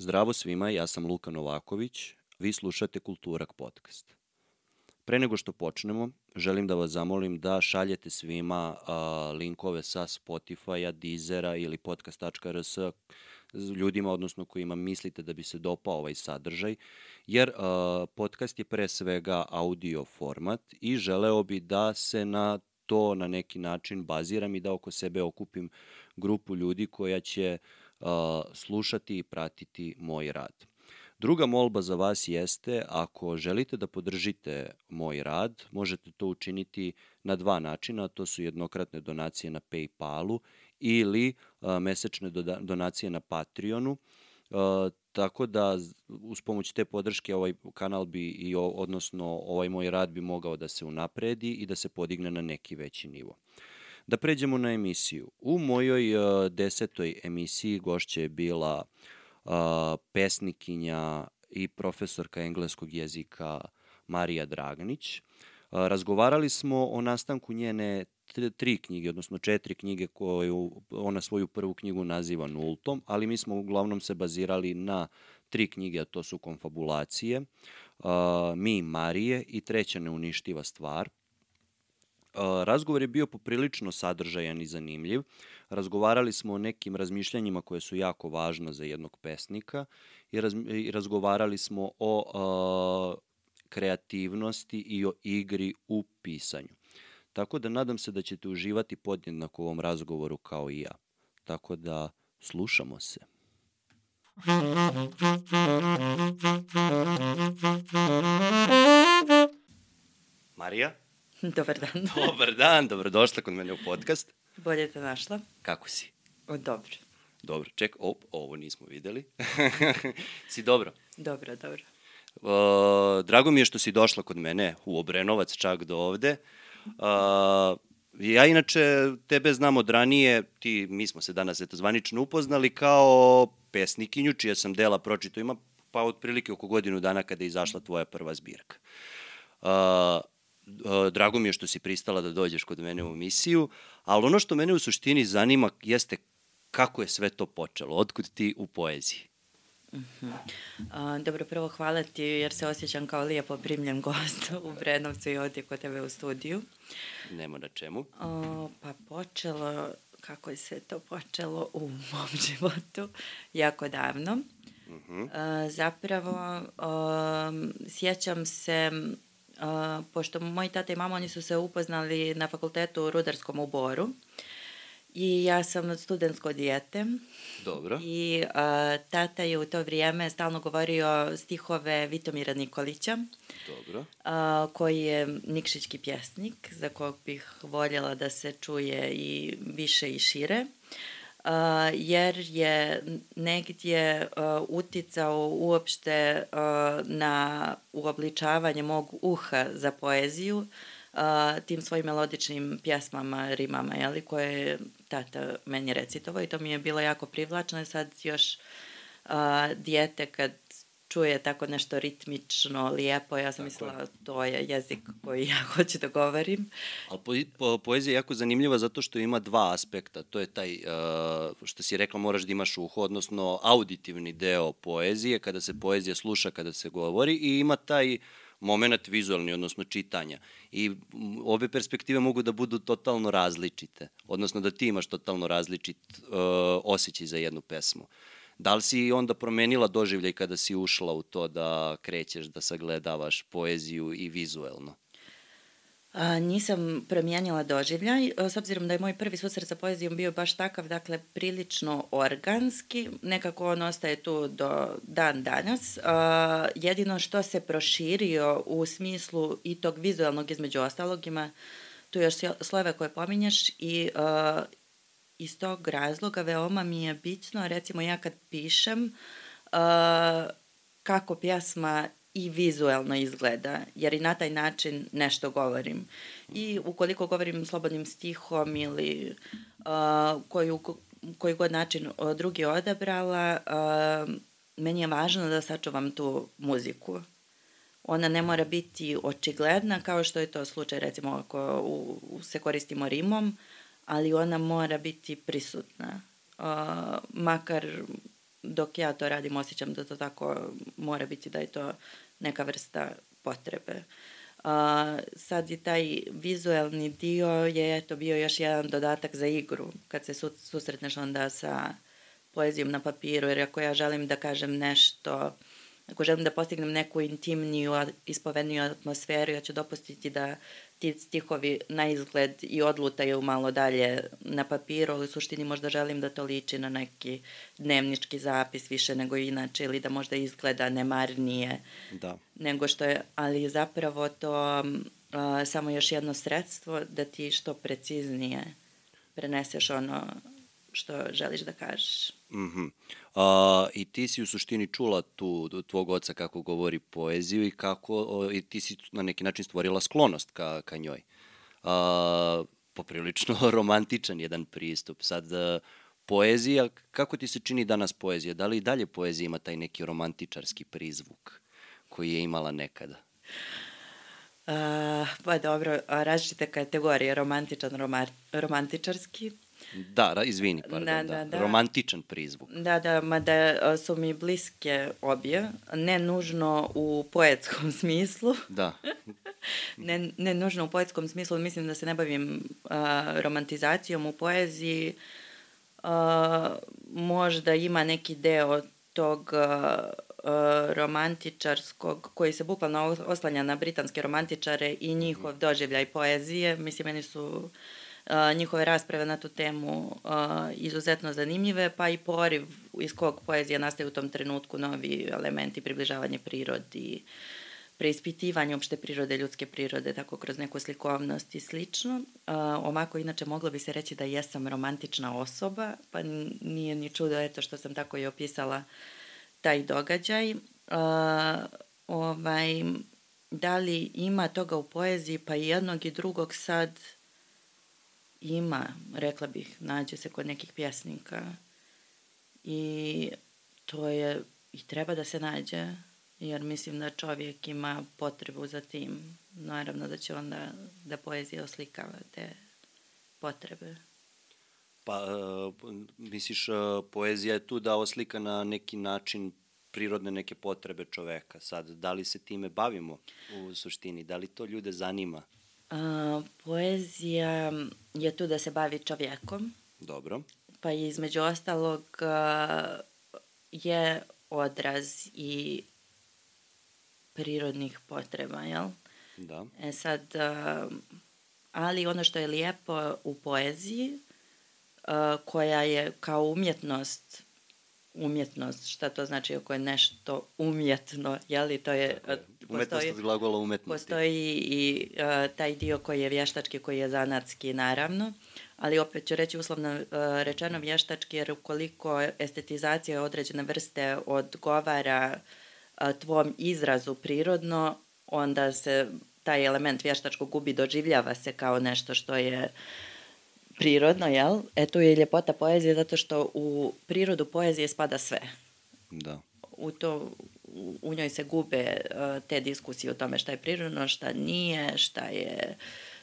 Zdravo svima, ja sam Luka Novaković, vi slušate Kulturak podcast. Pre nego što počnemo, želim da vas zamolim da šaljete svima a, linkove sa Spotify-a, Deezera ili podcast.rs ljudima, odnosno kojima mislite da bi se dopao ovaj sadržaj, jer a, podcast je pre svega audio format i želeo bi da se na to na neki način baziram i da oko sebe okupim grupu ljudi koja će a, slušati i pratiti moj rad. Druga molba za vas jeste, ako želite da podržite moj rad, možete to učiniti na dva načina, to su jednokratne donacije na Paypalu ili mesečne donacije na Patreonu. Tako da uz pomoć te podrške ovaj kanal bi i odnosno ovaj moj rad bi mogao da se unapredi i da se podigne na neki veći nivo. Da pređemo na emisiju. U mojoj uh, desetoj emisiji gošća je bila uh, pesnikinja i profesorka engleskog jezika Marija Draganić. Uh, razgovarali smo o nastanku njene tri knjige, odnosno četiri knjige koju ona svoju prvu knjigu naziva nultom, ali mi smo uglavnom se bazirali na tri knjige, a to su konfabulacije, uh, Mi Marije i treća neuništiva stvar. Razgovor je bio poprilično sadržajan i zanimljiv. Razgovarali smo o nekim razmišljanjima koje su jako važna za jednog pesnika i, raz, i razgovarali smo o kreativnosti i o igri u pisanju. Tako da nadam se da ćete uživati podjednako u ovom razgovoru kao i ja. Tako da slušamo se. Marija? Dobar dan. Dobar dan, dobrodošla kod mene u podcast. Bolje te našla. Kako si? O, dobro. Dobro, ček, op, ovo nismo videli. si dobro? Dobro, dobro. Uh, drago mi je što si došla kod mene u Obrenovac, čak do ovde. Uh, ja inače tebe znam od ranije, ti, mi smo se danas eto zvanično upoznali kao pesnikinju, čija sam dela pročito ima pa otprilike oko godinu dana kada je izašla tvoja prva zbirka. Uh, drago mi je što si pristala da dođeš kod mene u emisiju, ali ono što mene u suštini zanima jeste kako je sve to počelo, otkud ti u poeziji? Uh -huh. A, dobro, prvo hvala ti jer se osjećam kao lijepo primljen gost u Brenovcu i ovdje kod tebe u studiju. Nema na čemu. O, pa počelo, kako je sve to počelo u mom životu, jako davno. Uh -huh. A, zapravo, a, sjećam se Uh, pošto moj tata i mama, oni su se upoznali na fakultetu u Rudarskom u Boru i ja sam studentsko dijete. Dobro. I uh, tata je u to vrijeme stalno govorio stihove Vitomira Nikolića. Dobro. Uh, koji je nikšićki pjesnik, za kog bih voljela da se čuje i više i šire. Uh, jer je negdje uh, uticao uopšte uh, na uobličavanje mog uha za poeziju tim svojim melodičnim pjesmama, rimama, jeli, koje je tata meni recitovao i to mi je bilo jako privlačno. I sad još dijete kad čuje tako nešto ritmično, lijepo, ja sam mislila to je jezik koji ja hoću da govorim. Ali po, po, poezija je jako zanimljiva zato što ima dva aspekta. To je taj, uh, što si rekla, moraš da imaš uho, odnosno auditivni deo poezije, kada se poezija sluša, kada se govori i ima taj moment vizualni, odnosno čitanja. I obe perspektive mogu da budu totalno različite, odnosno da ti imaš totalno različit uh, osjećaj za jednu pesmu. Uh, Da li si onda promenila doživljaj kada si ušla u to da krećeš, da sagledavaš poeziju i vizuelno? A, nisam promijenila doživljaj, s obzirom da je moj prvi susret sa poezijom bio baš takav, dakle, prilično organski, nekako on ostaje tu do dan danas. A, jedino što se proširio u smislu i tog vizualnog između ostalog ima tu još slove koje pominješ i a, iz tog razloga veoma mi je bitno, recimo ja kad pišem, uh, kako pjesma i vizuelno izgleda, jer i na taj način nešto govorim. I ukoliko govorim slobodnim stihom ili uh, koju, koji god način drugi odabrala, uh, meni je važno da sačuvam tu muziku. Ona ne mora biti očigledna, kao što je to slučaj recimo ako u, se koristimo rimom, ali ona mora biti prisutna. Uh, makar dok ja to radim osjećam da to tako mora biti da je to neka vrsta potrebe. A, sad je taj vizuelni dio je eto bio još jedan dodatak za igru kad se su, susretneš onda sa poezijom na papiru jer ako ja želim da kažem nešto ako želim da postignem neku intimniju, ispovedniju atmosferu, ja ću dopustiti da ti stihovi na izgled i odlutaju malo dalje na papiru, ali u suštini možda želim da to liči na neki dnevnički zapis više nego inače ili da možda izgleda nemarnije da. nego što je, ali zapravo to a, samo još jedno sredstvo da ti što preciznije preneseš ono što želiš da kažeš. Mm -hmm. A, I ti si u suštini čula tu tvog oca kako govori poeziju i kako o, i ti si na neki način stvorila sklonost ka, ka njoj. A, poprilično romantičan jedan pristup. Sad, a, poezija, kako ti se čini danas poezija? Da li i dalje poezija ima taj neki romantičarski prizvuk koji je imala nekada? Uh, pa dobro, različite kategorije, romantičan, romantičarski. Da, da, izvini, pardon, da, da, da. Romantičan prizvuk. Da, da, mada su mi bliske obje, ne nužno u poetskom smislu. Da. ne, ne nužno u poetskom smislu, mislim da se ne bavim uh, romantizacijom u poeziji. Uh, možda ima neki deo tog uh, romantičarskog, koji se bukvalno oslanja na britanske romantičare i njihov mhm. doživljaj poezije. Mislim, meni su njihove rasprave na tu temu izuzetno zanimljive, pa i poriv iz kog poezija nastaje u tom trenutku novi elementi približavanje prirodi, preispitivanje opšte prirode, ljudske prirode, tako kroz neku slikovnost i slično. Omako, inače, moglo bi se reći da jesam romantična osoba, pa nije ni čudo, eto, što sam tako i opisala taj događaj. ovaj, da li ima toga u poeziji, pa i jednog i drugog sad ima, rekla bih, nađe se kod nekih pjesnika i to je i treba da se nađe, jer mislim da čovjek ima potrebu za tim. Naravno da će onda da poezija oslikava te potrebe. Pa, uh, misliš, uh, poezija je tu da oslika na neki način prirodne neke potrebe čoveka. Sad, da li se time bavimo u suštini? Da li to ljude zanima? A, poezija je tu da se bavi čovjekom. Dobro. Pa između ostalog a, je odraz i prirodnih potreba, jel? Da. E sad, a, ali ono što je lijepo u poeziji, a, koja je kao umjetnost umjetnost, šta to znači ako je nešto umjetno, jeli to je... Umetnost postoji, od glagola umetnosti. Postoji i uh, taj dio koji je vještački, koji je zanatski, naravno, ali opet ću reći uslovno uh, rečeno vještački, jer ukoliko estetizacija određene vrste odgovara uh, tvom izrazu prirodno, onda se taj element vještačkog gubi, doživljava se kao nešto što je prirodno, jel? E tu je ljepota poezije zato što u prirodu poezije spada sve. Da. U to, u, njoj se gube uh, te diskusije o tome šta je prirodno, šta nije, šta je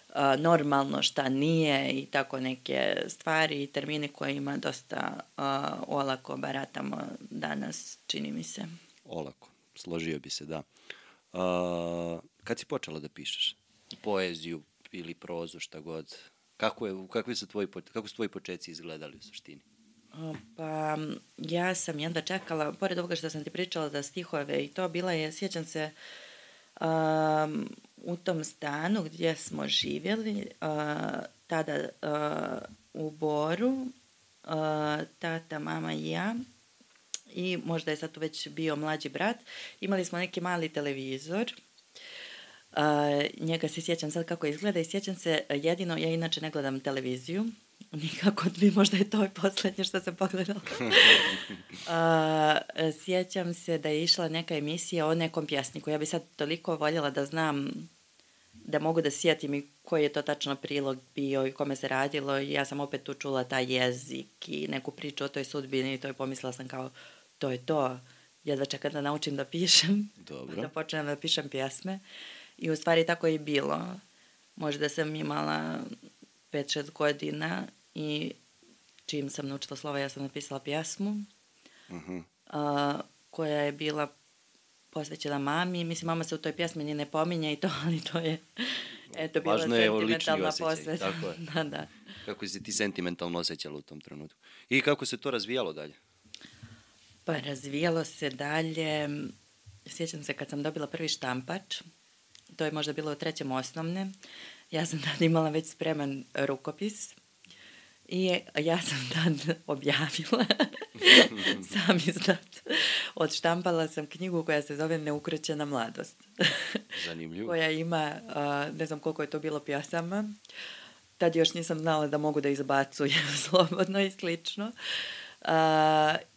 uh, normalno, šta nije i tako neke stvari i termini kojima dosta uh, olako baratamo danas, čini mi se. Olako, složio bi se, da. Uh, kad si počela da pišeš? Poeziju ili prozu, šta god? Kako, je, kakvi su tvoji, kako su tvoji početci izgledali u suštini? Pa, ja sam jedva čekala, pored ovoga što sam ti pričala za stihove i to, bila je, sjećam se, um, u tom stanu gdje smo živjeli, uh, tada uh, u Boru, uh, tata, mama i ja, i možda je sad tu već bio mlađi brat, imali smo neki mali televizor Uh, njega se sjećam sad kako izgleda i sjećam se jedino, ja inače ne gledam televiziju, nikako bi možda je to i poslednje što sam pogledala. uh, sjećam se da je išla neka emisija o nekom pjesniku. Ja bi sad toliko voljela da znam da mogu da sjetim i koji je to tačno prilog bio i kome se radilo i ja sam opet tu čula taj jezik i neku priču o toj sudbini i to je pomislila sam kao to je to. Jedva čekam da naučim da pišem. Dobro. Da počnem da pišem pjesme. I u stvari tako je bilo. Možda sam imala 5-6 godina i čim sam naučila slova ja sam napisala pjesmu. Uh -huh. a, koja je bila posvećena mami. Mislim, mama se u toj pjesmi ni ne pominje i to, ali to je eto, bila Važno je sentimentalna posveta. tako je. da, da. Kako si ti sentimentalno osjećala u tom trenutku? I kako se to razvijalo dalje? Pa razvijalo se dalje, sjećam se kad sam dobila prvi štampač, to je možda bilo u trećem osnovne, ja sam tad imala već spreman rukopis i ja sam tad objavila, sam izdat, odštampala sam knjigu koja se zove Neukrećena mladost, Zanimljivo. koja ima, a, ne znam koliko je to bilo pjasama, tad još nisam znala da mogu da izbacujem slobodno i slično. Uh,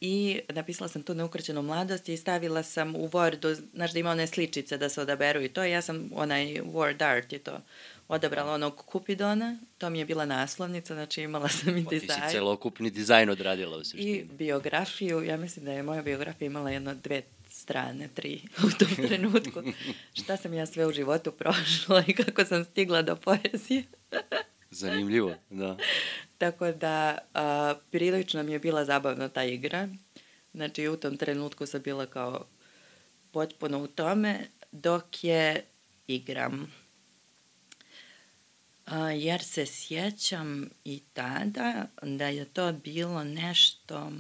I napisala sam tu neukrećenu mladost i stavila sam u Wordu, znaš da ima one sličice da se odaberu i to, ja sam onaj Word art i to odabrala onog Kupidona, to mi je bila naslovnica, znači imala sam i Pa ti si dizajn. celokupni dizajn odradila u I suštini. biografiju, ja mislim da je moja biografija imala jedno dve strane, tri u tom trenutku. Šta sam ja sve u životu prošla i kako sam stigla do poezije. Zanimljivo, da. Tako da a, prilično mi je bila zabavna ta igra. Znači u tom trenutku sam bila kao potpuno u tome dok je igram. Jer se sjećam i tada da je to bilo nešto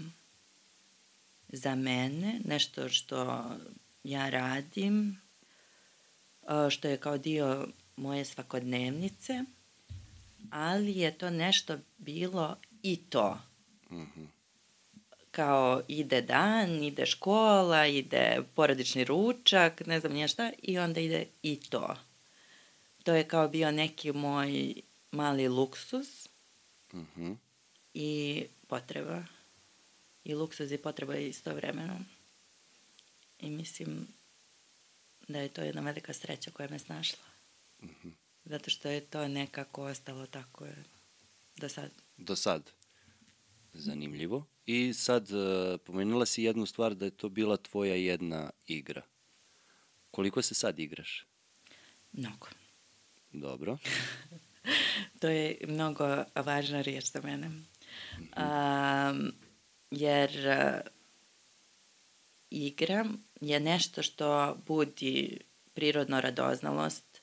za mene, nešto što ja radim, što je kao dio moje svakodnevnice ali je to nešto bilo i to. Mhm. Kao ide dan, ide škola, ide porodični ručak, ne znam nije šta, i onda ide i to. To je kao bio neki moj mali luksus Mhm. i potreba. I luksuz i potreba istovremeno. I mislim da je to jedna velika sreća koja me snašla. Mhm. Zato što je to nekako ostalo tako do sad. Do sad. Zanimljivo. I sad, uh, pomenula si jednu stvar da je to bila tvoja jedna igra. Koliko se sad igraš? Mnogo. Dobro. To je mnogo važna riječ za mene. Um, jer uh, igra je nešto što budi prirodno radoznalost.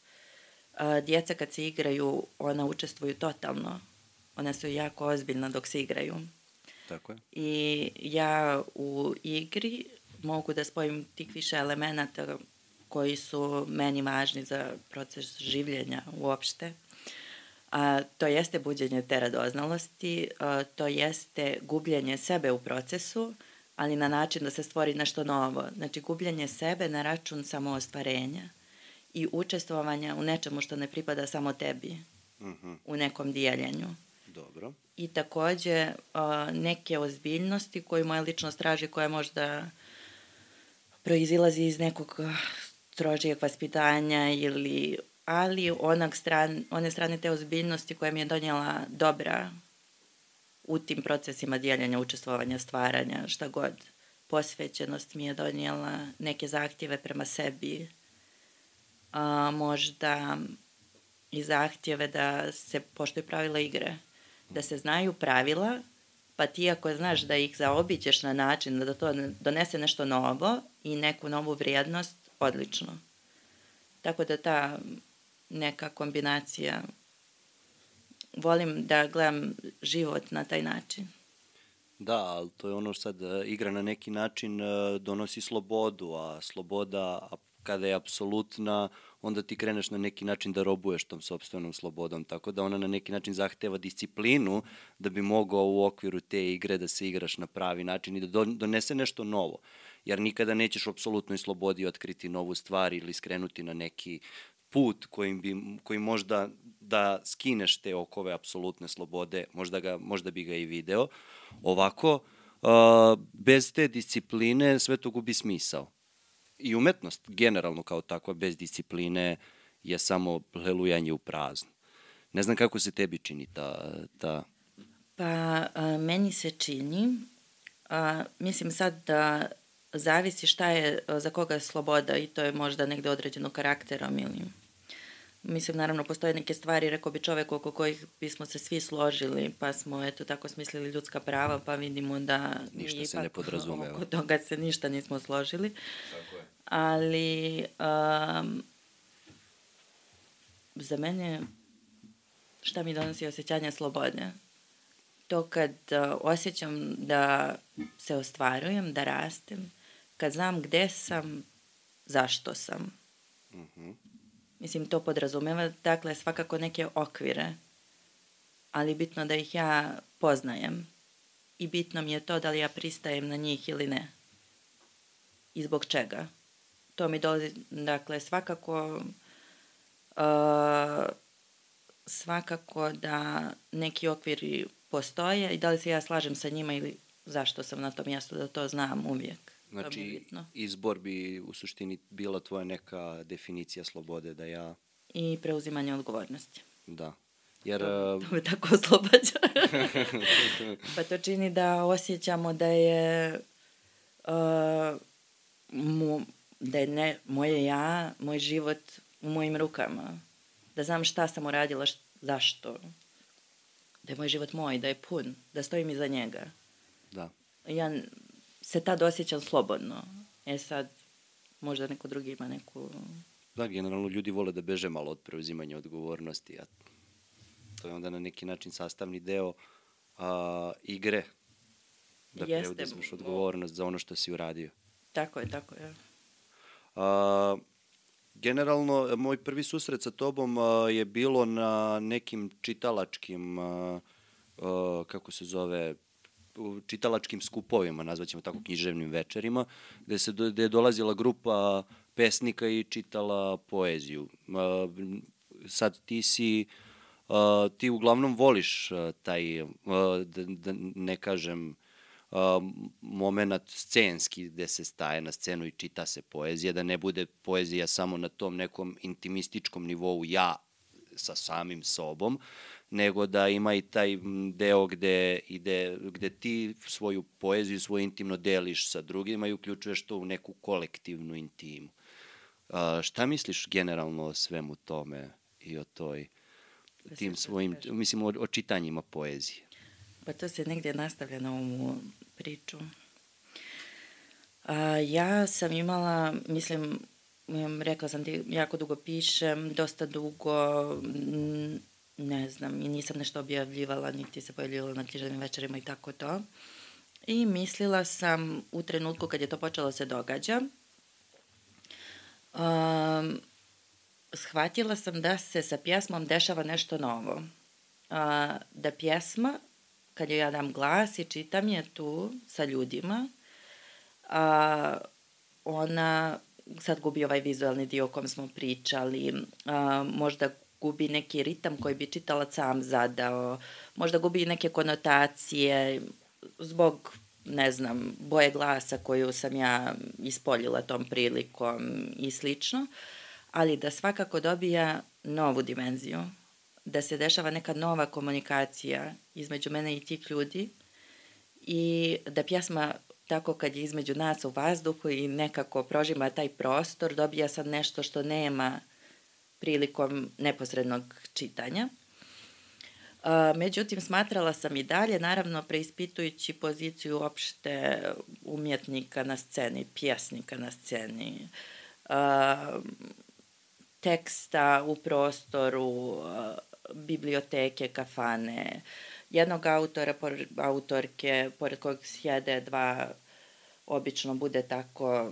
Uh, djeca kad se igraju, ona učestvuju totalno. Ona su jako ozbiljna dok se igraju. Tako je. I ja u igri mogu da spojim tih više elemenata koji su meni važni za proces življenja uopšte. A, to jeste buđenje te radoznalosti, a, to jeste gubljenje sebe u procesu, ali na način da se stvori nešto novo. Znači, gubljenje sebe na račun samoostvarenja i učestvovanja u nečemu što ne pripada samo tebi, Mhm. u nekom dijeljenju Dobro. i takođe a, neke ozbiljnosti koju moja ličnost traži koja možda proizilazi iz nekog strožijeg vaspitanja ili ali onog stran, one strane te ozbiljnosti koja mi je donijela dobra u tim procesima dijeljenja, učestvovanja, stvaranja, šta god. Posvećenost mi je donijela neke zahtjeve prema sebi, a, možda i zahtjeve da se poštuju pravila igre, da se znaju pravila, pa ti ako znaš da ih zaobićeš na način da to ne- donese nešto novo i neku novu vrijednost, odlično. Tako da ta neka kombinacija, volim da gledam život na taj način. Da, ali to je ono sad, e, igra na neki način e, donosi slobodu, a sloboda kada je apsolutna, onda ti kreneš na neki način da robuješ tom sobstvenom slobodom, tako da ona na neki način zahteva disciplinu da bi mogao u okviru te igre da se igraš na pravi način i da don- donese nešto novo. Jer nikada nećeš u apsolutnoj slobodi otkriti novu stvar ili skrenuti na neki put kojim, bi, koji možda da skineš te okove apsolutne slobode, možda, ga, možda bi ga i video. Ovako, uh, bez te discipline sve to gubi smisao. I umetnost, generalno kao takva, bez discipline je samo lelujanje u prazno. Ne znam kako se tebi čini ta, ta Pa a, meni se čini, a, mislim sad da zavisi šta je a, za koga je sloboda i to je možda negde određeno karakterom ili Mislim, naravno, postoje neke stvari, rekao bi čovek oko kojih bismo se svi složili, pa smo, eto, tako smislili ljudska prava, pa vidimo da... Ništa se ne podrazumeva. Oko toga se ništa nismo složili. Tako je. Ali, um, za mene, šta mi donosi osjećanje slobode? To kad uh, osjećam da se ostvarujem, da rastem, kad znam gde sam, zašto sam. Mhm. Mm -hmm. Mislim, to podrazumeva, dakle, svakako neke okvire, ali bitno da ih ja poznajem. I bitno mi je to da li ja pristajem na njih ili ne. I zbog čega. To mi dolazi, dakle, svakako uh, svakako da neki okviri postoje i da li se ja slažem sa njima ili zašto sam na tom mjestu da to znam uvijek. Znači, izbor bi u suštini bila tvoja neka definicija slobode da ja... I preuzimanje odgovornosti. Da. Jer... To, to me tako oslobađa. pa to čini da osjećamo da je... Uh, mu, da je ne, moje ja, moj život u mojim rukama. Da znam šta sam uradila, št, zašto. Da je moj život moj, da je pun, da stojim iza njega. Da. Ja se tad osjećam slobodno. E sad, možda neko drugi ima neku... Da, generalno ljudi vole da beže malo od preuzimanja odgovornosti, a to je onda na neki način sastavni deo a, igre, da Jeste. preuzmeš odgovornost za ono što si uradio. Tako je, tako je. A, generalno, moj prvi susret sa tobom a, je bilo na nekim čitalačkim, a, a, kako se zove, čitalačkim skupovima, nazvaćemo tako književnim večerima, gde, se, gde je dolazila grupa pesnika i čitala poeziju. Sad ti si, ti uglavnom voliš taj, da, da ne kažem, moment scenski gde se staje na scenu i čita se poezija, da ne bude poezija samo na tom nekom intimističkom nivou ja sa samim sobom, nego da ima i taj deo gde, ide, gde ti svoju poeziju, svoje intimno deliš sa drugima i uključuješ to u neku kolektivnu intimu. A, šta misliš generalno o svemu tome i o toj da tim svojim, mislim, o, o čitanjima poezije? Pa to se negdje nastavlja na ovu priču. A, ja sam imala, mislim, rekla sam ti, jako dugo pišem, dosta dugo ne znam, i nisam nešto objavljivala, niti se pojavljivala na književnim večerima i tako to. I mislila sam u trenutku kad je to počelo se događa, um, shvatila sam da se sa pjesmom dešava nešto novo. Uh, da pjesma, kad joj ja dam glas i čitam je tu sa ljudima, uh, ona sad gubi ovaj vizualni dio o kom smo pričali, uh, možda gubi neki ritam koji bi čitalac sam zadao, možda gubi neke konotacije zbog, ne znam, boje glasa koju sam ja ispoljila tom prilikom i slično, ali da svakako dobija novu dimenziju, da se dešava neka nova komunikacija između mene i tih ljudi i da pjesma tako kad je između nas u vazduhu i nekako prožima taj prostor, dobija sad nešto što nema prilikom neposrednog čitanja. Međutim, smatrala sam i dalje, naravno, preispitujući poziciju opšte umjetnika na sceni, pjesnika na sceni, teksta u prostoru, biblioteke, kafane, jednog autora, autorke, pored kojeg sjede dva, obično bude tako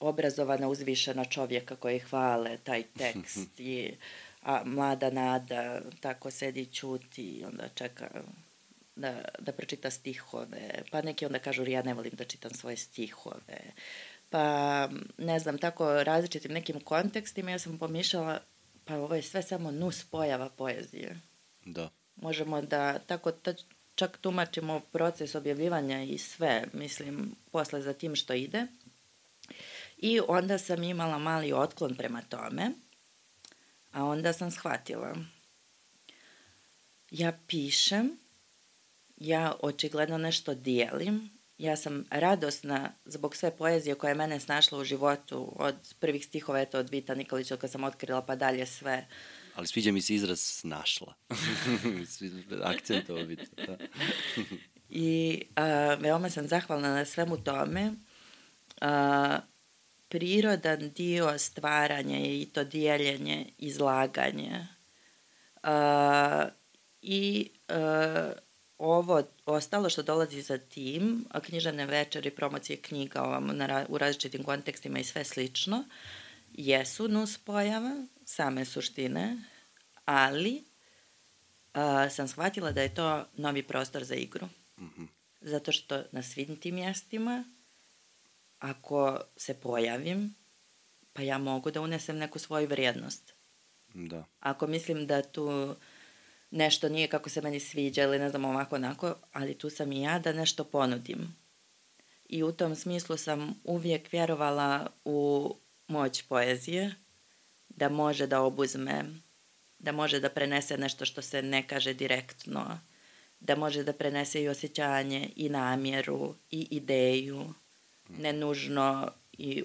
obrazovana, uzvišena čovjeka koji hvale taj tekst i a mlada nada tako sedi i čuti i onda čeka da, da pročita stihove. Pa neki onda kažu ja ne volim da čitam svoje stihove. Pa ne znam, tako različitim nekim kontekstima ja sam pomišljala pa ovo je sve samo nus pojava poezije. Da. Možemo da tako ta, čak tumačimo proces objavljivanja i sve, mislim, posle za tim što ide. I onda sam imala mali otklon prema tome, a onda sam shvatila. Ja pišem, ja očigledno nešto dijelim ja sam radosna zbog sve poezije koja je mene snašla u životu, od prvih stihova, eto, od Vita Nikolića, kad sam otkrila, pa dalje sve. Ali sviđa mi se izraz snašla. Akcent ovo biti. Da. I a, veoma sam zahvalna na svemu tome. A, prirodan dio stvaranja je i to dijeljenje, izlaganje. A, I a, ovo ostalo što dolazi za tim, književne večeri, promocije knjiga ovam, na, u različitim kontekstima i sve slično, jesu nus pojava, same suštine, ali a, sam shvatila da je to novi prostor za igru. Mm -hmm. Zato što na svim tim mjestima, ako se pojavim, pa ja mogu da unesem neku svoju vrijednost. Da. Ako mislim da tu nešto nije kako se meni sviđa ili ne znam ovako onako, ali tu sam i ja da nešto ponudim. I u tom smislu sam uvijek vjerovala u moć poezije, da može da obuzme, da može da prenese nešto što se ne kaže direktno, da može da prenese i osjećanje i namjeru i ideju, ne nužno i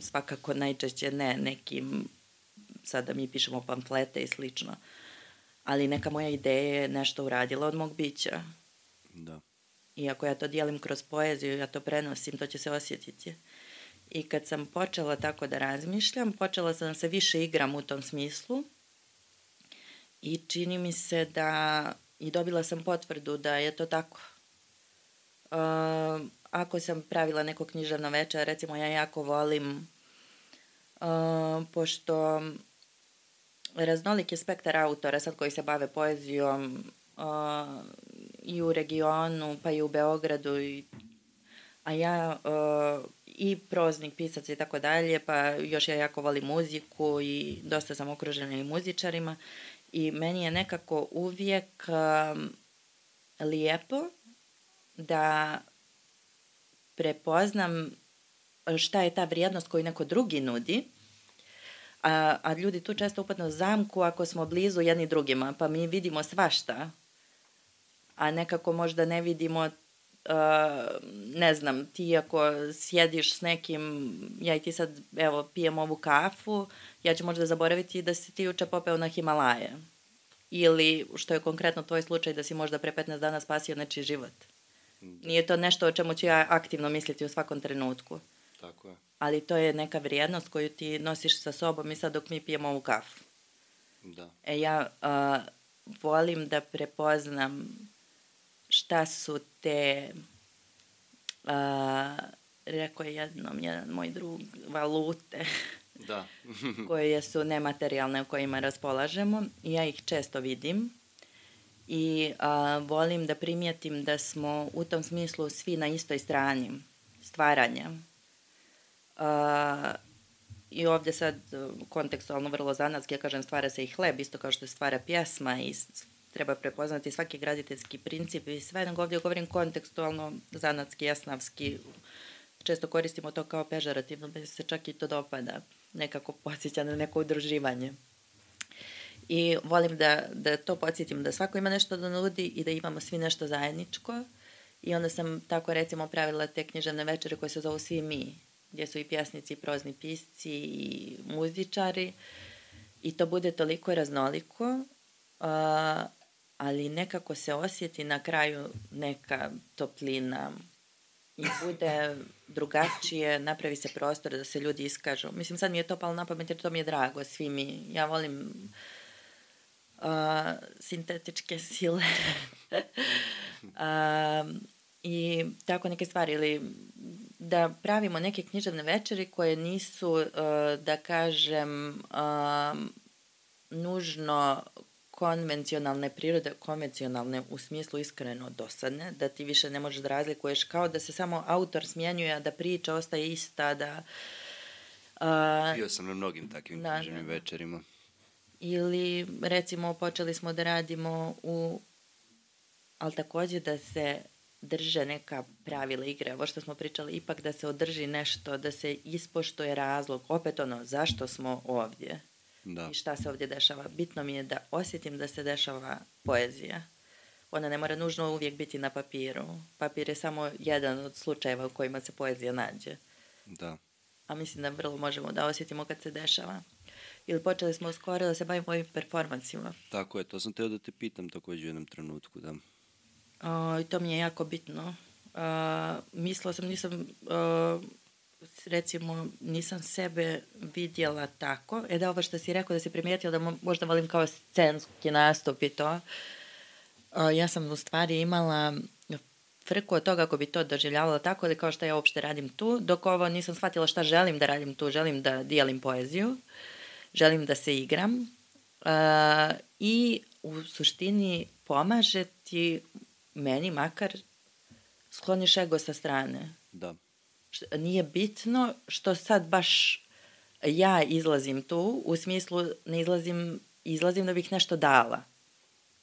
svakako najčešće ne nekim, sada mi pišemo pamflete i slično, ali neka moja ideja je nešto uradila od mog bića. Da. I ako ja to dijelim kroz poeziju, ja to prenosim, to će se osjetiti. I kad sam počela tako da razmišljam, počela sam da se više igram u tom smislu i čini mi se da i dobila sam potvrdu da je to tako. Uh, ako sam pravila neko književno večer, recimo ja jako volim, uh, pošto raznolik je spektar autora sad koji se bave poezijom uh, i u regionu, pa i u Beogradu, i, a ja uh, i proznik, pisac i tako dalje, pa još ja jako volim muziku i dosta sam okružena i muzičarima i meni je nekako uvijek um, lijepo da prepoznam šta je ta vrijednost koju neko drugi nudi A, a ljudi tu često upadnu u zamku ako smo blizu jedni drugima, pa mi vidimo svašta, a nekako možda ne vidimo Uh, ne znam, ti ako sjediš s nekim, ja i ti sad, evo, pijem ovu kafu, ja ću možda zaboraviti da si ti juče popeo na Himalaje. Ili, što je konkretno tvoj slučaj, da si možda pre 15 dana spasio nečiji život. Nije to nešto o čemu ću ja aktivno misliti u svakom trenutku. Tako je ali to je neka vrijednost koju ti nosiš sa sobom i sad dok mi pijemo ovu kafu. Da. E ja uh, volim da prepoznam šta su te uh, rekao je jednom jedan moj drug valute da. koje su nematerijalne u kojima raspolažemo i ja ih često vidim i uh, volim da primijetim da smo u tom smislu svi na istoj strani stvaranja Uh, I ovdje sad kontekstualno vrlo zanatski, ja kažem stvara se i hleb, isto kao što stvara pjesma i treba prepoznati svaki graditeljski princip i sve, nego ovdje govorim kontekstualno, zanatski, jasnavski, često koristimo to kao pežarativno, da se čak i to dopada, nekako podsjeća na neko udruživanje. I volim da, da to podsjetim, da svako ima nešto da nudi i da imamo svi nešto zajedničko. I onda sam tako recimo pravila te književne večere koje se zovu Svi mi, gdje su i pjesnici, i prozni pisci i muzičari i to bude toliko raznoliko, uh, ali nekako se osjeti na kraju neka toplina i bude drugačije, napravi se prostor da se ljudi iskažu. Mislim, sad mi je to palo na pamet jer to mi je drago, svi mi. Ja volim uh, sintetičke sile. uh, I tako neke stvari. Ili da pravimo neke književne večeri koje nisu, uh, da kažem, uh, nužno konvencionalne prirode, konvencionalne u smislu iskreno dosadne, da ti više ne možeš da razlikuješ, kao da se samo autor smjenjuje, da priča ostaje ista, da... Uh, Bio sam na mnogim takvim da, književnim da, večerima. Ili, recimo, počeli smo da radimo u... Ali takođe da se drže neka pravila igre, ovo što smo pričali, ipak da se održi nešto, da se ispoštuje razlog, opet ono, zašto smo ovdje da. i šta se ovdje dešava. Bitno mi je da osjetim da se dešava poezija. Ona ne mora nužno uvijek biti na papiru. Papir je samo jedan od slučajeva u kojima se poezija nađe. Da. A mislim da vrlo možemo da osjetimo kad se dešava. Ili počeli smo skoro da se bavimo ovim performansima. Tako je, to sam teo da te pitam takođe u jednom trenutku, da. O, I to mi je jako bitno. Uh, mislila sam, nisam, uh, recimo, nisam sebe vidjela tako. E da, ovo što si rekao da si primijetila da mo možda volim kao scenski nastup i to. Uh, ja sam u stvari imala frku od toga ako bi to doživljavala tako ili kao što ja uopšte radim tu, dok ovo nisam shvatila šta želim da radim tu, želim da dijelim poeziju, želim da se igram uh, i u suštini pomaže ti meni makar skloniš ego sa strane. Da. Nije bitno što sad baš ja izlazim tu, u smislu ne izlazim, izlazim da bih nešto dala.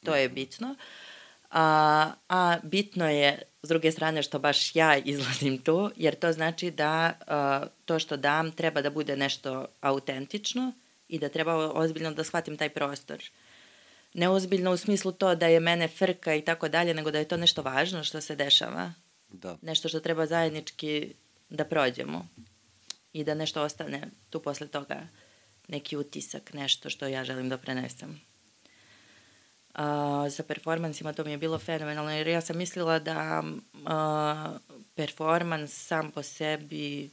To je bitno. A, a bitno je, s druge strane, što baš ja izlazim tu, jer to znači da a, to što dam treba da bude nešto autentično i da treba ozbiljno da shvatim taj prostor. Uh, neozbiljno u smislu to da je mene frka i tako dalje, nego da je to nešto važno što se dešava. Da. Nešto što treba zajednički da prođemo i da nešto ostane tu posle toga neki utisak, nešto što ja želim da prenesem. A, za performansima to mi je bilo fenomenalno jer ja sam mislila da a, performans sam po sebi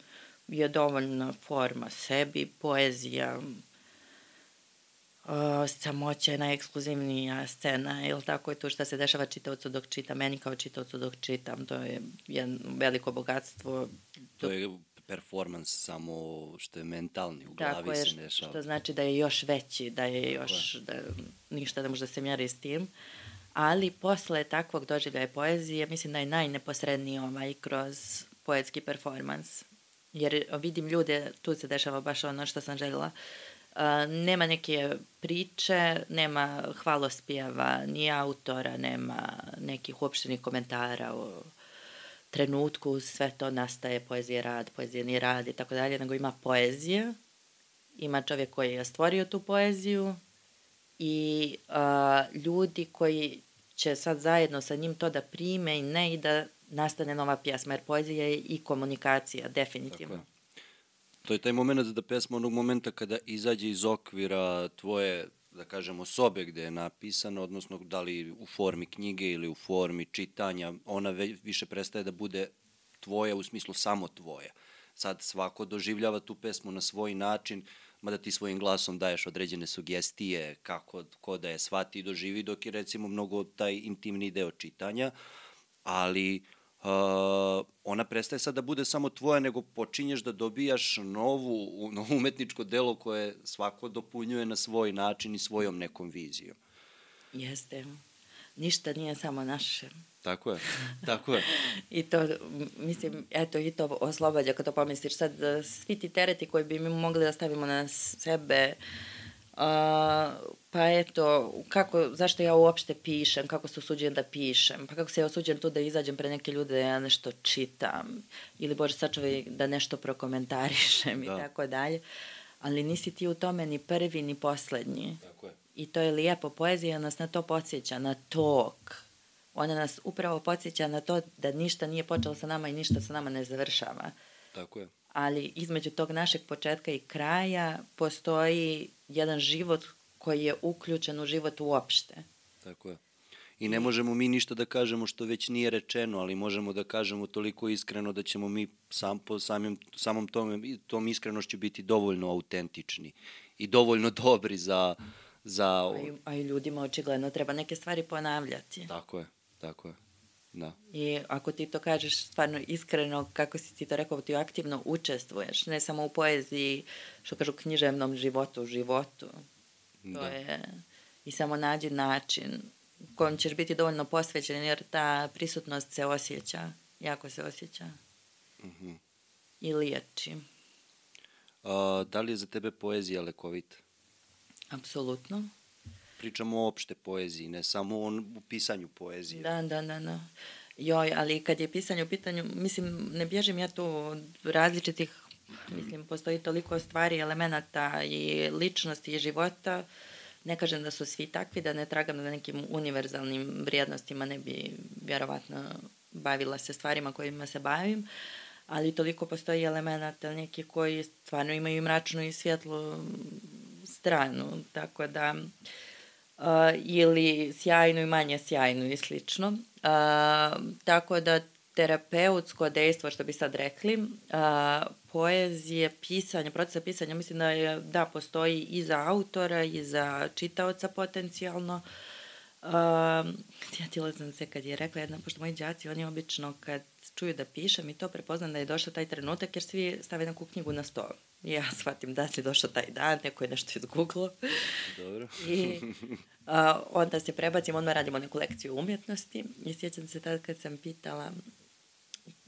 je dovoljna forma sebi, poezija, uh, samoća je najekskluzivnija scena, ili tako je to što se dešava čitavcu dok čita, meni kao čitavcu dok čitam, to je jedno veliko bogatstvo. To je performans samo što je mentalni, u glavi tako je, se dešava. Što znači da je još veći, da je još, da ništa da se mjeri s tim. Ali posle takvog doživljaja poezije, mislim da je najneposredniji ovaj kroz poetski performans. Jer vidim ljude, tu se dešava baš ono što sam željela, nema neke priče, nema hvalospjeva, ni autora, nema nekih uopštenih komentara o trenutku, sve to nastaje, poezija rad, poezija ni rad i tako dalje, nego ima poezija, ima čovjek koji je stvorio tu poeziju i a, ljudi koji će sad zajedno sa njim to da prime i ne i da nastane nova pjesma, jer poezija je i komunikacija, definitivno. Tako je. To je taj moment da pesma onog momenta kada izađe iz okvira tvoje, da kažemo, sobe gde je napisano, odnosno da li u formi knjige ili u formi čitanja, ona više prestaje da bude tvoja u smislu samo tvoja. Sad svako doživljava tu pesmu na svoj način, mada ti svojim glasom daješ određene sugestije kako, ko da je shvati i doživi, dok je recimo mnogo taj intimni deo čitanja, ali uh, ona prestaje sad da bude samo tvoja, nego počinješ da dobijaš novu, novu umetničko delo koje svako dopunjuje na svoj način i svojom nekom vizijom. Jeste. Ništa nije samo naše. Tako je, tako je. I to, mislim, eto, i to oslobađa kada pomisliš sad, svi ti tereti koji bi mi mogli da stavimo na sebe, uh, pa eto, kako, zašto ja uopšte pišem, kako se osuđujem da pišem, pa kako se ja osuđujem tu da izađem pre neke ljude da ja nešto čitam, ili bože sačuvaj da nešto prokomentarišem da. i tako dalje, ali nisi ti u tome ni prvi ni poslednji. Tako je. I to je lijepo, poezija nas na to podsjeća, na tok. Ona nas upravo podsjeća na to da ništa nije počelo sa nama i ništa sa nama ne završava. Tako je ali između tog našeg početka i kraja postoji jedan život koji je uključen u život uopšte. Tako je. I ne možemo mi ništa da kažemo što već nije rečeno, ali možemo da kažemo toliko iskreno da ćemo mi sam po samim, samom tome, tom iskrenošću biti dovoljno autentični i dovoljno dobri za... za... A, i, a i ljudima očigledno treba neke stvari ponavljati. Tako je, tako je. Da. I ako ti to kažeš stvarno iskreno, kako si ti to rekao, ti aktivno učestvuješ, ne samo u poeziji, što kažu književnom životu, u životu. To da. je, i samo nađi način kojom ćeš biti dovoljno posvećen, jer ta prisutnost se osjeća, jako se osjeća. Mhm. -huh. I liječi. A, da li je za tebe poezija lekovita? Apsolutno pričamo o opšte poeziji, ne samo o pisanju poezije. Da, da, da, da. Joj, ali kad je pisanje u pitanju, mislim, ne bježim ja tu od različitih, mislim, postoji toliko stvari, elemenata i ličnosti i života, Ne kažem da su svi takvi, da ne tragam na nekim univerzalnim vrijednostima, ne bi vjerovatno bavila se stvarima kojima se bavim, ali toliko postoji elemenata neki koji stvarno imaju mračnu i svjetlu stranu, tako da uh, ili sjajnu i manje sjajnu i slično. Uh, tako da terapeutsko dejstvo, što bi sad rekli, uh, poezije, pisanje, procesa pisanja, mislim da je, da, postoji i za autora i za čitaoca potencijalno. Uh, sjetila sam se kad je rekla jedna, pošto moji džaci, oni obično kad čuju da pišem i to prepoznam da je došao taj trenutak jer svi stave neku knjigu na sto. I ja shvatim da si došao taj dan, neko je nešto izgooglo. Dobro. I a, onda se prebacim, onda radimo neku lekciju umjetnosti i sjećam se tad kad sam pitala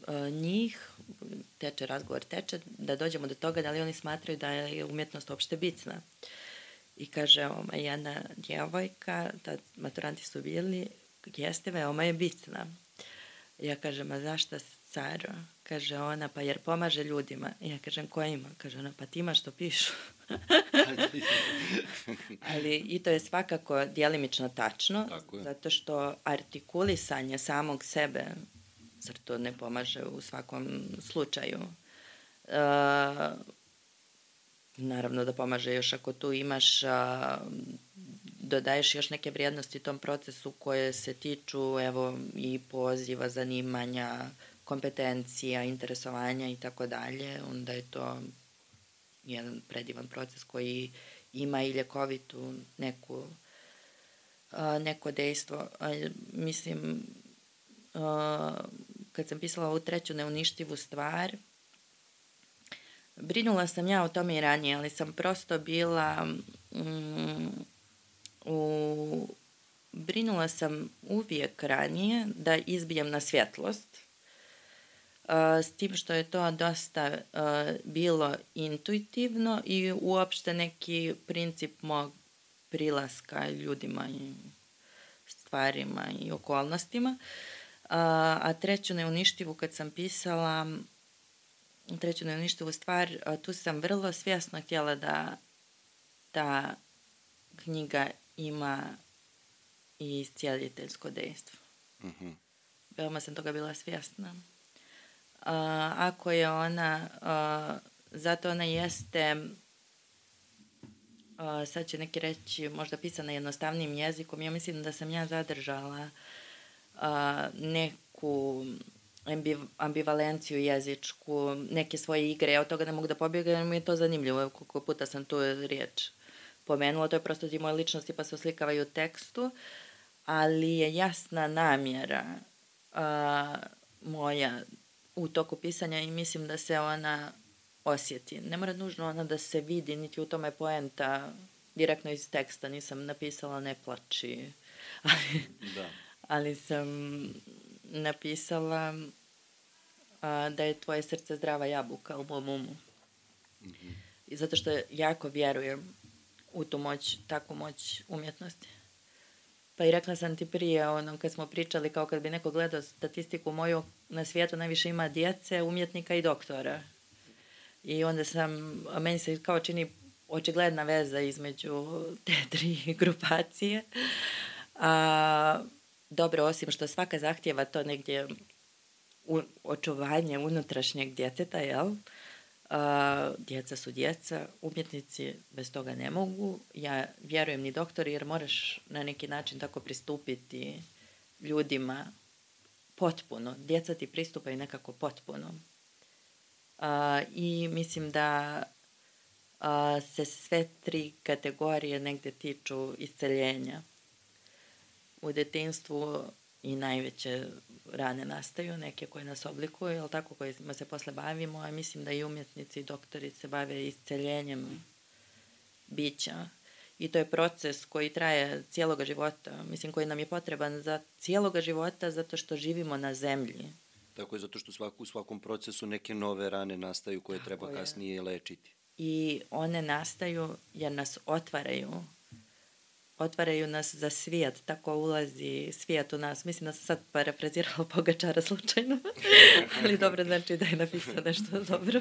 a, njih, teče razgovor, teče, da dođemo do toga da li oni smatraju da je umjetnost uopšte bitna. I kaže, oma jedna djevojka, tad maturanti su bili, jeste veoma je bitna. Ja kažem, a zašto Caro? Kaže ona, pa jer pomaže ljudima. Ja kažem, kojima? Kaže ona, pa tima što pišu. Ali i to je svakako dijelimično tačno, zato što artikulisanje samog sebe, zar to ne pomaže u svakom slučaju? Uh, naravno da pomaže još ako tu imaš uh, dodaješ još neke vrijednosti tom procesu koje se tiču evo i poziva, zanimanja, kompetencija, interesovanja i tako dalje, onda je to jedan predivan proces koji ima i ljekovitu neku a, neko dejstvo. A, mislim, a, kad sam pisala ovu treću neuništivu stvar, brinula sam ja o tome i ranije, ali sam prosto bila mm, u, brinula sam uvijek ranije da izbijem na svjetlost, s tim što je to dosta uh, bilo intuitivno i uopšte neki princip mog prilaska ljudima i stvarima i okolnostima. Uh, a treću neuništivu kad sam pisala, treću neuništivu stvar, uh, tu sam vrlo svjesno htjela da ta knjiga ima i iscijeliteljsko dejstvo. Mm -hmm. Veoma sam toga bila svjesna. A, ako je ona, a, zato ona jeste, a, sad će neki reći, možda pisana jednostavnim jezikom, ja mislim da sam ja zadržala neku ambivalenciju jezičku, neke svoje igre, ja od toga ne mogu da pobjegam, mi je to zanimljivo, koliko puta sam tu riječ pomenula, to je prosto ti moje ličnosti pa se oslikavaju u tekstu, ali je jasna namjera a, moja u toku pisanja i mislim da se ona osjeti. Ne mora nužno ona da se vidi, niti u tome poenta direktno iz teksta, nisam napisala ne plači, ali, da. ali sam napisala a, da je tvoje srce zdrava jabuka u mom umu. Mm -hmm. I zato što jako vjerujem u tu moć, takvu moć umjetnosti. Pa i rekla sam ti prije, ono, kad smo pričali, kao kad bi neko gledao statistiku moju, na svijetu najviše ima djece, umjetnika i doktora. I onda sam, a meni se kao čini očigledna veza između te tri grupacije. A, dobro, osim što svaka zahtjeva to negdje u, očuvanje unutrašnjeg djeteta, jel? A, djeca su djeca, umjetnici bez toga ne mogu. Ja vjerujem ni doktori jer moraš na neki način tako pristupiti ljudima potpuno. Djeca ti pristupaju nekako potpuno. A, I mislim da a, se sve tri kategorije negde tiču isceljenja. U detinstvu i najveće rane nastaju, neke koje nas oblikuju, jel tako, kojima se posle bavimo, a mislim da i umjetnici i doktori se bave isceljenjem bića. I to je proces koji traje cijeloga života, mislim koji nam je potreban za cijeloga života zato što živimo na zemlji. Tako je, zato što svaku, u svakom procesu neke nove rane nastaju koje tako treba je. kasnije lečiti. I one nastaju jer nas otvaraju otvaraju nas za svijet, tako ulazi svijet u nas. Mislim da sam sad parafrazirala Pogačara slučajno, ali dobro znači da je napisao nešto dobro.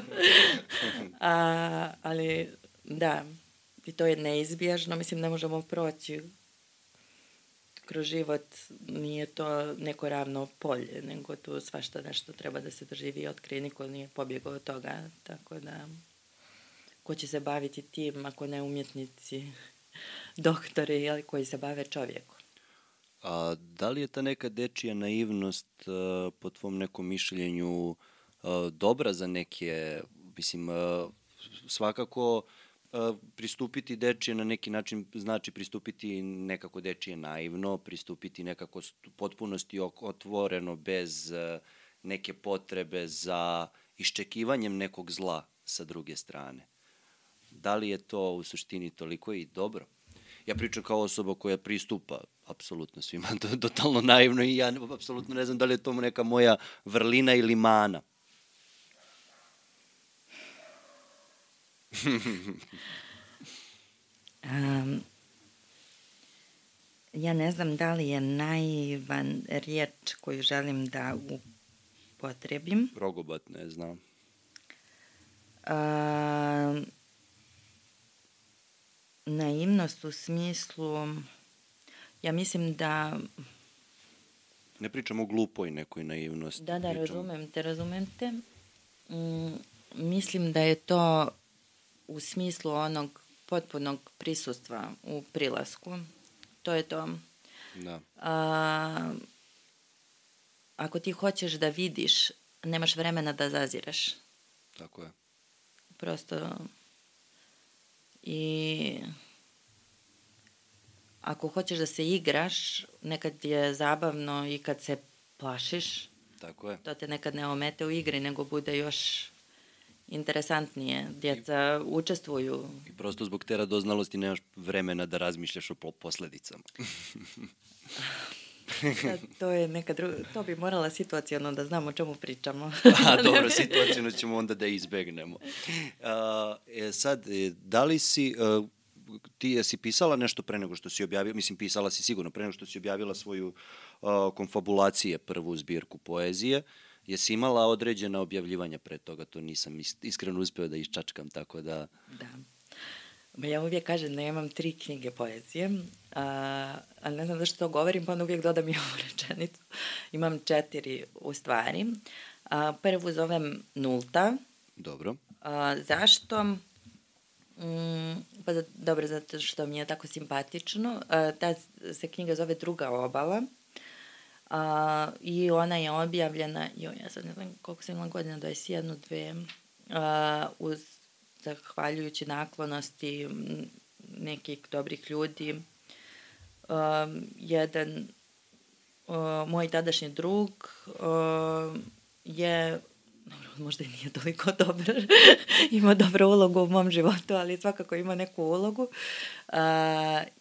A, ali da, I to je neizbježno, mislim ne možemo proći kroz život, nije to neko ravno polje, nego tu svašta nešto treba da se doživi i otkrije, niko nije pobjegao od toga, tako da ko će se baviti tim ako ne umjetnici, doktori jeli, koji se bave čovjekom. A da li je ta neka dečija naivnost uh, po tvom nekom mišljenju uh, dobra za neke, mislim, uh, svakako pristupiti dečije na neki način znači pristupiti nekako dečije naivno, pristupiti nekako potpunosti otvoreno bez neke potrebe za iščekivanjem nekog zla sa druge strane. Da li je to u suštini toliko i dobro? Ja pričam kao osoba koja pristupa apsolutno svima totalno naivno i ja apsolutno ne znam da li je to neka moja vrlina ili mana. um, ja ne znam da li je naivan riječ koju želim da upotrebim. Rogobat, ne znam. Um, naivnost u smislu, ja mislim da... Ne pričamo o glupoj nekoj naivnosti. Da, da, pričamo... razumem te, razumem te. Mm, mislim da je to u smislu onog potpunog prisustva u prilasku. To je to. Da. A, ako ti hoćeš da vidiš, nemaš vremena da zaziraš. Tako je. Prosto i ako hoćeš da se igraš, nekad je zabavno i kad se plašiš. Tako je. To te nekad ne omete u igri, nego bude još interesantnije. Djeca I, učestvuju. I prosto zbog te radoznalosti nemaš vremena da razmišljaš o posledicama. Sad, to je neka druga, to bi morala situacijalno da znamo o čemu pričamo. A, dobro, situacijalno ćemo onda da izbegnemo. Uh, e, sad, e, da li si, uh, ti jesi pisala nešto pre nego što si objavila, mislim pisala si sigurno pre nego što si objavila svoju uh, konfabulacije, prvu zbirku poezije, jesi imala određena objavljivanja pre toga, to nisam iskreno uspeo da iščačkam, tako da... Da. Ma ja uvijek kažem da imam tri knjige poezije, a, ali ne znam zašto to govorim, pa onda uvijek dodam i ovu rečenicu. Imam četiri u stvari. A, prvu zovem Nulta. Dobro. A, zašto? Mm, pa da, dobro, zato što mi je tako simpatično. A, ta se knjiga zove Druga obala. A, I ona je objavljena, jo, ja sad ne znam koliko sam imala godina, 21, dve, a, uz zahvaljujući naklonosti nekih dobrih ljudi. Um, jedan uh, moj tadašnji drug uh, je možda i nije toliko dobar, ima dobru ulogu u mom životu, ali svakako ima neku ulogu. Uh,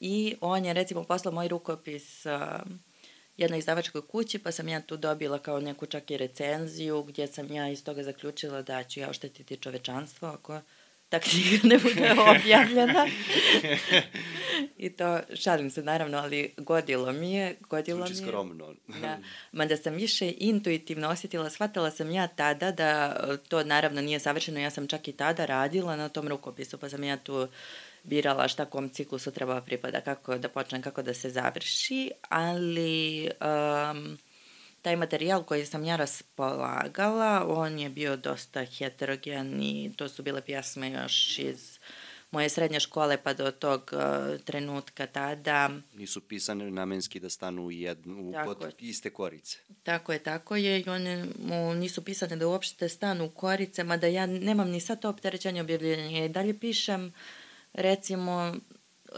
I on je recimo poslao moj rukopis uh, jednoj izdavačkoj kući, pa sam ja tu dobila kao neku čak i recenziju, gdje sam ja iz toga zaključila da ću ja oštetiti čovečanstvo ako ta knjiga ne bude objavljena. I to, šalim se naravno, ali godilo mi je. Godilo Zvuči mi je, skromno. da, mada sam više intuitivno osjetila, shvatila sam ja tada da to naravno nije savršeno, ja sam čak i tada radila na tom rukopisu, pa sam ja tu birala šta kom ciklusu treba pripada, kako da počne, kako da se završi, ali um, taj materijal koji sam ja raspolagala, on je bio dosta heterogen i to su bile pjesme još iz moje srednje škole pa do tog uh, trenutka tada. Nisu pisane namenski da stanu u, jednu, tako pod iste korice. Tako je, tako je i one mu nisu pisane da uopšte stanu u korice, mada ja nemam ni sad to opterećenje objavljenja. I dalje pišem, recimo,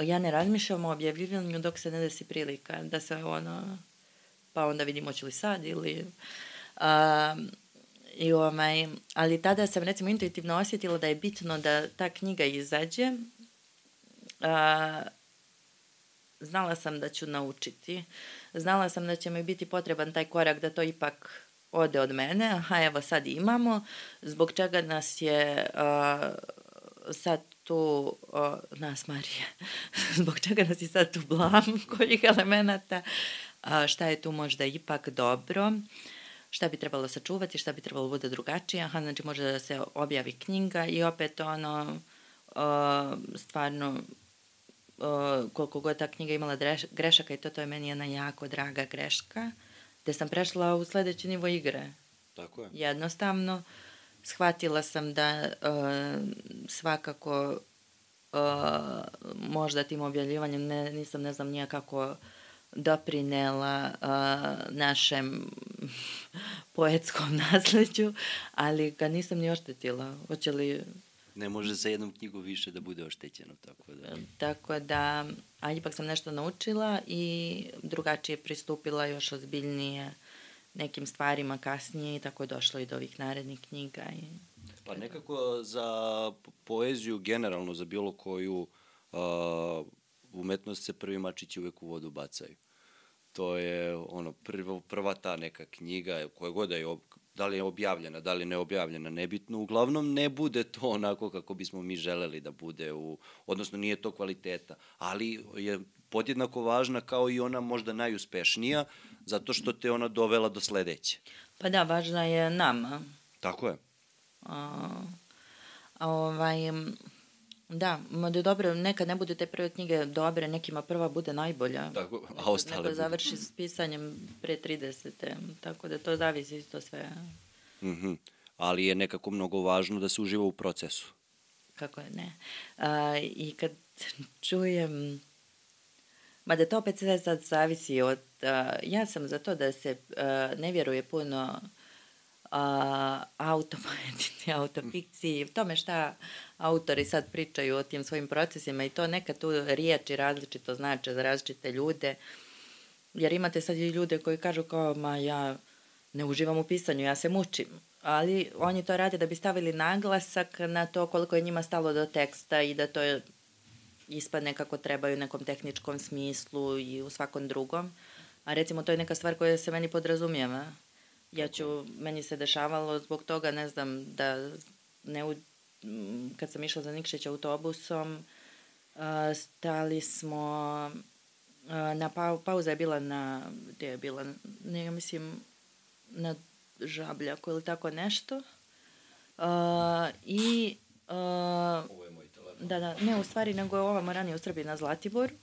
ja ne razmišljam o objavljivanju dok se ne desi prilika da se ono pa onda vidimo će li sad ili... Um, i ovaj, ali tada sam recimo intuitivno osjetila da je bitno da ta knjiga izađe. A, znala sam da ću naučiti. Znala sam da će mi biti potreban taj korak da to ipak ode od mene. Aha, evo sad imamo. Zbog čega nas je a, sad tu, a, nas Marije, zbog čega nas je sad tu blam kojih elemenata šta je tu možda ipak dobro, šta bi trebalo sačuvati, šta bi trebalo bude drugačije, aha, znači može da se objavi knjiga i opet ono, stvarno koliko god ta knjiga imala grešaka i to, to je meni jedna jako draga greška, gde sam prešla u sledeći nivo igre. Tako je. Jednostavno, shvatila sam da svakako uh, možda tim objavljivanjem ne, nisam ne znam nijakako doprinela uh, našem poetskom nasleđu, ali ga nisam ni oštetila. Hoće li... Ne može za jednom knjigu više da bude oštećeno, tako da... Tako da, a ipak sam nešto naučila i drugačije pristupila još ozbiljnije nekim stvarima kasnije i tako je došlo i do ovih narednih knjiga. I... Pa nekako za poeziju generalno, za bilo koju uh, umetnost se prvi mačići uvek u vodu bacaju. To je ono prvo, prva ta neka knjiga koja god da je da li je objavljena, da li je neobjavljena, nebitno. Uglavnom ne bude to onako kako bismo mi želeli da bude, u, odnosno nije to kvaliteta, ali je podjednako važna kao i ona možda najuspešnija, zato što te ona dovela do sledeće. Pa da, važna je nama. Tako je. A ovaj, Da, da dobro, nekad ne budu te prve knjige dobre, nekima prva bude najbolja. Tako, a ostale Neko završi s pisanjem pre 30. Tako da to zavisi isto sve. Mm -hmm. Ali je nekako mnogo važno da se uživa u procesu. Kako je, ne. A, I kad čujem da to opet sve sad zavisi od... A, ja sam za to da se a, ne vjeruje puno a, autopoetici, autofikciji, tome šta autori sad pričaju o tim svojim procesima i to neka tu riječi različito znače za različite ljude, jer imate sad i ljude koji kažu kao, ma ja ne uživam u pisanju, ja se mučim, ali oni to rade da bi stavili naglasak na to koliko je njima stalo do teksta i da to je ispadne kako trebaju u nekom tehničkom smislu i u svakom drugom. A recimo to je neka stvar koja se meni podrazumijeva. Ja ću, meni se dešavalo zbog toga, ne znam, da ne u, kad sam išla za Nikšić autobusom, stali smo, na pa, pauza je bila na, gde je bila, ne, ja mislim, na Žabljaku ili tako nešto. Uh, I uh, Ovo je moj telefon. Da, da, ne u stvari, nego je ovamo ranije u Srbiji na Zlatiboru.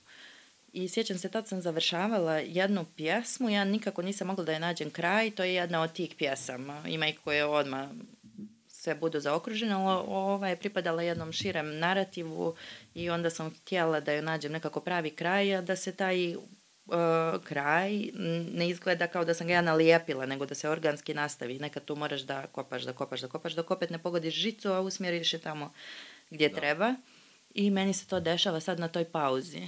I sjećam se, tad sam završavala jednu pjesmu, ja nikako nisam mogla da je nađem kraj, to je jedna od tih pjesama. Ima ih koje odmah sve budu zaokružene, ali ova je pripadala jednom širem narativu i onda sam htjela da joj nađem nekako pravi kraj, a da se taj uh, kraj ne izgleda kao da sam ga ja nalijepila, nego da se organski nastavi. Nekad tu moraš da kopaš, da kopaš, da kopaš, dok opet ne pogodiš žicu, a usmjeriš je tamo gdje da. treba. I meni se to dešava sad na toj pauzi.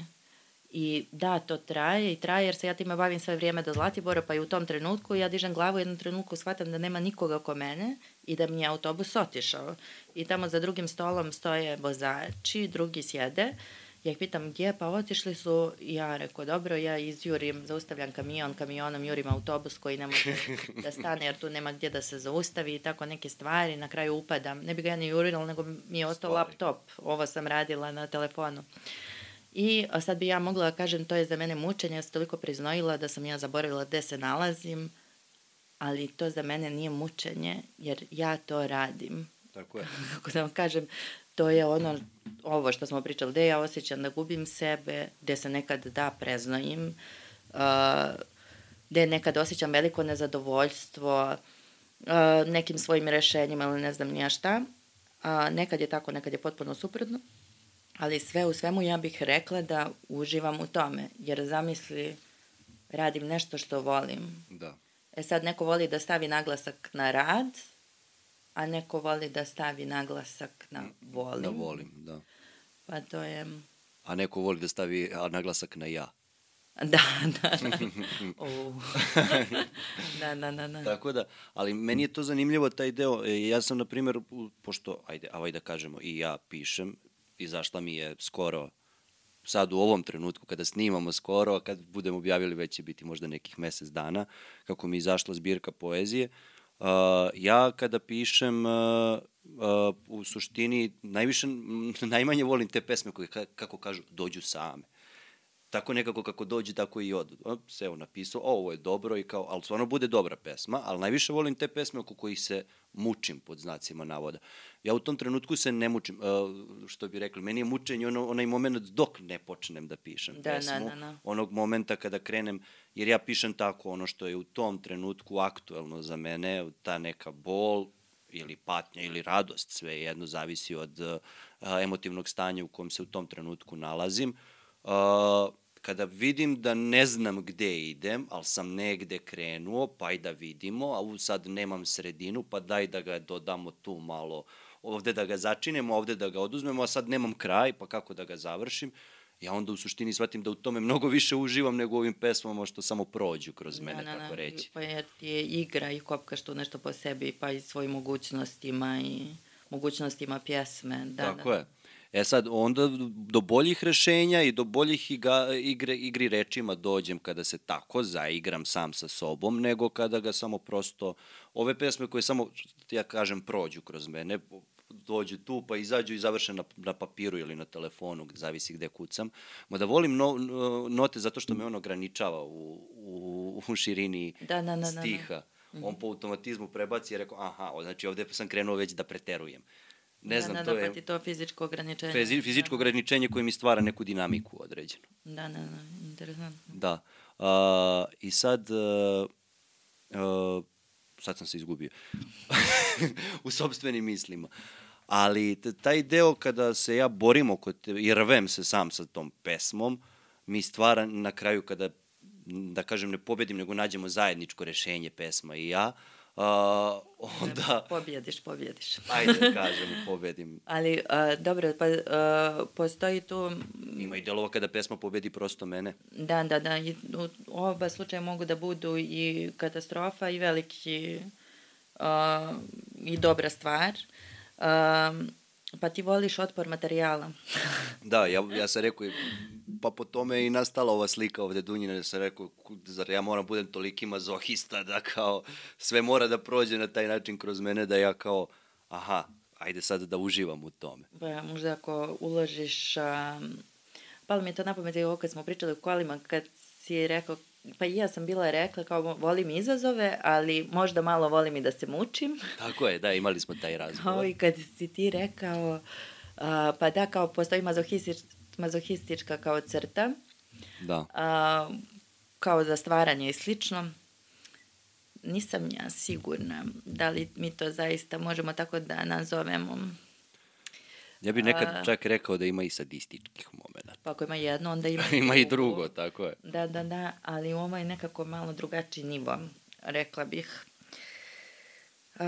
I da, to traje i traje jer se ja time bavim sve vrijeme do Zlatibora, pa i u tom trenutku ja dižem glavu u jednom trenutku shvatam da nema nikoga oko mene i da mi je autobus otišao. I tamo za drugim stolom stoje vozači, drugi sjede. Ja ih pitam gdje, pa otišli su, ja rekao, dobro, ja izjurim, zaustavljam kamion, kamionom jurim autobus koji ne može da stane jer tu nema gdje da se zaustavi i tako neke stvari, na kraju upadam. Ne bi ga ja ni jurirala, nego mi je ostao laptop. Ovo sam radila na telefonu. I sad bi ja mogla da kažem, to je za mene mučenje, ja sam toliko priznojila da sam ja zaboravila gde se nalazim, ali to za mene nije mučenje, jer ja to radim. Tako je. Kako da vam kažem, to je ono, ovo što smo pričali, gde ja osjećam da gubim sebe, gde se nekad da preznojim, uh, gde nekad osjećam veliko nezadovoljstvo uh, nekim svojim rešenjima ili ne znam nija šta. Uh, nekad je tako, nekad je potpuno suprotno. Ali sve u svemu ja bih rekla da uživam u tome, jer zamisli radim nešto što volim. Da. E sad neko voli da stavi naglasak na rad, a neko voli da stavi naglasak na volim. Na volim, da. Pa to je... A neko voli da stavi naglasak na ja. Da, da, da. Da, da, da, da. Tako da, ali meni je to zanimljivo taj deo. E, ja sam, na primjer, pošto, ajde, avaj da kažemo, i ja pišem, izašla mi je skoro sad u ovom trenutku kada snimamo skoro, a kad budemo objavili već će biti možda nekih mesec dana, kako mi izašla zbirka poezije. Uh, ja kada pišem, uh, uh, u suštini najviše, najmanje volim te pesme koje, kako kažu, dođu same. Tako nekako kako dođe, tako i odu. Se evo napisao, o, ovo je dobro i kao, ali stvarno bude dobra pesma, ali najviše volim te pesme oko kojih se mučim pod znacima navoda. Ja u tom trenutku se ne mučim, uh, što bi rekli, meni je mučenje ono, onaj moment dok ne počnem da pišem Da, da, pesmu, da, da. onog momenta kada krenem, jer ja pišem tako ono što je u tom trenutku aktuelno za mene, ta neka bol ili patnja ili radost, sve jedno zavisi od uh, emotivnog stanja u kom se u tom trenutku nalazim. Uh, kada vidim da ne znam gde idem, ali sam negde krenuo, pa i da vidimo, a u sad nemam sredinu, pa daj da ga dodamo tu malo, ovde da ga začinemo, ovde da ga oduzmemo, a sad nemam kraj, pa kako da ga završim, ja onda u suštini shvatim da u tome mnogo više uživam nego u ovim pesmama što samo prođu kroz mene, da, da, tako da. reći. Pa je, ti je igra i kopkaš tu nešto po sebi, pa i svojim mogućnostima i mogućnostima pjesme. Da, Tako da. je. E sad, onda do boljih rešenja i do boljih iga, igre, igri rečima dođem kada se tako zaigram sam sa sobom, nego kada ga samo prosto, ove pesme koje samo, ja kažem, prođu kroz mene, dođu tu pa izađu i završe na, na papiru ili na telefonu, zavisi gde kucam. Mada volim no, note zato što me on ograničava u, u, u širini Da, da, da, da, da. stiha. On po automatizmu prebaci i rekao, aha, znači ovde sam krenuo već da preterujem. Ne da, znam, da, to da, je pa ti to fizičko ograničenje. fizi, fizičko ograničenje koje mi stvara neku dinamiku određenu. Da, da, da, interesantno. Da. Uh, I sad, uh, uh, sad sam se izgubio u sobstvenim mislima. Ali taj deo kada se ja borim oko te, i rvem se sam sa tom pesmom, mi stvara na kraju kada, da kažem, ne pobedim, nego nađemo zajedničko rešenje pesma i ja, uh, onda, Pobjediš, pobjediš. ajde kažem, pobedim. Ali, uh, dobro, pa uh, postoji tu, Ima i delova kada pesma pobedi prosto mene. da, da, da, i u oba slučaja mogu da budu i katastrofa i veliki uh, i dobra stvar. Um, pa ti voliš otpor materijala. Da, ja, ja sam rekao, pa po tome je i nastala ova slika ovde Dunjina, da sam rekao, zar ja moram budem toliki mazohista da kao sve mora da prođe na taj način kroz mene da ja kao, aha, ajde sad da uživam u tome. Pa možda ako uložiš... Um, palo mi je to na pamet ovo kad smo pričali o kolima, kad si rekao, pa i ja sam bila rekla kao volim izazove, ali možda malo volim i da se mučim. Tako je, da, imali smo taj Kao razgovor. i kad si ti rekao, uh, pa da, kao postoji mazohistič, mazohistička kao crta, Da. uh, kao za stvaranje i slično. Nisam ja sigurna da li mi to zaista možemo tako da nazovemo. Ja bih nekad A- čak rekao da ima i sadističkih momenta. Pa ako ima jedno, onda ima, ima i drugo, tako je. Da, da, da, ali ovo je nekako malo drugačiji nivo, rekla bih. Uh,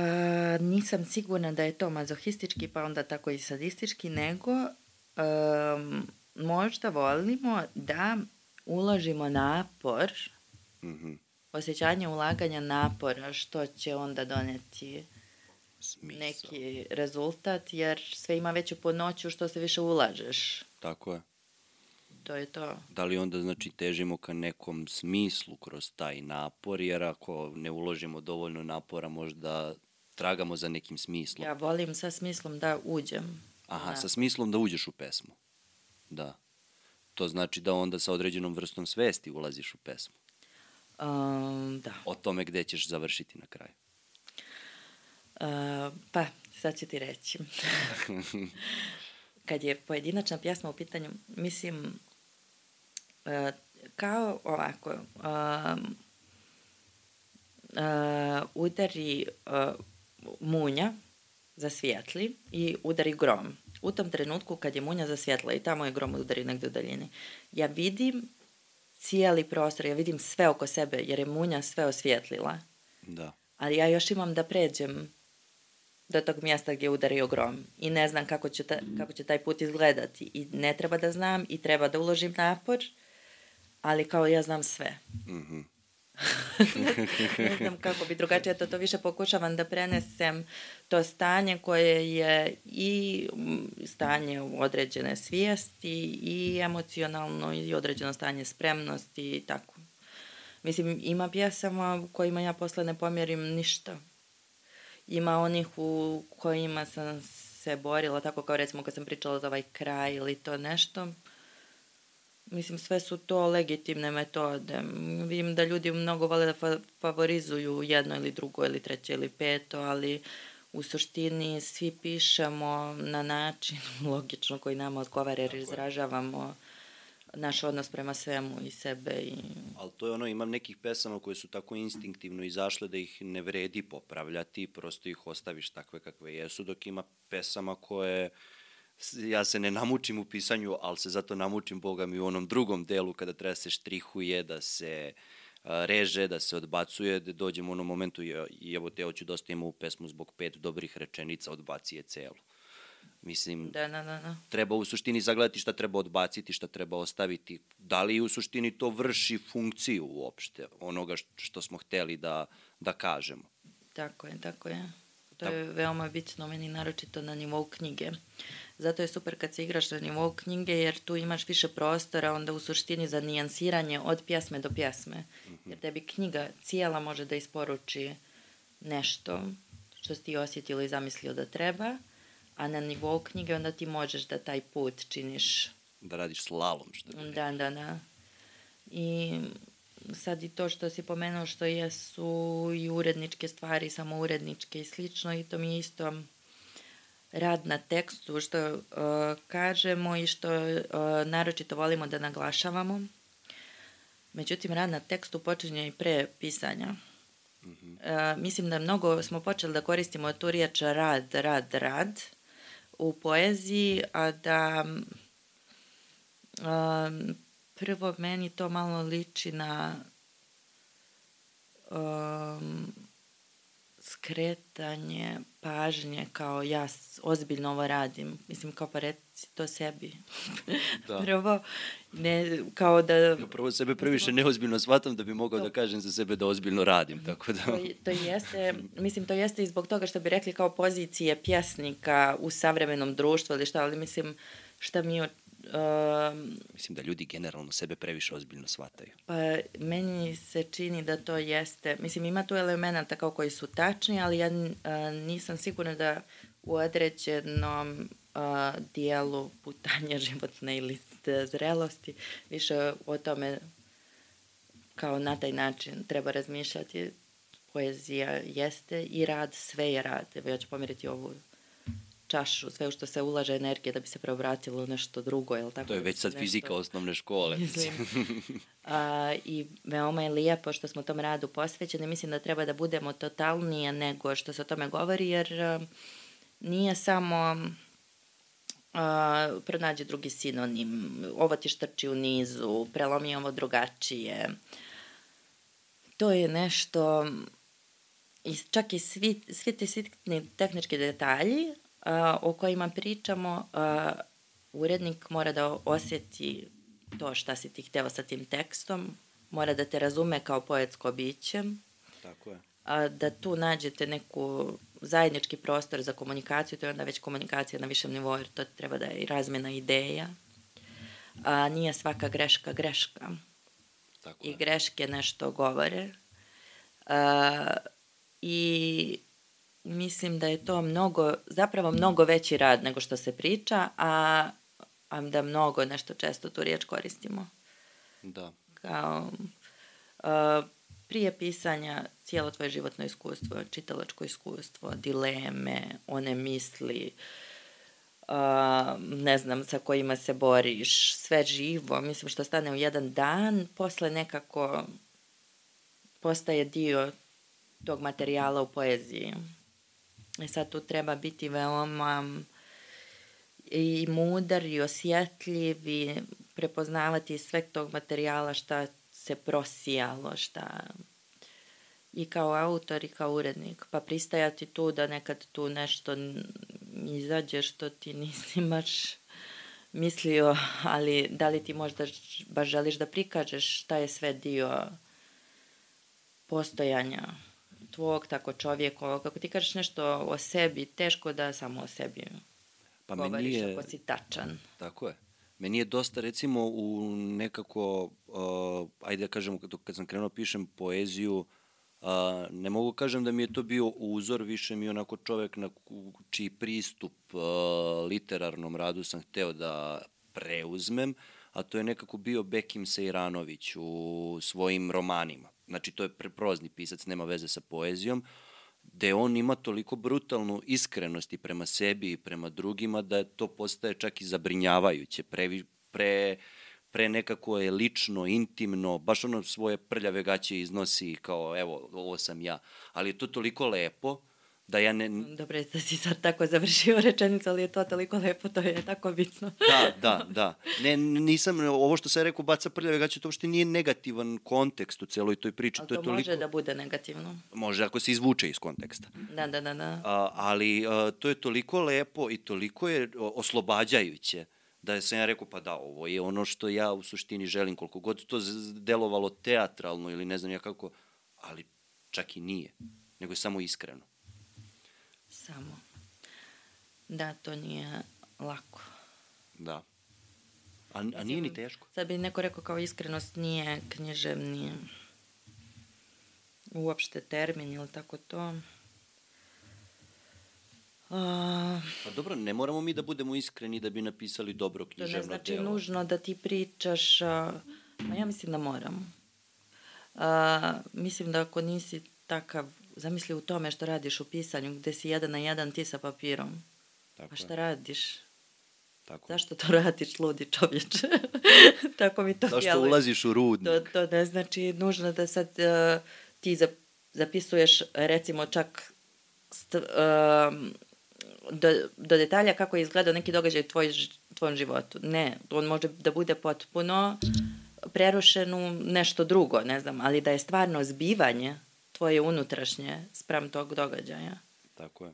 nisam sigurna da je to mazohistički, pa onda tako i sadistički, nego um, možda volimo da uložimo napor, Mhm. osjećanje ulaganja napora, što će onda doneti Smisao. neki rezultat, jer sve ima veću podnoću što se više ulažeš. Tako je. To je to. Da li onda znači težimo ka nekom smislu kroz taj napor, jer ako ne uložimo dovoljno napora možda tragamo za nekim smislom. Ja volim sa smislom da uđem. Aha, Da. sa smislom da uđeš u pesmu. Da. To znači da onda sa određenom vrstom svesti ulaziš u pesmu. Um, da. O tome gde ćeš završiti na kraju. Uh, pa, sad ću ti reći. Kad je pojedinačna pjesma u pitanju, mislim, uh, kao ovako, um, uh, udari uh, munja zasvijetli i udari grom. U tom trenutku kad je munja zasvijetla i tamo je grom udari negde u daljini, ja vidim cijeli prostor, ja vidim sve oko sebe jer je munja sve osvijetlila Da. ali ja još imam da pređem do tog mjesta gdje je udario grom i ne znam kako će, ta, kako će taj put izgledati i ne treba da znam i treba da uložim napor, ali kao ja znam sve. Mhm. ne znam kako bi drugačije to, to više pokušavam da prenesem to stanje koje je i mm, stanje određene svijesti i emocionalno i određeno stanje spremnosti i tako. Mislim, ima pjesama u kojima ja posle ne pomjerim ništa. Ima onih u kojima sam se borila, tako kao recimo kad sam pričala za ovaj kraj ili to nešto. Mislim, sve su to legitimne metode. Vidim da ljudi mnogo vole da fa favorizuju jedno ili drugo ili treće ili peto, ali u suštini svi pišemo na način logično koji nama odgovara jer izražavamo naš odnos prema svemu i sebe. I... Ali to je ono, imam nekih pesama koje su tako instinktivno izašle da ih ne vredi popravljati, prosto ih ostaviš takve kakve jesu, dok ima pesama koje ja se ne namučim u pisanju, ali se zato namučim, boga mi, u onom drugom delu kada treba se štrihuje, da se reže, da se odbacuje, da dođem u onom momentu i evo te hoću dosta da ima u pesmu zbog pet dobrih rečenica, odbaci je celu. Mislim, da, da, da, da. treba u suštini zagledati šta treba odbaciti, šta treba ostaviti. Da li u suštini to vrši funkciju uopšte onoga što smo hteli da, da kažemo. Tako je, tako je. To je veoma bitno meni, naročito na nivou knjige. Zato je super kad se igraš na nivou knjige, jer tu imaš više prostora, onda u suštini za nijansiranje od pjesme do pjesme. Jer tebi knjiga cijela može da isporuči nešto što si ti osjetio i zamislio da treba, a na nivou knjige onda ti možeš da taj put činiš... Da radiš slalom, što bi Da, da, da. I sad i to što si pomenuo što jesu i uredničke stvari, samo uredničke i slično i to mi je isto rad na tekstu što uh, kažemo i što uh, naročito volimo da naglašavamo. Međutim, rad na tekstu počinje i pre pisanja. Mm -hmm. uh, mislim da mnogo smo počeli da koristimo tu riječ rad, rad, rad u poeziji, a da um, prvo meni to malo liči na um, skretanje pažnje kao ja ozbiljno ovo radim. Mislim, kao pa reci to sebi. Da. prvo, ne, kao da... Ja prvo sebe previše neozbiljno shvatam da bi mogao to, da kažem za sebe da ozbiljno radim, tako da... To, to jeste, mislim, to jeste i zbog toga što bi rekli kao pozicije pjesnika u savremenom društvu ili šta, ali mislim, šta mi Uh, Mislim da ljudi generalno sebe previše ozbiljno shvataju. Pa meni se čini da to jeste, mislim ima tu elementa kao koji su tačni, ali ja uh, nisam sigurna da u određenom uh, dijelu putanja životne ili zrelosti više o tome kao na taj način treba razmišljati. Poezija jeste i rad, sve je rad. Evo ja ću pomeriti ovu čašu, sve u što se ulaže energije da bi se preobratilo nešto drugo, je li tako? To je već sad nešto... fizika osnovne škole. Mislim. A, I veoma je lijepo što smo tom radu posvećeni. Mislim da treba da budemo totalnije nego što se o tome govori, jer a, nije samo a, pronađe drugi sinonim, ovo ti štrči u nizu, prelomi ovo drugačije. To je nešto i čak i svi, svi ti sitni tehnički detalji o kojima pričamo, urednik mora da osjeti to šta si ti hteo sa tim tekstom, mora da te razume kao poetsko biće. Tako je. A, da tu nađete neku zajednički prostor za komunikaciju, to je onda već komunikacija na višem nivou, jer to treba da je i razmena ideja. A, nije svaka greška greška. Tako I greške nešto govore. A, I mislim da je to mnogo, zapravo mnogo veći rad nego što se priča, a, a da mnogo nešto često tu riječ koristimo. Da. Kao, a, prije pisanja cijelo tvoje životno iskustvo, čitalačko iskustvo, dileme, one misli, a, ne znam, sa kojima se boriš, sve živo, mislim što stane u jedan dan, posle nekako postaje dio tog materijala u poeziji. I sad tu treba biti veoma i mudar i osjetljiv i prepoznavati sve tog materijala šta se prosijalo, šta i kao autor i kao urednik, pa pristajati tu da nekad tu nešto izađe što ti nisi baš mislio, ali da li ti možda baš želiš da prikažeš šta je sve dio postojanja tvog, tako čovjekovog. Kako ti kažeš nešto o sebi, teško da samo o sebi pa govoriš je, ako si tačan. Tako je. Meni je dosta, recimo, u nekako, uh, ajde da kažem, kad, kad sam krenuo pišem poeziju, uh, ne mogu kažem da mi je to bio uzor, više mi onako čovek na čiji pristup uh, literarnom radu sam hteo da preuzmem, a to je nekako bio Bekim Sejranović u svojim romanima. Znači, to je prozni pisac, nema veze sa poezijom, gde on ima toliko brutalnu iskrenost i prema sebi i prema drugima da to postaje čak i zabrinjavajuće, pre, pre, pre nekako je lično, intimno, baš ono svoje prljave gaće iznosi kao evo, ovo sam ja. Ali je to toliko lepo da ja ne... Dobro je da si sad tako završio rečenicu, ali je to toliko lepo, to je tako bitno. da, da, da. Ne, nisam, ovo što sam rekao, baca prljave gaće, to uopšte nije negativan kontekst u celoj toj priči. Ali to, to je toliko... može da bude negativno. Može, ako se izvuče iz konteksta. Da, da, da. da. A, ali a, to je toliko lepo i toliko je oslobađajuće da sam ja rekao, pa da, ovo je ono što ja u suštini želim, koliko god to delovalo teatralno ili ne znam ja kako, ali čak i nije, nego je samo iskreno samo. Da, to nije lako. Da. A, a nije ni teško? Sad bi neko rekao kao iskrenost nije književni uopšte termin ili tako to. A... Pa dobro, ne moramo mi da budemo iskreni da bi napisali dobro književno delo. To ne znači delo. nužno da ti pričaš, a, a ja mislim da moram. A, mislim da ako nisi takav zamisli u tome što radiš u pisanju, gde si jedan na jedan ti sa papirom. Tako pa šta je. radiš? Tako. Zašto to radiš, ludi čovječe? Tako mi to Zašto jeli. ulaziš u rudnik? To, to ne znači nužno da sad uh, ti zapisuješ recimo čak st, uh, do, do detalja kako je izgledao neki događaj u tvoj, tvojom životu. Ne, on može da bude potpuno prerušen u nešto drugo, ne znam, ali da je stvarno zbivanje tvoje unutrašnje sprem tog događaja. Tako je.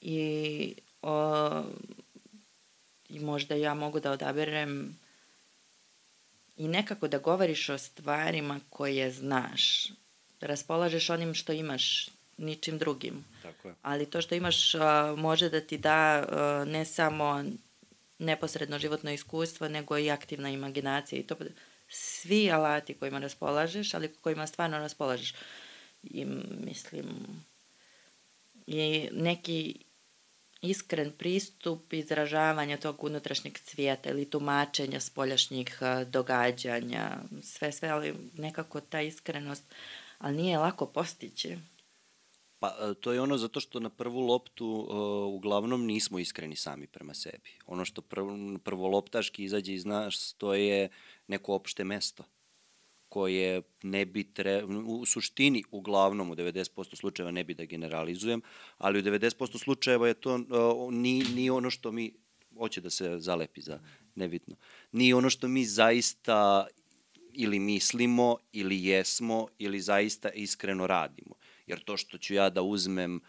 I, o, i možda ja mogu da odaberem i nekako da govoriš o stvarima koje znaš. Da raspolažeš onim što imaš, ničim drugim. Tako je. Ali to što imaš a, može da ti da a, ne samo neposredno životno iskustvo, nego i aktivna imaginacija. I to svi alati kojima raspolažeš, ali kojima stvarno raspolažeš. I mislim, i neki iskren pristup izražavanja tog unutrašnjeg cvijeta ili tumačenja spoljašnjih događanja, sve, sve, ali nekako ta iskrenost, ali nije lako postići. Pa e, to je ono zato što na prvu loptu uh, uglavnom nismo iskreni sami prema sebi. Ono što prvo, prvo loptaški izađe iz nas to je neko opšte mesto koje ne bi tre, u suštini uglavnom u 90% slučajeva ne bi da generalizujem, ali u 90% slučajeva je to uh, ni, ni ono što mi hoće da se zalepi za nebitno. Ni ono što mi zaista ili mislimo ili jesmo ili zaista iskreno radimo. Jer to što ću ja da uzmem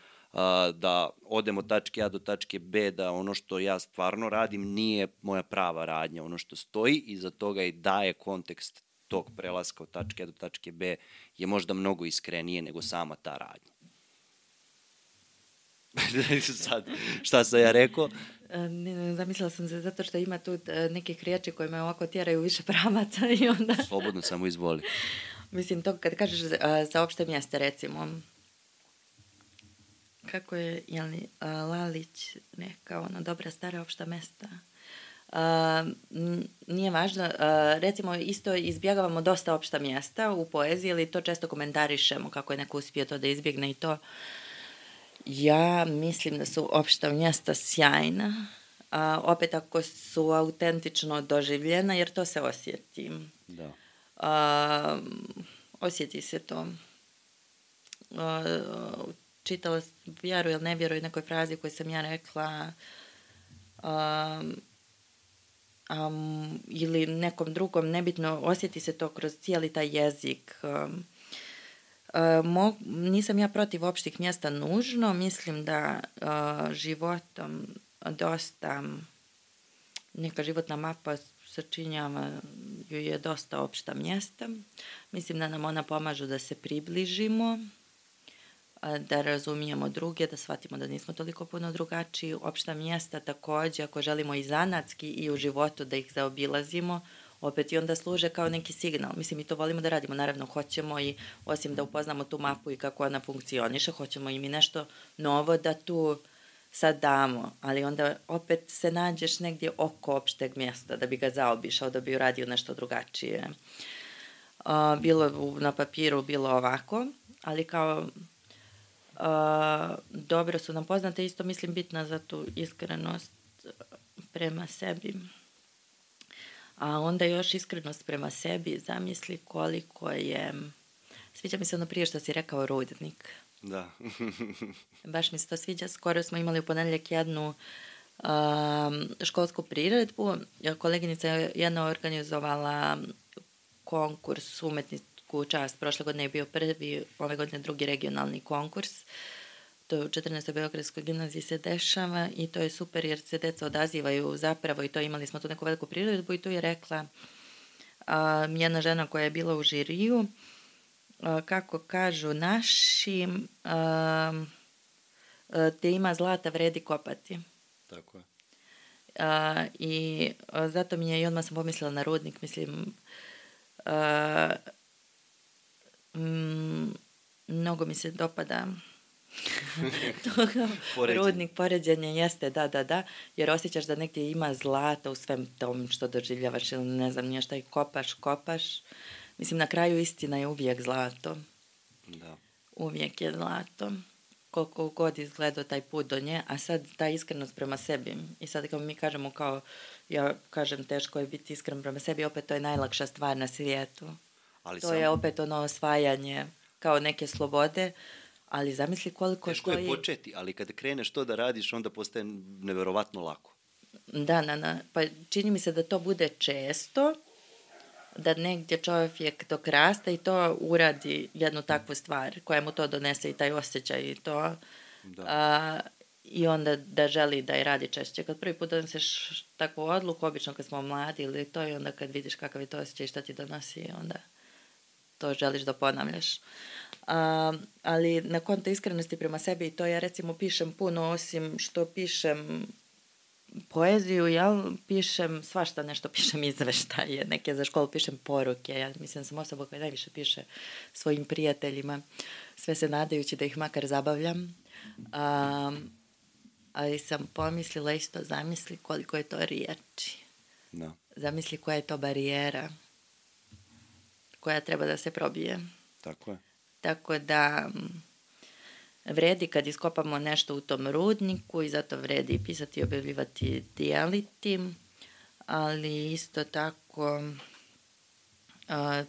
da odem od tačke A do tačke B, da ono što ja stvarno radim nije moja prava radnja. Ono što stoji iza toga i daje kontekst tog prelaska od tačke A do tačke B je možda mnogo iskrenije nego sama ta radnja. Sad, šta sam ja rekao? E, ne, ne, zamislila sam se zato što ima tu e, nekih riječi koje me ovako tjeraju više pravaca i onda... Slobodno, samo izvoli. Mislim, to kad kažeš za, za opšte mjeste, recimo, kako je, jel li, Lalić neka ona dobra stara opšta mesta, Uh, nije važno. Uh, recimo, isto izbjegavamo dosta opšta mjesta u poeziji, ali to često komentarišemo kako je neko uspio to da izbjegne i to. Ja mislim da su opšta mjesta sjajna, uh, opet ako su autentično doživljena, jer to se osjeti. Da. Uh, osjeti se to. Uh, čitala, vjeruj ili ne vjeruj nekoj frazi koju sam ja rekla um, um, ili nekom drugom, nebitno, osjeti se to kroz cijeli taj jezik. Um, mo, nisam ja protiv opštih mjesta nužno, mislim da uh, životom dosta neka životna mapa sačinjava ju je dosta opšta mjesta. Mislim da nam ona pomažu da se približimo da razumijemo druge, da shvatimo da nismo toliko puno drugačiji. Opšta mjesta takođe, ako želimo i zanatski i u životu da ih zaobilazimo, opet i onda služe kao neki signal. Mislim, mi to volimo da radimo. Naravno, hoćemo i, osim da upoznamo tu mapu i kako ona funkcioniše, hoćemo i mi nešto novo da tu sad damo, ali onda opet se nađeš negdje oko opšteg mjesta da bi ga zaobišao, da bi uradio nešto drugačije. Uh, bilo na papiru, bilo ovako, ali kao uh, dobro su nam poznate, isto mislim bitna za tu iskrenost prema sebi. A onda još iskrenost prema sebi, zamisli koliko je, sviđa mi se ono prije što si rekao rudnik. Da. Baš mi se to sviđa. Skoro smo imali u ponedjeljak jednu um, školsku priredbu. Koleginica je jedna organizovala konkurs umetničku čast. Prošle godine je bio prvi, ove godine drugi regionalni konkurs. To u 14. Beogradskoj gimnaziji se dešava i to je super jer se deca odazivaju zapravo i to imali smo tu neku veliku priredbu i tu je rekla um, jedna žena koja je bila u žiriju kako kažu naši, te ima zlata vredi kopati. Tako je. A, I a, zato mi je, i odmah sam pomislila na rudnik, mislim, a, m, mnogo mi se dopada rudnik poređenje jeste, da, da, da, jer osjećaš da negdje ima zlata u svem tom što doživljavaš ili ne znam nije šta i kopaš, kopaš. Mislim, na kraju istina je uvijek zlato. Da. Uvijek je zlato. Koliko god izgledao taj put do nje, a sad ta iskrenost prema sebi. I sad kao mi kažemo kao, ja kažem teško je biti iskren prema sebi, opet to je najlakša stvar na svijetu. Ali to sam... je opet ono osvajanje kao neke slobode, ali zamisli koliko Teško stoji... je početi, ali kad kreneš to da radiš, onda postaje neverovatno lako. Da, da, da. Pa čini mi se da to bude često, da negdje čovjek dok raste i to uradi jednu takvu stvar koja mu to donese i taj osjećaj i to. Da. A, I onda da želi da je radi češće. Kad prvi put doneseš takvu odluku, obično kad smo mladi ili to i onda kad vidiš kakav je to osjećaj i šta ti donosi, onda to želiš da ponavljaš. A, ali na konto iskrenosti prema sebi, to ja recimo pišem puno, osim što pišem poeziju, jel, pišem svašta nešto, pišem izveštaje, neke za školu pišem poruke, ja mislim sam osoba koja najviše piše svojim prijateljima, sve se nadajući da ih makar zabavljam. Um, ali sam pomislila isto, zamisli koliko je to riječi. No. Zamisli koja je to barijera koja treba da se probije. Tako je. Tako da vredi kad iskopamo nešto u tom rudniku i zato vredi pisati i objavljivati dijeliti, ali isto tako a,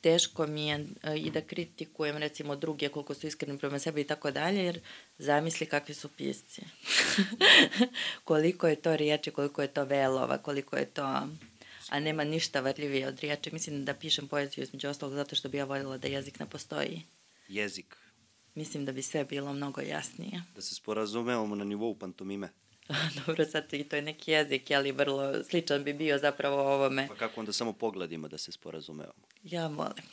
teško mi je a, i da kritikujem recimo druge koliko su iskreni prema sebi i tako dalje, jer zamisli kakvi su pisci. koliko je to riječi, koliko je to velova, koliko je to a nema ništa varljivije od riječi. Mislim da pišem poeziju između ostalog zato što bi ja voljela da jezik ne postoji. Jezik mislim da bi sve bilo mnogo jasnije. Da se sporazumevamo na nivou pantomime. Dobro, sad i to je neki jezik, ali vrlo sličan bi bio zapravo ovome. Pa kako onda samo pogledima da se sporazumevamo? Ja volim.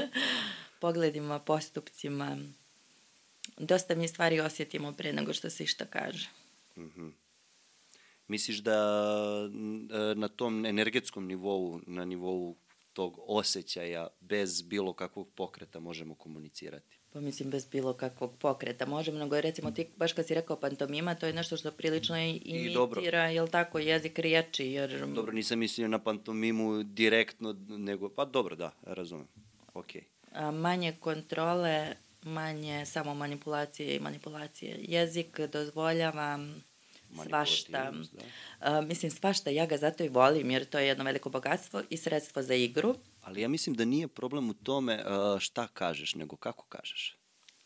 pogledima, postupcima. Dosta mi stvari osjetimo pre nego što se išta kaže. Mm -hmm. Misliš da na tom energetskom nivou, na nivou tog osjećaja, bez bilo kakvog pokreta možemo komunicirati? Pa mislim bez bilo kakvog pokreta. Možemo, nego je recimo ti, baš kad si rekao pantomima, to je nešto što prilično imitira, jel tako, jezik riječi. Jer... Dobro, nisam mislio na pantomimu direktno, nego, pa dobro, da, razumem. Okay. A manje kontrole, manje samo manipulacije i manipulacije. Jezik dozvoljava svašta. Da. A, mislim, svašta, ja ga zato i volim, jer to je jedno veliko bogatstvo i sredstvo za igru. Ali ja mislim da nije problem u tome uh, šta kažeš, nego kako kažeš.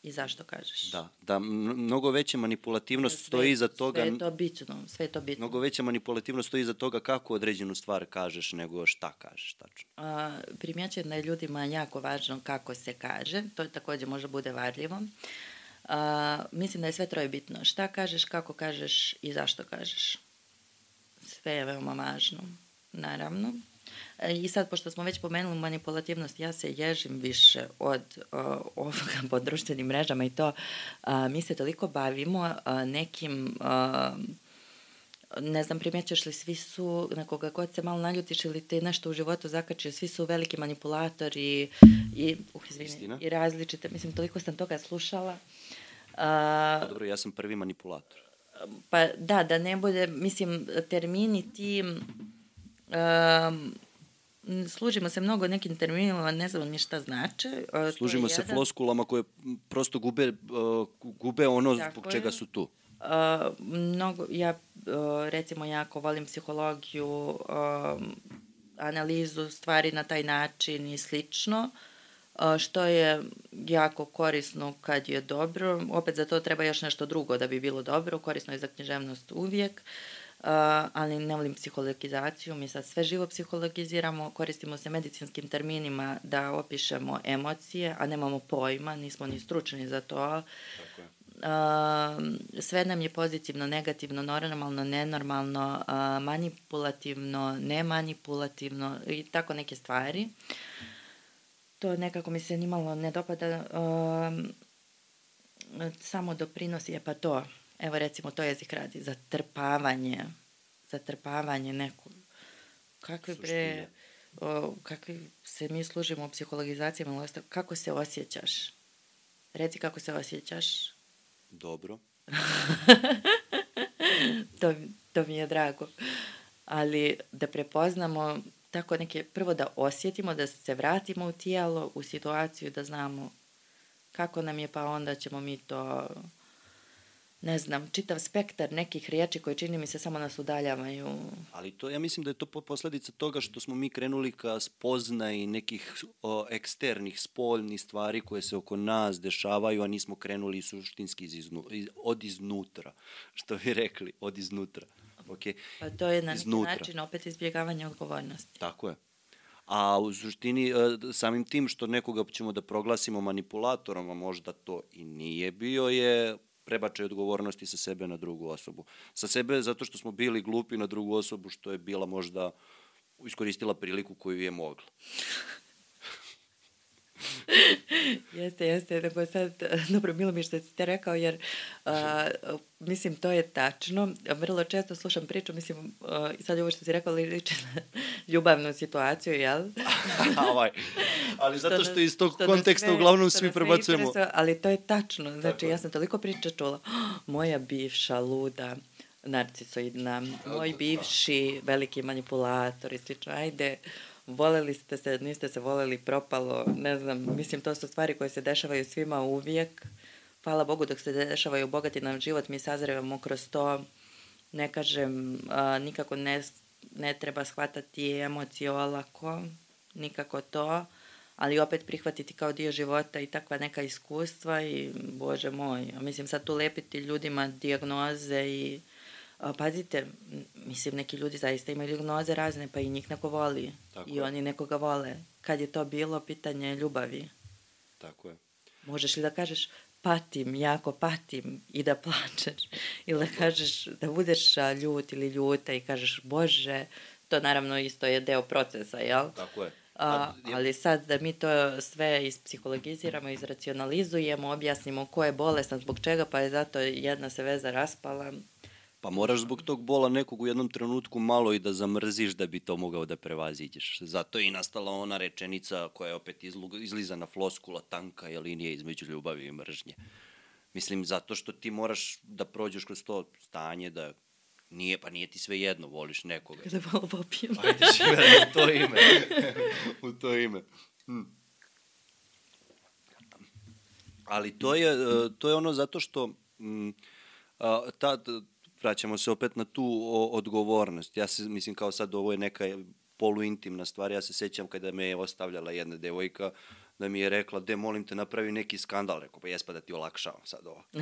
I zašto kažeš. Da, da mnogo veća manipulativnost sve, stoji iza toga... Sve je to bitno, sve je to bitno. Mnogo veća manipulativnost stoji iza toga kako određenu stvar kažeš nego šta kažeš tačno. A, primjećujem da je ljudima jako važno kako se kaže, to takođe može bude varljivo. A, mislim da je sve troje bitno. Šta kažeš, kako kažeš i zašto kažeš. Sve je veoma važno, naravno. E, I sad, pošto smo već pomenuli manipulativnost, ja se ježim više od uh, ovoga po društvenim mrežama i to, uh, mi se toliko bavimo uh, nekim uh, ne znam, primjećaš li, svi su, na koga god se malo naljutiš ili te nešto u životu zakačio, svi su veliki manipulatori i, uh, izvini, i različite, mislim, toliko sam toga slušala. A, Dobro, ja sam prvi manipulator. Pa da, da ne bude, mislim, termini ti... Um, služimo se mnogo nekim terminima, ne znam ni šta znače. Služimo se jedan... floskulama koje prosto gube, uh, gube ono Tako zbog je. čega su tu. Uh, mnogo, ja uh, recimo jako volim psihologiju, uh, analizu stvari na taj način i slično, uh, što je jako korisno kad je dobro. Opet za to treba još nešto drugo da bi bilo dobro, korisno je za književnost uvijek. Uh, ali ne volim psihologizaciju, mi sad sve živo psihologiziramo, koristimo se medicinskim terminima da opišemo emocije, a nemamo pojma, nismo ni stručni za to. Uh, sve nam je pozitivno, negativno, normalno, nenormalno, uh, manipulativno, nemanipulativno i tako neke stvari. To nekako mi se nimalo ne dopada. Uh, samo doprinosi je pa to evo recimo to jezik radi, zatrpavanje, zatrpavanje neku, kakve bre, o, kakvi se mi služimo u psihologizacijama, kako se osjećaš? Reci kako se osjećaš. Dobro. to, to mi je drago. Ali da prepoznamo tako neke, prvo da osjetimo, da se vratimo u tijelo, u situaciju, da znamo kako nam je, pa onda ćemo mi to ne znam, čitav spektar nekih riječi koje čini mi se samo nas udaljavaju. Ali to, ja mislim da je to posledica toga što smo mi krenuli ka spoznaji nekih o, eksternih, spoljnih stvari koje se oko nas dešavaju, a nismo krenuli suštinski iz iznu, iz, od iznutra, što bi rekli, od iznutra. Okay? Pa to je na neki iznutra. način opet izbjegavanje odgovornosti. Tako je. A u suštini, e, samim tim što nekoga ćemo da proglasimo manipulatorom, a možda to i nije bio, je prebačaj odgovornosti sa sebe na drugu osobu. Sa sebe zato što smo bili glupi na drugu osobu što je bila možda iskoristila priliku koju je mogla. jeste, jeste, nego sad, dobro, bilo mi što si te rekao, jer uh, mislim, to je tačno. Vrlo često slušam priču, mislim, uh, sad ovo što si rekao liči na ljubavnu situaciju, jel? ovaj. Ali zato što iz tog što konteksta sve, uglavnom svi prebacujemo. Ali to je tačno. Znači, Tako. ja sam toliko priča čula. Oh, moja bivša luda narcisoidna, moj bivši veliki manipulator i slično. Ajde, voleli ste se, niste se voleli, propalo, ne znam, mislim, to su stvari koje se dešavaju svima uvijek. Hvala Bogu dok se dešavaju bogati nam život, mi sazrevamo kroz to, ne kažem, a, nikako ne, ne treba shvatati emocije olako, nikako to, ali opet prihvatiti kao dio života i takva neka iskustva i, bože moj, mislim sad tu lepiti ljudima diagnoze i pazite, mislim, neki ljudi zaista imaju diagnoze razne, pa i njih neko voli. Tako I je. oni nekoga vole. Kad je to bilo, pitanje ljubavi. Tako je. Možeš li da kažeš, patim, jako patim i da plačeš. Ili da kažeš, da budeš ljut ili ljuta i kažeš, bože, to naravno isto je deo procesa, jel? Tako je. A, ali sad da mi to sve ispsihologiziramo, izracionalizujemo, objasnimo ko je bolestan, zbog čega, pa je zato jedna se veza raspala, Pa moraš zbog tog bola nekog u jednom trenutku malo i da zamrziš da bi to mogao da prevaziđeš. Zato je i nastala ona rečenica koja je opet izlizana floskula tanka je linija između ljubavi i mržnje. Mislim, zato što ti moraš da prođeš kroz to stanje da nije, pa nije ti sve jedno, voliš nekoga. Da malo popijem. Ajde, žive u to ime. u to ime. Hm. Ali to je, e, to je ono zato što m, a, ta, vraćamo se opet na tu odgovornost. Ja se, mislim, kao sad ovo je neka poluintimna stvar, ja se sećam kada me je ostavljala jedna devojka, da mi je rekla, de, molim te, napravi neki skandal. Rekao, pa jespa da ti olakšavam sad ovo.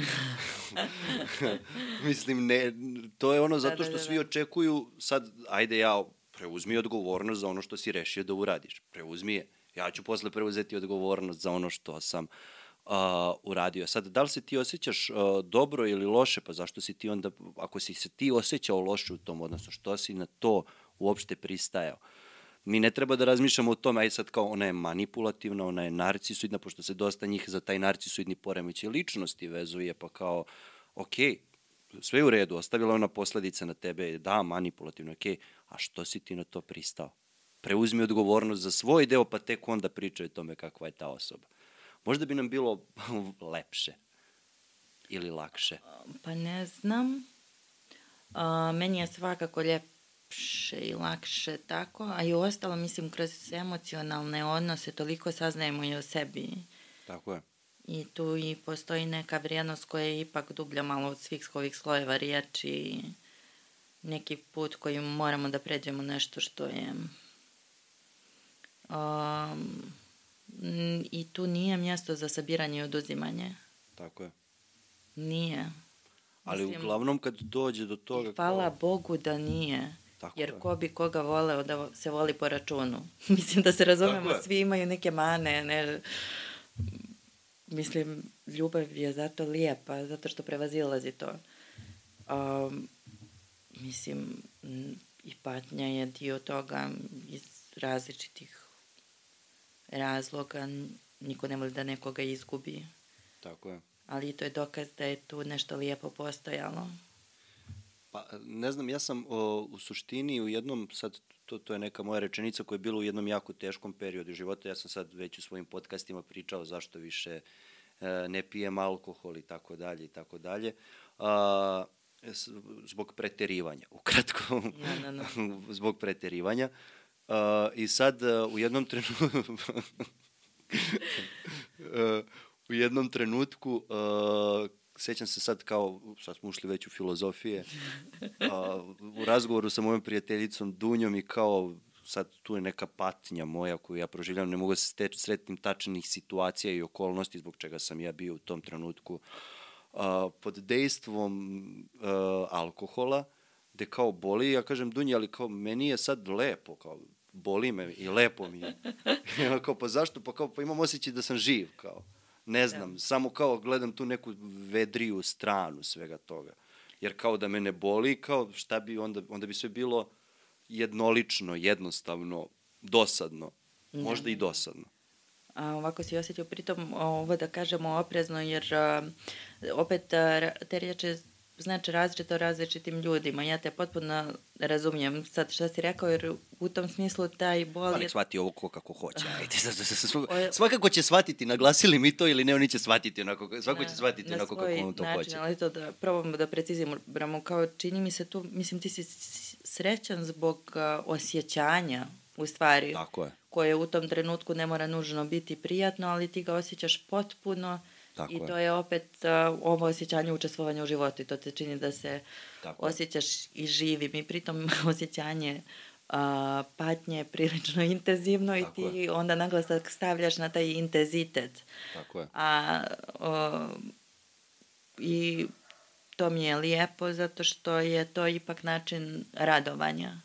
Mislim, ne, to je ono da, zato da, što da. svi očekuju, sad, ajde ja, preuzmi odgovornost za ono što si rešio da uradiš. Preuzmi je. Ja ću posle preuzeti odgovornost za ono što sam uh, uh, uradio. Sad, da li se ti osjećaš uh, dobro ili loše, pa zašto si ti onda, ako si se ti osjećao loše u tom odnosu, što si na to uopšte pristajao? Mi ne treba da razmišljamo o tome, aj sad kao ona je manipulativna, ona je narcisoidna, pošto se dosta njih za taj narcisoidni poremećaj ličnosti vezuje, pa kao, ok, sve je u redu, ostavila ona posledice na tebe, da, manipulativno, ok, a što si ti na to pristao? Preuzmi odgovornost za svoj deo, pa tek onda pričaj o tome kakva je ta osoba možda bi nam bilo lepše. ili lakše? Pa ne znam. A, meni je svakako ljepše i lakše tako, a i ostalo, mislim, kroz emocionalne odnose toliko saznajemo i o sebi. Tako je. I tu i postoji neka vrijednost koja je ipak dublja malo od svih ovih slojeva riječi i neki put koji moramo da pređemo nešto što je um, i tu nije mjesto za sabiranje i oduzimanje. Tako je. Nije. Ali Mislim, uglavnom kad dođe do toga... Hvala kao... Bogu da nije. Tako jer je. ko bi koga voleo da se voli po računu. Mislim da se razumemo, svi imaju neke mane, ne... Mislim, ljubav je zato lijepa, zato što prevazilazi to. Um, mislim, i patnja je dio toga iz različitih razloga. Niko ne voli da nekoga izgubi. Tako je. Ali to je dokaz da je tu nešto lijepo postojalo. Pa, ne znam, ja sam o, u suštini u jednom, sad to, to je neka moja rečenica koja je bila u jednom jako teškom periodu života. Ja sam sad već u svojim podcastima pričao zašto više e, ne pijem alkohol i tako dalje i tako dalje. A, zbog preterivanja, ukratko, no, no, no. zbog preterivanja. Uh, I sad uh, u jednom trenutku uh, u jednom trenutku uh, sećam se sad kao, sad smo ušli već u filozofije, uh, u razgovoru sa mojom prijateljicom Dunjom i kao sad tu je neka patnja moja koju ja proživljam, ne mogu da se sretnim tačnih situacija i okolnosti zbog čega sam ja bio u tom trenutku uh, pod dejstvom uh, alkohola, gde kao boli, ja kažem Dunji, ali kao meni je sad lepo, kao boli me i lepo mi je. I kao, pa zašto? Pa kao, pa imam osjećaj da sam živ, kao. Ne znam, da. samo kao gledam tu neku vedriju stranu svega toga. Jer kao da me ne boli, kao šta bi onda, onda bi sve bilo jednolično, jednostavno, dosadno. Da. Možda i dosadno. A, ovako si osjetio pritom ovo da kažemo oprezno, jer a, opet a, te riječi znači različito različitim ljudima. Ja te potpuno razumijem sad šta si rekao, jer u tom smislu taj bol... Pa nek shvati ovo ko kako hoće. Ajde, svakako će shvatiti, naglasili mi to ili ne, oni će shvatiti onako, svako će shvatiti onako kako on to način, hoće. Ali to da probamo da preciziramo, kao čini mi se tu, mislim ti si srećan zbog uh, osjećanja u stvari. Tako je. Koje u tom trenutku ne mora nužno biti prijatno, ali ti ga osjećaš potpuno Tako I je. to je opet uh, ovo osjećanje učestvovanja u životu i to te čini da se Tako osjećaš je. i živi. Mi pritom osjećanje uh, patnje je prilično intenzivno Tako i ti je. onda naglasak stavljaš na taj intenzitet. Tako je. A, uh, I to mi je lijepo zato što je to ipak način radovanja.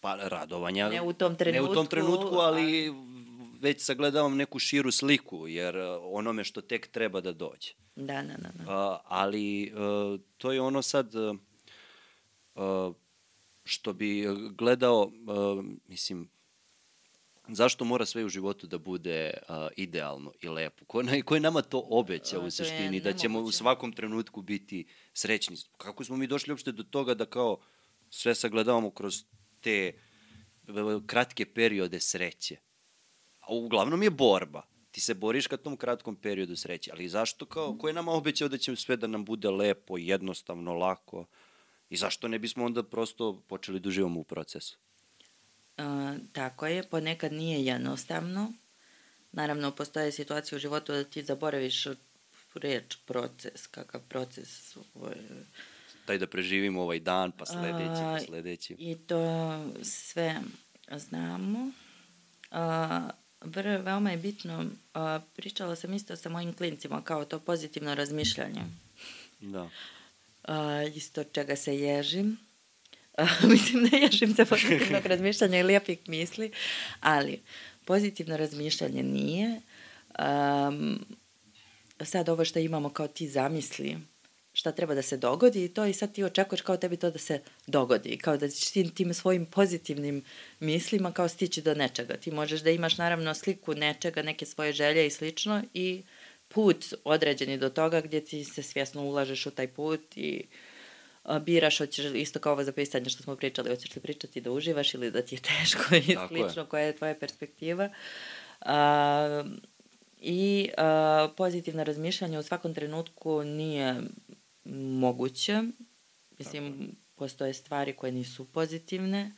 Pa radovanja. Ne u tom trenutku. Ne u tom trenutku, ali a već sagledavam neku širu sliku, jer e, onome što tek treba da dođe. Da, da, da. da. A, ali uh, to je ono sad uh, što bi gledao, uh, mislim, zašto mora sve u životu da bude uh, idealno i lepo? Ko, ko je nama to obeća u suštini, da ćemo u svakom trenutku biti srećni? Kako smo mi došli uopšte do toga da kao sve sagledavamo kroz te kratke periode sreće? Uglavnom je borba. Ti se boriš ka tom kratkom periodu sreće, ali zašto kao, ko je nama obećao da će sve da nam bude lepo, jednostavno, lako i zašto ne bismo onda prosto počeli da uživamo u procesu? E, tako je, ponekad nije jednostavno. Naravno, postoje situacije u životu da ti zaboraviš reč proces, kakav proces daj da preživimo ovaj dan, pa sledeći, pa sledeći. I to sve znamo. A, veoma je bitno, a, pričala sam isto sa mojim klincima kao to pozitivno razmišljanje. Da. A, isto čega se ježim. A, mislim da ježim se pozitivnog razmišljanja i lijepih misli, ali pozitivno razmišljanje nije. Um, sad ovo što imamo kao ti zamisli, šta treba da se dogodi i to i sad ti očekuješ kao tebi to da se dogodi, kao da ćeš tim, tim svojim pozitivnim mislima kao stići do nečega. Ti možeš da imaš naravno sliku nečega, neke svoje želje i slično i put određeni do toga gdje ti se svjesno ulažeš u taj put i biraš, hoćeš isto kao ovo za pisanje što smo pričali, hoćeš li pričati da uživaš ili da ti je teško i Tako slično, je. koja je tvoja perspektiva. A, I a, pozitivno razmišljanje u svakom trenutku nije moguće. Mislim, Tako. postoje stvari koje nisu pozitivne.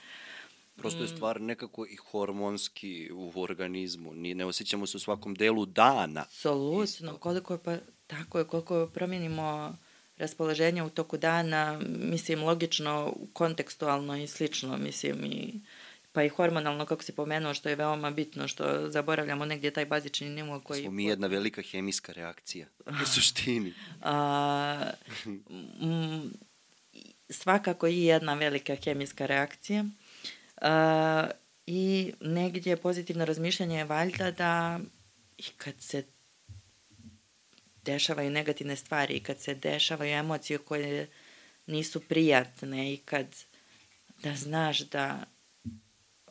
Prosto je mm. stvar nekako i hormonski u organizmu. Ni, ne osjećamo se u svakom delu dana. Apsolutno. Koliko je pa, tako je, koliko promijenimo raspoloženje u toku dana, mislim, logično, kontekstualno i slično, mislim, i pa i hormonalno, kako si pomenuo, što je veoma bitno, što zaboravljamo negdje taj bazični nivo koji... Smo mi jedna velika hemijska reakcija, u suštini. A, m, svakako i jedna velika hemijska reakcija. A, I negdje pozitivno razmišljanje je valjda da i kad se dešavaju negativne stvari i kad se dešavaju emocije koje nisu prijatne i kad da znaš da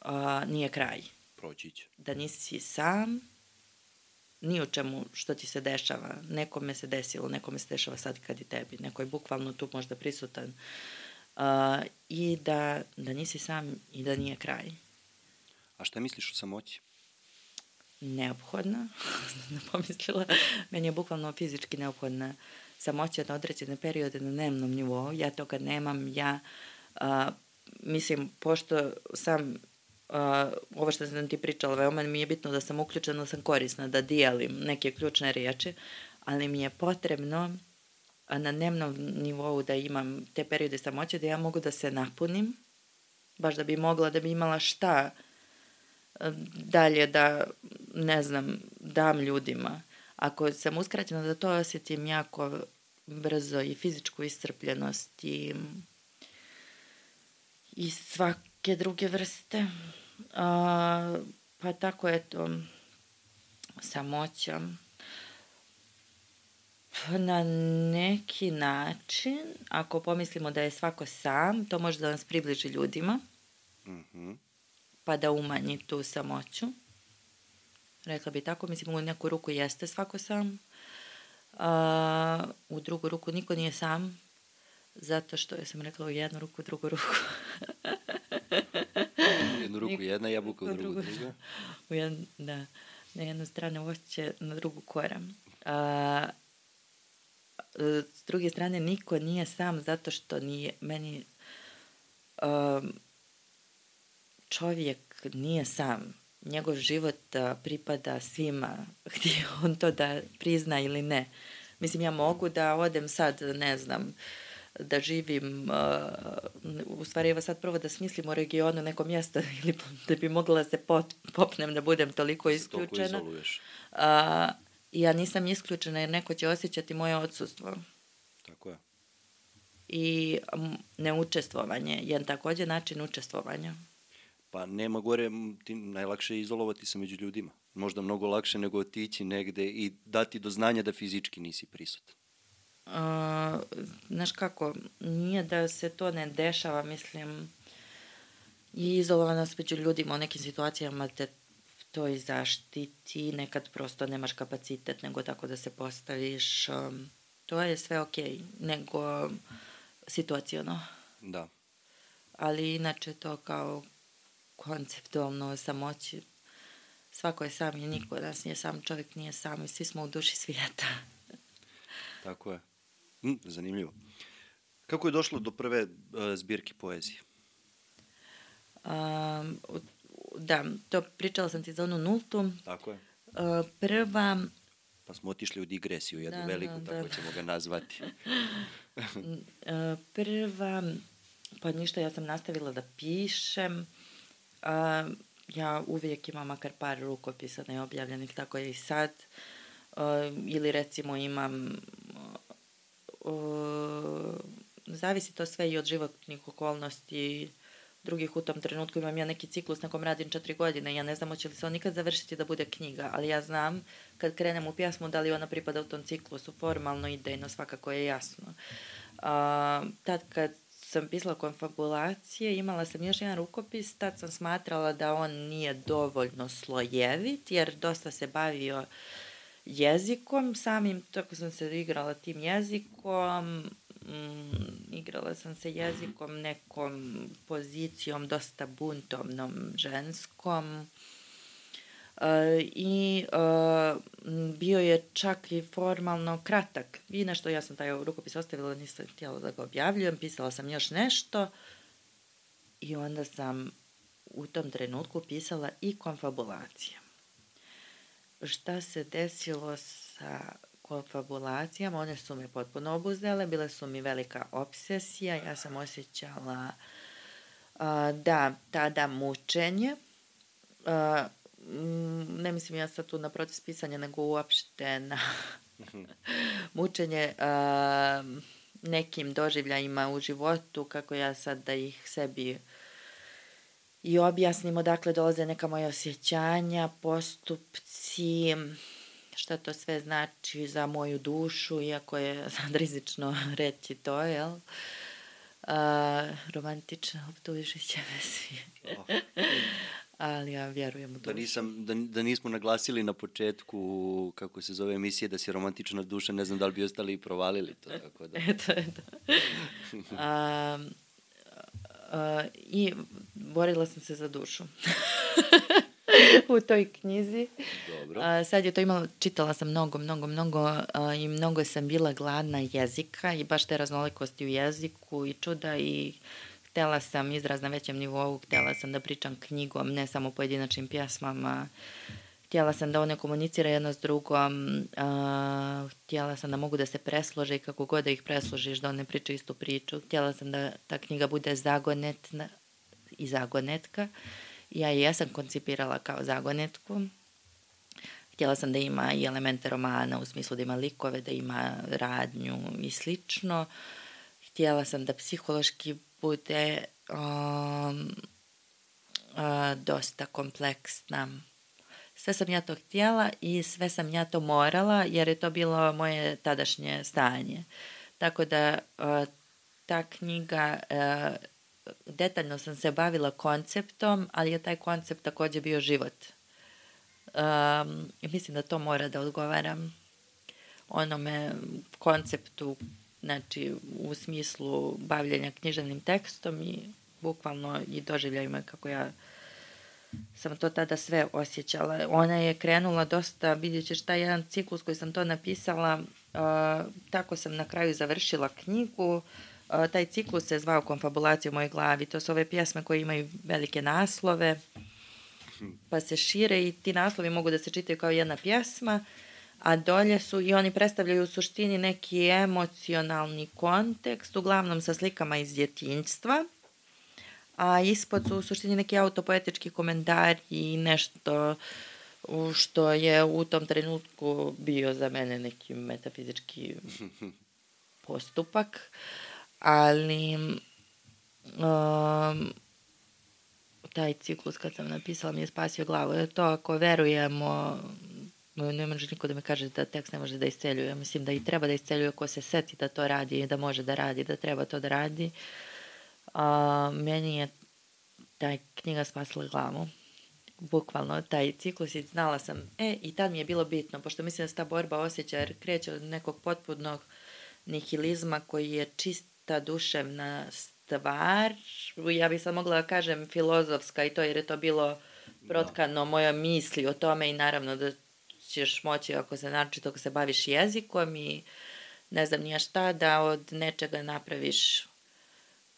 a, nije kraj. Proći će. Da nisi sam, ni u čemu što ti se dešava. Nekome se desilo, nekome se dešava sad kad i tebi. Neko je bukvalno tu možda prisutan. A, I da, da nisi sam i da nije kraj. A šta misliš o samoći? Neophodna, ne pomislila. Meni je bukvalno fizički neophodna samoća na određene periode na dnevnom nivou. Ja toga nemam. Ja, a, mislim, pošto sam ovo što sam ti pričala, veoma mi je bitno da sam uključena, da sam korisna, da dijelim neke ključne riječi, ali mi je potrebno na dnevnom nivou da imam te periode samoće, da ja mogu da se napunim, baš da bi mogla, da bi imala šta dalje da, ne znam, dam ljudima. Ako sam uskraćena da to osjetim jako brzo i fizičku iscrpljenost i, i svake druge vrste, A, pa tako eto, samoća. Na neki način, ako pomislimo da je svako sam, to može da nas približi ljudima, mm -hmm. pa da umanji tu samoću. Rekla bi tako, mislim u neku ruku jeste svako sam, a, u drugu ruku niko nije sam, zato što ja sam rekla u jednu ruku, u drugu ruku. jednu ruku jedna jabuka, u drugu druga. U jedan, da, na jednu stranu voće, na drugu kora. A, s druge strane, niko nije sam zato što nije, meni um, čovjek nije sam. Njegov život a, pripada svima, gdje on to da prizna ili ne. Mislim, ja mogu da odem sad, ne znam, uh, da živim, uh, u stvari evo sad prvo da smislim o regionu neko mjesto ili da bi mogla da se pot, popnem da budem toliko da isključena. Uh, ja nisam isključena jer neko će osjećati moje odsustvo. Tako je. I neučestvovanje je takođe način učestvovanja. Pa nema gore, ti najlakše je izolovati se među ljudima. Možda mnogo lakše nego otići negde i dati do znanja da fizički nisi prisutan. Uh, znaš kako, nije da se to ne dešava, mislim, i izolovanost među ljudima u nekim situacijama te to i zaštiti, nekad prosto nemaš kapacitet nego tako da se postaviš, um, to je sve okej, okay, nego situacijono. Da. Ali inače to kao konceptualno samoći, svako je sam i niko od nas nije sam, čovjek nije sam i svi smo u duši svijeta. Tako je. Hm, zanimljivo. Kako je došlo do prve uh, zbirke poezije? Um, da, to pričala sam ti za onu nultu. Tako je. Uh, prva... Pa smo otišli u digresiju, jednu da, veliku, da, tako da. ćemo ga nazvati. uh, prva, pa ništa, ja sam nastavila da pišem. Uh, ja uvijek imam makar par rukopisa neobjavljenih, tako je i sad. Uh, ili recimo imam zavisi to sve i od životnih okolnosti drugih u tom trenutku imam ja neki ciklus na kom radim četiri godine, ja ne znam hoće li se on nikad završiti da bude knjiga, ali ja znam kad krenem u pjasmu da li ona pripada u tom ciklusu, formalno, idejno, svakako je jasno. Uh, tad kad sam pisala konfabulacije, imala sam još jedan rukopis, tad sam smatrala da on nije dovoljno slojevit, jer dosta se bavio jezikom, samim, tako sam se igrala tim jezikom, mm, igrala sam se jezikom nekom pozicijom dosta buntovnom ženskom. I uh, bio je čak i formalno kratak. I nešto, ja sam taj rukopis ostavila, nisam htjela da ga objavljujem, pisala sam još nešto i onda sam u tom trenutku pisala i konfabulacije. Šta se desilo sa konfabulacijama? One su me potpuno obuzele, bile su mi velika obsesija, ja sam osjećala a, da tada mučenje, a, ne mislim ja sad tu na proces pisanja, nego uopšte na mučenje a, nekim doživljajima u životu, kako ja sad da ih sebi i objasnim odakle dolaze neka moja osjećanja, postupci, šta to sve znači za moju dušu, iako je sad rizično reći to, jel? A, romantično, optužit će me svi. Oh. Ali ja vjerujem u da dušu. Da, nisam, da, da nismo naglasili na početku, kako se zove emisije, da si romantična duša, ne znam da li bi ostali i provalili to. Tako da. eto, eto. A, a, I borila sam se za dušu. u toj knjizi. Dobro. A, sad je to imalo, čitala sam mnogo, mnogo, mnogo a, i mnogo sam bila gladna jezika i baš te raznolikosti u jeziku i čuda i htela sam izraz na većem nivou, htela sam da pričam knjigom, ne samo pojedinačnim pjesmama, htjela sam da one komunicira jedno s drugom, a, htjela sam da mogu da se preslože i kako god da ih presložiš, da one pričaju istu priču, htjela sam da ta knjiga bude zagonetna i zagonetka. Ja je jesam koncipirala kao zagonetku. Htjela sam da ima i elemente romana u smislu da ima likove, da ima radnju i slično. Htjela sam da psihološki bude um, uh, dosta kompleksna. Sve sam ja to htjela i sve sam ja to morala jer je to bilo moje tadašnje stanje. Tako da uh, ta knjiga uh, detaljno sam se bavila konceptom, ali je taj koncept takođe bio život. Um, mislim da to mora da odgovaram onome konceptu, znači u smislu bavljenja književnim tekstom i bukvalno i doživljajima kako ja sam to tada sve osjećala. Ona je krenula dosta, vidjet ćeš taj jedan ciklus koji sam to napisala, uh, tako sam na kraju završila knjigu, uh, taj ciklus se zvao Konfabulacija u mojoj glavi. To su ove pjesme koje imaju velike naslove, pa se šire i ti naslovi mogu da se čitaju kao jedna pjesma, a dolje su i oni predstavljaju u suštini neki emocionalni kontekst, uglavnom sa slikama iz djetinjstva, a ispod su u suštini neki autopoetički komentari i nešto što je u tom trenutku bio za mene neki metafizički postupak. Uh, ali um, taj ciklus kad sam napisala mi je spasio glavu. Je to ako verujemo, ne može niko da mi kaže da tekst ne može da isceljuje. Mislim da i treba da isceljuje ko se seti da to radi i da može da radi, da treba to da radi. A, meni je taj knjiga spasila glavu. Bukvalno, taj ciklus i znala sam, e, i tad mi je bilo bitno, pošto mislim da se ta borba osjeća jer kreće od nekog potpunog nihilizma koji je čist ta duševna stvar, ja bih sad mogla da kažem filozofska i to jer je to bilo protkano da. moja misli o tome i naravno da ćeš moći ako se naročito ako se baviš jezikom i ne znam nija šta da od nečega napraviš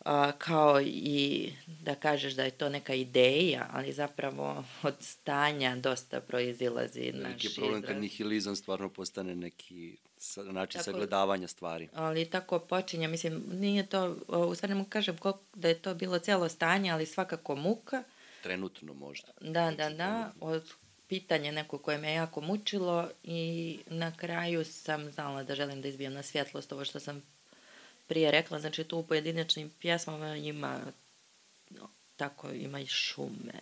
a, kao i da kažeš da je to neka ideja, ali zapravo od stanja dosta proizilazi naš Neki problem izraz. kad nihilizam stvarno postane neki način tako, sagledavanja stvari. Ali tako počinje, mislim, nije to, u stvari ne mogu kažem koliko, da je to bilo celo stanje, ali svakako muka. Trenutno možda. Da, da, da, od pitanje neko koje me jako mučilo i na kraju sam znala da želim da izbijem na svjetlost ovo što sam prije rekla, znači tu u pojedinačnim pjesmama ima no, tako ima i šume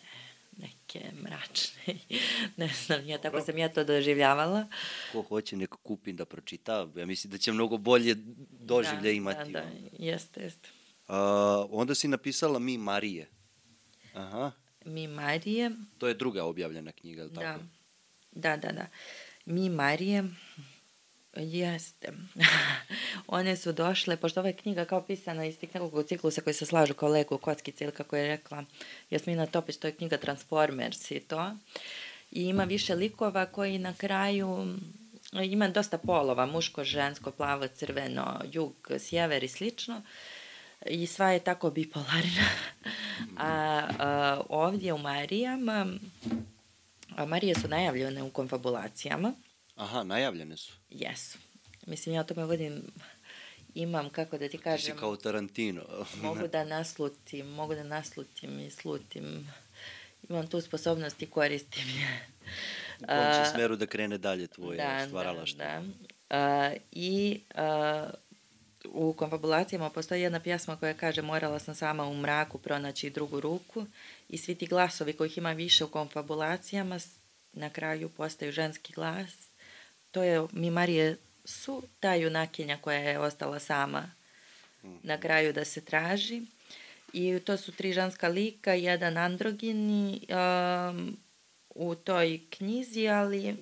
neke mračne, ne znam, ja tako sam ja to doživljavala. Ko hoće neko kupi da pročita, ja mislim da će mnogo bolje doživlje da, imati. Da, da, jeste, jeste. A, onda si napisala Mi Marije. Aha. Mi Marije. To je druga objavljena knjiga, da. tako? Da, da, da. Mi Marije, Jeste. One su došle, pošto ova je knjiga kao pisana iz tih nekog ciklusa koji se slažu kao lego kockice ili kako je rekla Jasmina Topić, to je knjiga Transformers i to. I ima više likova koji na kraju ima dosta polova, muško, žensko, plavo, crveno, jug, sjever i slično. I sva je tako bipolarna. a, a ovdje u Marijama, a Marije su najavljene u konfabulacijama. Aha, najavljene su? Jesu. Mislim, ja o tome vodim imam, kako da ti kažem... Ti si kao Tarantino. mogu da naslutim, mogu da naslutim i slutim. Imam tu sposobnost i koristim je. U kom će smeru da krene dalje tvoje da, stvaralaštvo? Da, da. Uh, I uh, u konfabulacijama postoji jedna pjesma koja kaže morala sam sama u mraku pronaći drugu ruku i svi ti glasovi kojih ima više u konfabulacijama na kraju postaju ženski glas. To je mi Marije su ta junakinja koja je ostala sama na kraju da se traži. I to su tri ženska lika, jedan androgini um, u toj knjizi, ali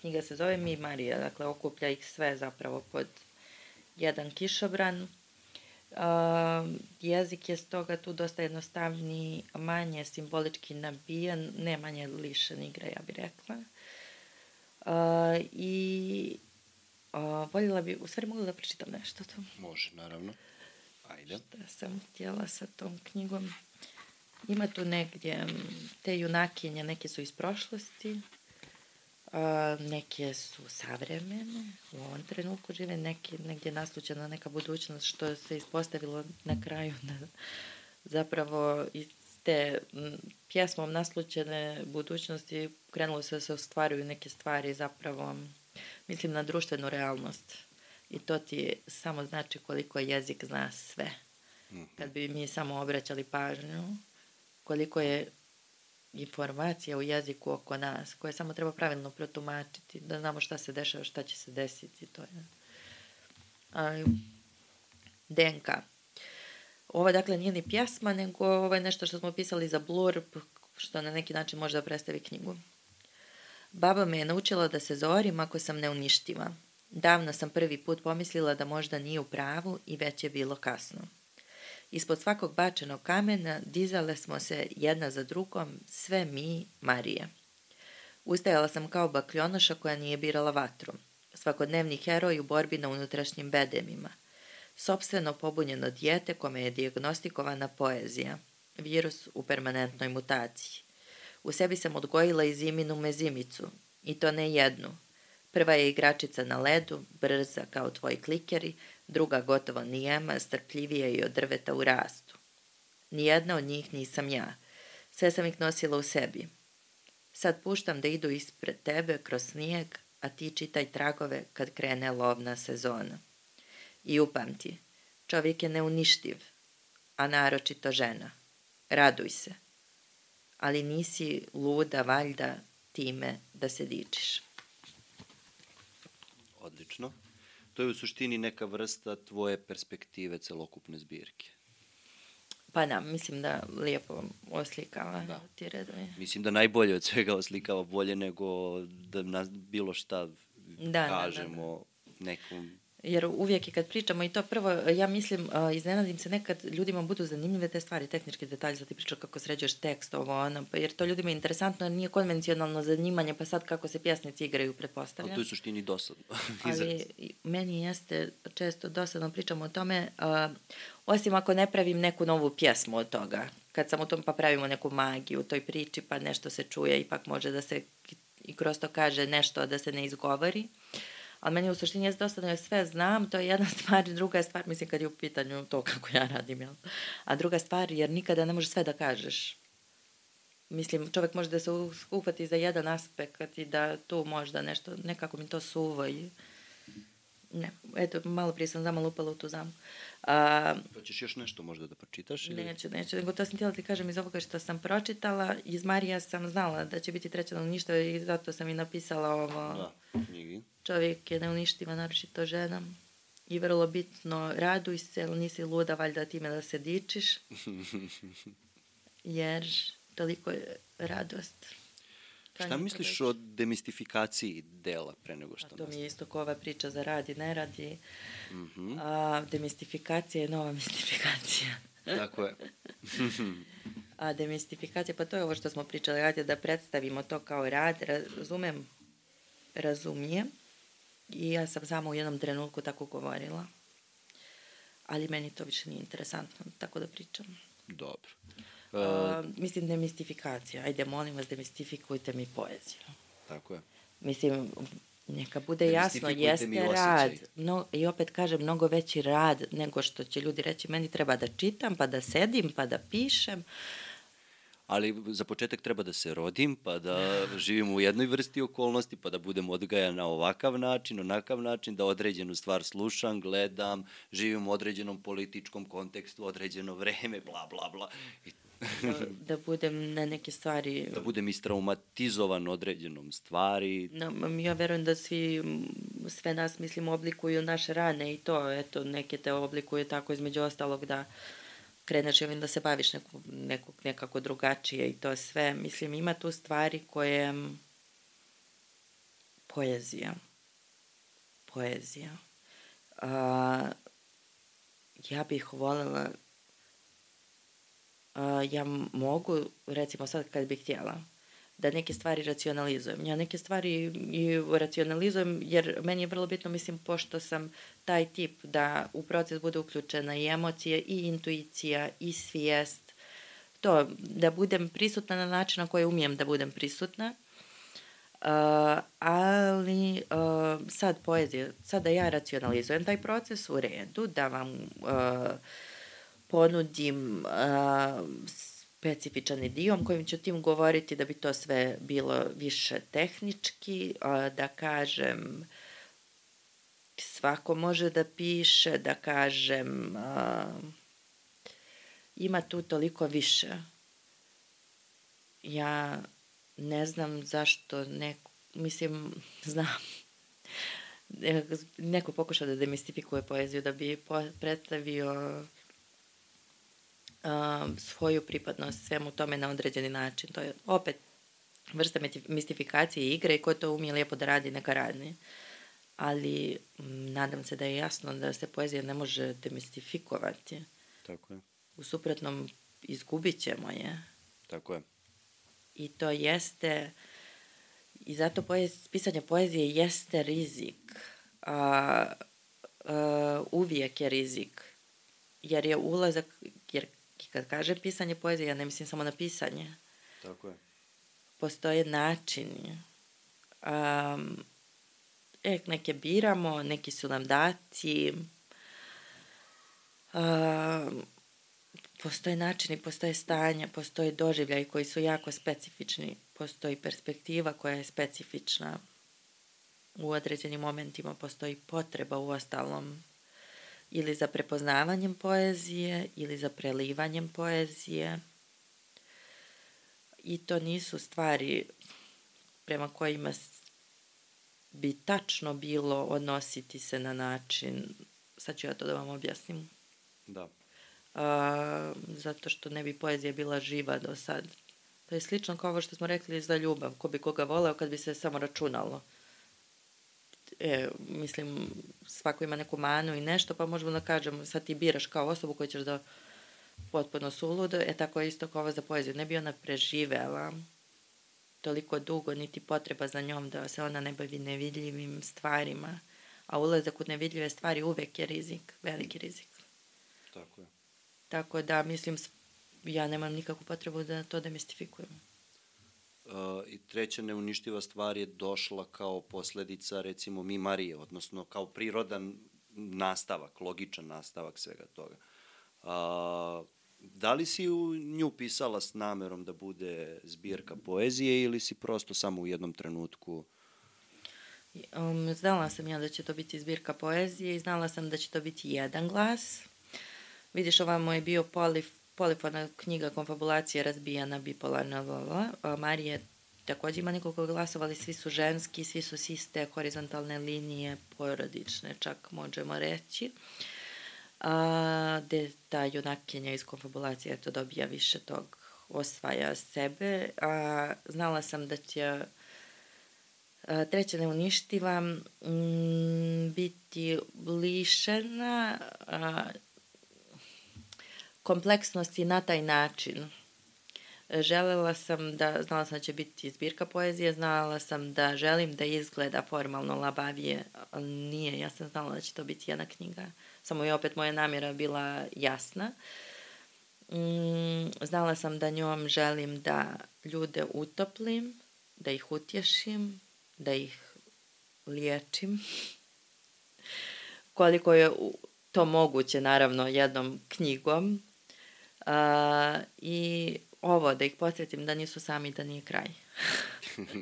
knjiga se zove Mi Marija, dakle okuplja ih sve zapravo pod jedan kišobran. Uh, jezik je stoga tu dosta jednostavniji, manje simbolički nabijan, ne manje lišan igra, ja bih rekla. Uh, I uh, voljela bi, u stvari mogla da pročitam nešto to. Može, naravno. Ajde. Šta sam htjela sa tom knjigom? Ima tu negdje te junakinje, neke su iz prošlosti, a, neke su savremene, u ovom trenutku žive, neke, negdje naslučena neka budućnost, što se ispostavilo na kraju da zapravo te pjesmom naslučene budućnosti krenulo se da se ostvaruju neke stvari zapravo, mislim na društvenu realnost. I to ti samo znači koliko jezik zna sve. Mhm. Kad bi mi samo obraćali pažnju, koliko je informacija u jeziku oko nas, koje samo treba pravilno protumačiti, da znamo šta se dešava, šta će se desiti. To je. Ali, DNK. Ovo dakle nije ni pjesma, nego ovo je nešto što smo pisali za blurb, što na neki način može da predstavi knjigu. Baba me je naučila da se zorim ako sam neuništiva. Davno sam prvi put pomislila da možda nije u pravu i već je bilo kasno. Ispod svakog bačenog kamena dizale smo se jedna za drugom, sve mi, Marije. Ustajala sam kao bakljonoša koja nije birala vatru. Svakodnevni heroj u borbi na unutrašnjim bedemima. Sobstveno pobunjeno dijete kome je diagnostikovana poezija. Virus u permanentnoj mutaciji. U sebi sam odgojila i ziminu mezimicu. I to ne jednu. Prva je igračica na ledu, brza kao tvoji klikeri, druga gotovo nijema, strpljivija i od drveta u rastu. Nijedna od njih nisam ja. Sve sam ih nosila u sebi. Sad puštam da idu ispred tebe kroz snijeg, a ti čitaj tragove kad krene lovna sezona. I upamti, čovjek je neuništiv, a naročito žena. Raduj se. Ali nisi luda valjda time da se dičiš. Odlično to je u suštini neka vrsta tvoje perspektive celokupne zbirke. Pa da, mislim da lijepo oslikava da. ti redovi. Mislim da najbolje od svega oslikava bolje nego da nas bilo šta da, kažemo da, da, da. nekom Jer uvijek i kad pričamo i to prvo, ja mislim, iznenadim se nekad ljudima budu zanimljive te stvari, tehnički detalji, sad ti pričao kako sređuješ tekst, ovo, ono, pa jer to ljudima je interesantno, nije konvencionalno zanimanje, pa sad kako se pjesnici igraju, pretpostavljam. Ali to je suštini dosadno. Ali meni jeste često dosadno pričamo o tome, uh, osim ako ne pravim neku novu pjesmu od toga. Kad sam u tom pa pravimo neku magiju u toj priči, pa nešto se čuje, ipak može da se i kroz to kaže nešto da se ne izgovori. Ali meni u suštini je dosta da ja sve znam, to je jedna stvar, druga je stvar, mislim, kad je u pitanju to kako ja radim, jel? A druga stvar, jer nikada ne možeš sve da kažeš. Mislim, čovek može da se uhvati za jedan aspekt i da tu možda nešto, nekako mi to suvo i... Ne, eto, malo prije sam zamalo upala u tu zamku. A, pa ćeš još nešto možda da pročitaš? Ili? Neću, neću, nego to sam htjela da ti kažem iz ovoga što sam pročitala. Iz Marija sam znala da će biti treća na ništa i zato sam i napisala ovo. Da, knjigi. Čovjek je neuništiva, naročito žena. I vrlo bitno, raduj se, ali nisi luda valjda time da se dičiš. Jer toliko je radost. Šta misliš o demistifikaciji dela pre nego što A to mi je isto kova priča za radi, ne radi. Mm -hmm. A, demistifikacija je nova mistifikacija. Tako je. A demistifikacija, pa to je ovo što smo pričali, ajde da predstavimo to kao rad, razumem, razumijem i ja sam samo u jednom trenutku tako govorila, ali meni to više nije interesantno, tako da pričam. Dobro. Uh, mislim, demistifikacija. Ajde, molim vas, demistifikujte mi poeziju. Tako je. Mislim, neka bude jasno, jeste rad. No, I opet kažem, mnogo veći rad nego što će ljudi reći, meni treba da čitam, pa da sedim, pa da pišem. Ali za početak treba da se rodim, pa da živim u jednoj vrsti okolnosti, pa da budem odgajan na ovakav način, onakav način, da određenu stvar slušam, gledam, živim u određenom političkom kontekstu, određeno vreme, bla, bla, bla. I da, da budem na neke stvari... Da budem istraumatizovan određenom stvari. No, ja verujem da svi, sve nas, mislim, oblikuju naše rane i to, eto, neke te oblikuju tako između ostalog da kreneš i da se baviš neku, nekog, nekako drugačije i to sve. Mislim, ima tu stvari koje... Poezija. Poezija. A, ja bih volela ja mogu, recimo sad kad bih htjela, da neke stvari racionalizujem. Ja neke stvari i racionalizujem jer meni je vrlo bitno, mislim, pošto sam taj tip da u proces bude uključena i emocije i intuicija i svijest. To, da budem prisutna na način na koji umijem da budem prisutna. Uh, ali uh, sad poezija, sad da ja racionalizujem taj proces u redu, da vam uh, ponudim uh, specifičan idiom kojim ću tim govoriti da bi to sve bilo više tehnički, uh, da kažem svako može da piše, da kažem uh, ima tu toliko više. Ja ne znam zašto neko, mislim, znam, neko pokušao da demistifikuje poeziju da bi predstavio um, svoju pripadnost svemu tome na određeni način. To je opet vrsta mistifikacije igre i ko to umije lijepo da radi, neka radi. Ali m, nadam se da je jasno da se poezija ne može demistifikovati. Tako je. U suprotnom izgubit ćemo je. Tako je. I to jeste, i zato poez, pisanje poezije jeste rizik. A, a, uvijek je rizik. Jer je ulazak, jer kad kažem pisanje poezije, ja ne mislim samo na pisanje. Tako je. Postoje načini. Um, e, neke biramo, neki su nam dati. Um, postoje načini, postoje stanja, postoje doživljaj koji su jako specifični. Postoji perspektiva koja je specifična. U određenim momentima postoji potreba u ostalom ili za prepoznavanjem poezije ili za prelivanjem poezije. I to nisu stvari prema kojima bi tačno bilo odnositi se na način, sad ću ja to da vam objasnim. Da. A, zato što ne bi poezija bila živa do sad. To je slično kao ovo što smo rekli za ljubav. Ko bi koga voleo kad bi se samo računalo e, mislim, svako ima neku manu i nešto, pa možemo da kažemo, sad ti biraš kao osobu koju ćeš da potpuno suludo, e tako je isto kao ovo za poeziju. Ne bi ona preživela toliko dugo, niti potreba za njom da se ona ne bavi nevidljivim stvarima, a ulazak u nevidljive stvari uvek je rizik, veliki rizik. Tako je. Tako da, mislim, ja nemam nikakvu potrebu da to demistifikujem. Uh, I treća neuništiva stvar je došla kao posledica, recimo, mi Marije, odnosno kao prirodan nastavak, logičan nastavak svega toga. Uh, da li si u nju pisala s namerom da bude zbirka poezije ili si prosto samo u jednom trenutku Um, znala sam ja da će to biti zbirka poezije i znala sam da će to biti jedan glas. Vidiš, ovamo je bio polif, polifona knjiga konfabulacije razbijana bipolarna vala. Marije takođe ima nekoliko glasova, ali svi su ženski, svi su siste horizontalne linije, porodične čak možemo reći. A, gde ta junakinja iz konfabulacije to dobija više tog osvaja sebe. A, znala sam da će a, treća neuništiva m, biti lišena a, kompleksnosti na taj način Želela sam da, znala sam da će biti zbirka poezije, znala sam da želim da izgleda formalno labavije, ali nije, ja sam znala da će to biti jedna knjiga. Samo je opet moja namjera bila jasna. Mm, znala sam da njom želim da ljude utoplim, da ih utješim, da ih liječim. Koliko je to moguće, naravno, jednom knjigom. Uh, I ovo, da ih podsjetim da nisu sami, da nije kraj.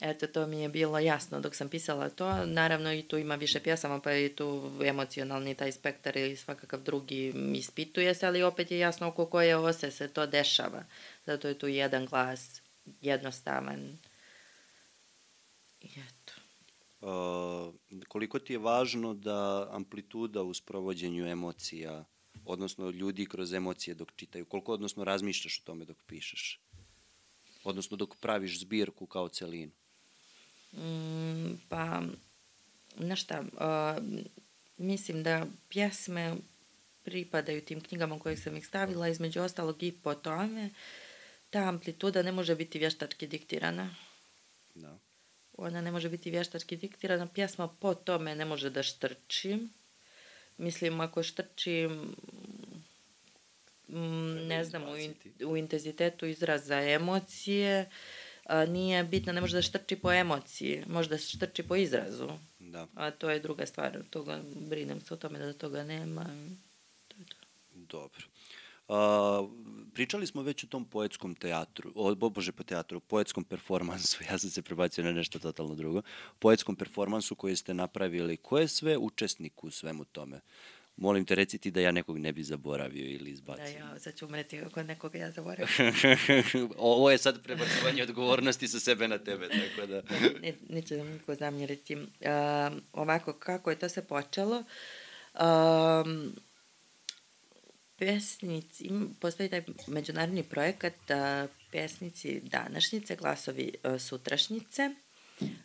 Eto, to mi je bilo jasno dok sam pisala to. Naravno, i tu ima više pjesama, pa je tu emocionalni taj spektar ili svakakav drugi ispituje se, ali opet je jasno oko koje ose se to dešava. Zato je tu jedan glas jednostavan. I eto. Uh, koliko ti je važno da amplituda u sprovođenju emocija odnosno ljudi kroz emocije dok čitaju? Koliko, odnosno, razmišljaš o tome dok pišeš? Odnosno, dok praviš zbirku kao celinu? Mm, pa, znaš šta, uh, mislim da pjesme pripadaju tim knjigama koje sam ih stavila, između ostalog i po tome, ta amplituda ne može biti vještački diktirana. Da. Ona ne može biti vještački diktirana, pjesma po tome ne može da štrči Mislim, ako štrčim, mm, ne znam, u, in, u intenzitetu izraza emocije, a, nije bitno, ne može da štrči po emociji, može da štrči po izrazu. Da. A to je druga stvar, toga, brinem se o tome da toga nema. To je to. Dobro. A, pričali smo već o tom poetskom teatru, o, bože po teatru, poetskom performansu, ja sam se prebacio na nešto totalno drugo, poetskom performansu koji ste napravili, ko je sve učesnik u svemu tome? Molim te, reci ti da ja nekog ne bi zaboravio ili izbacio. Da, ja, sad ću umreti ako nekoga ja zaboravim. Ovo je sad prebacivanje odgovornosti sa sebe na tebe, tako da... ne, neće da mi niko zamjeriti. Uh, ovako, kako je to se počelo? Um, pesnici, postoji taj međunarodni projekat pesnici današnjice, glasovi a, sutrašnjice,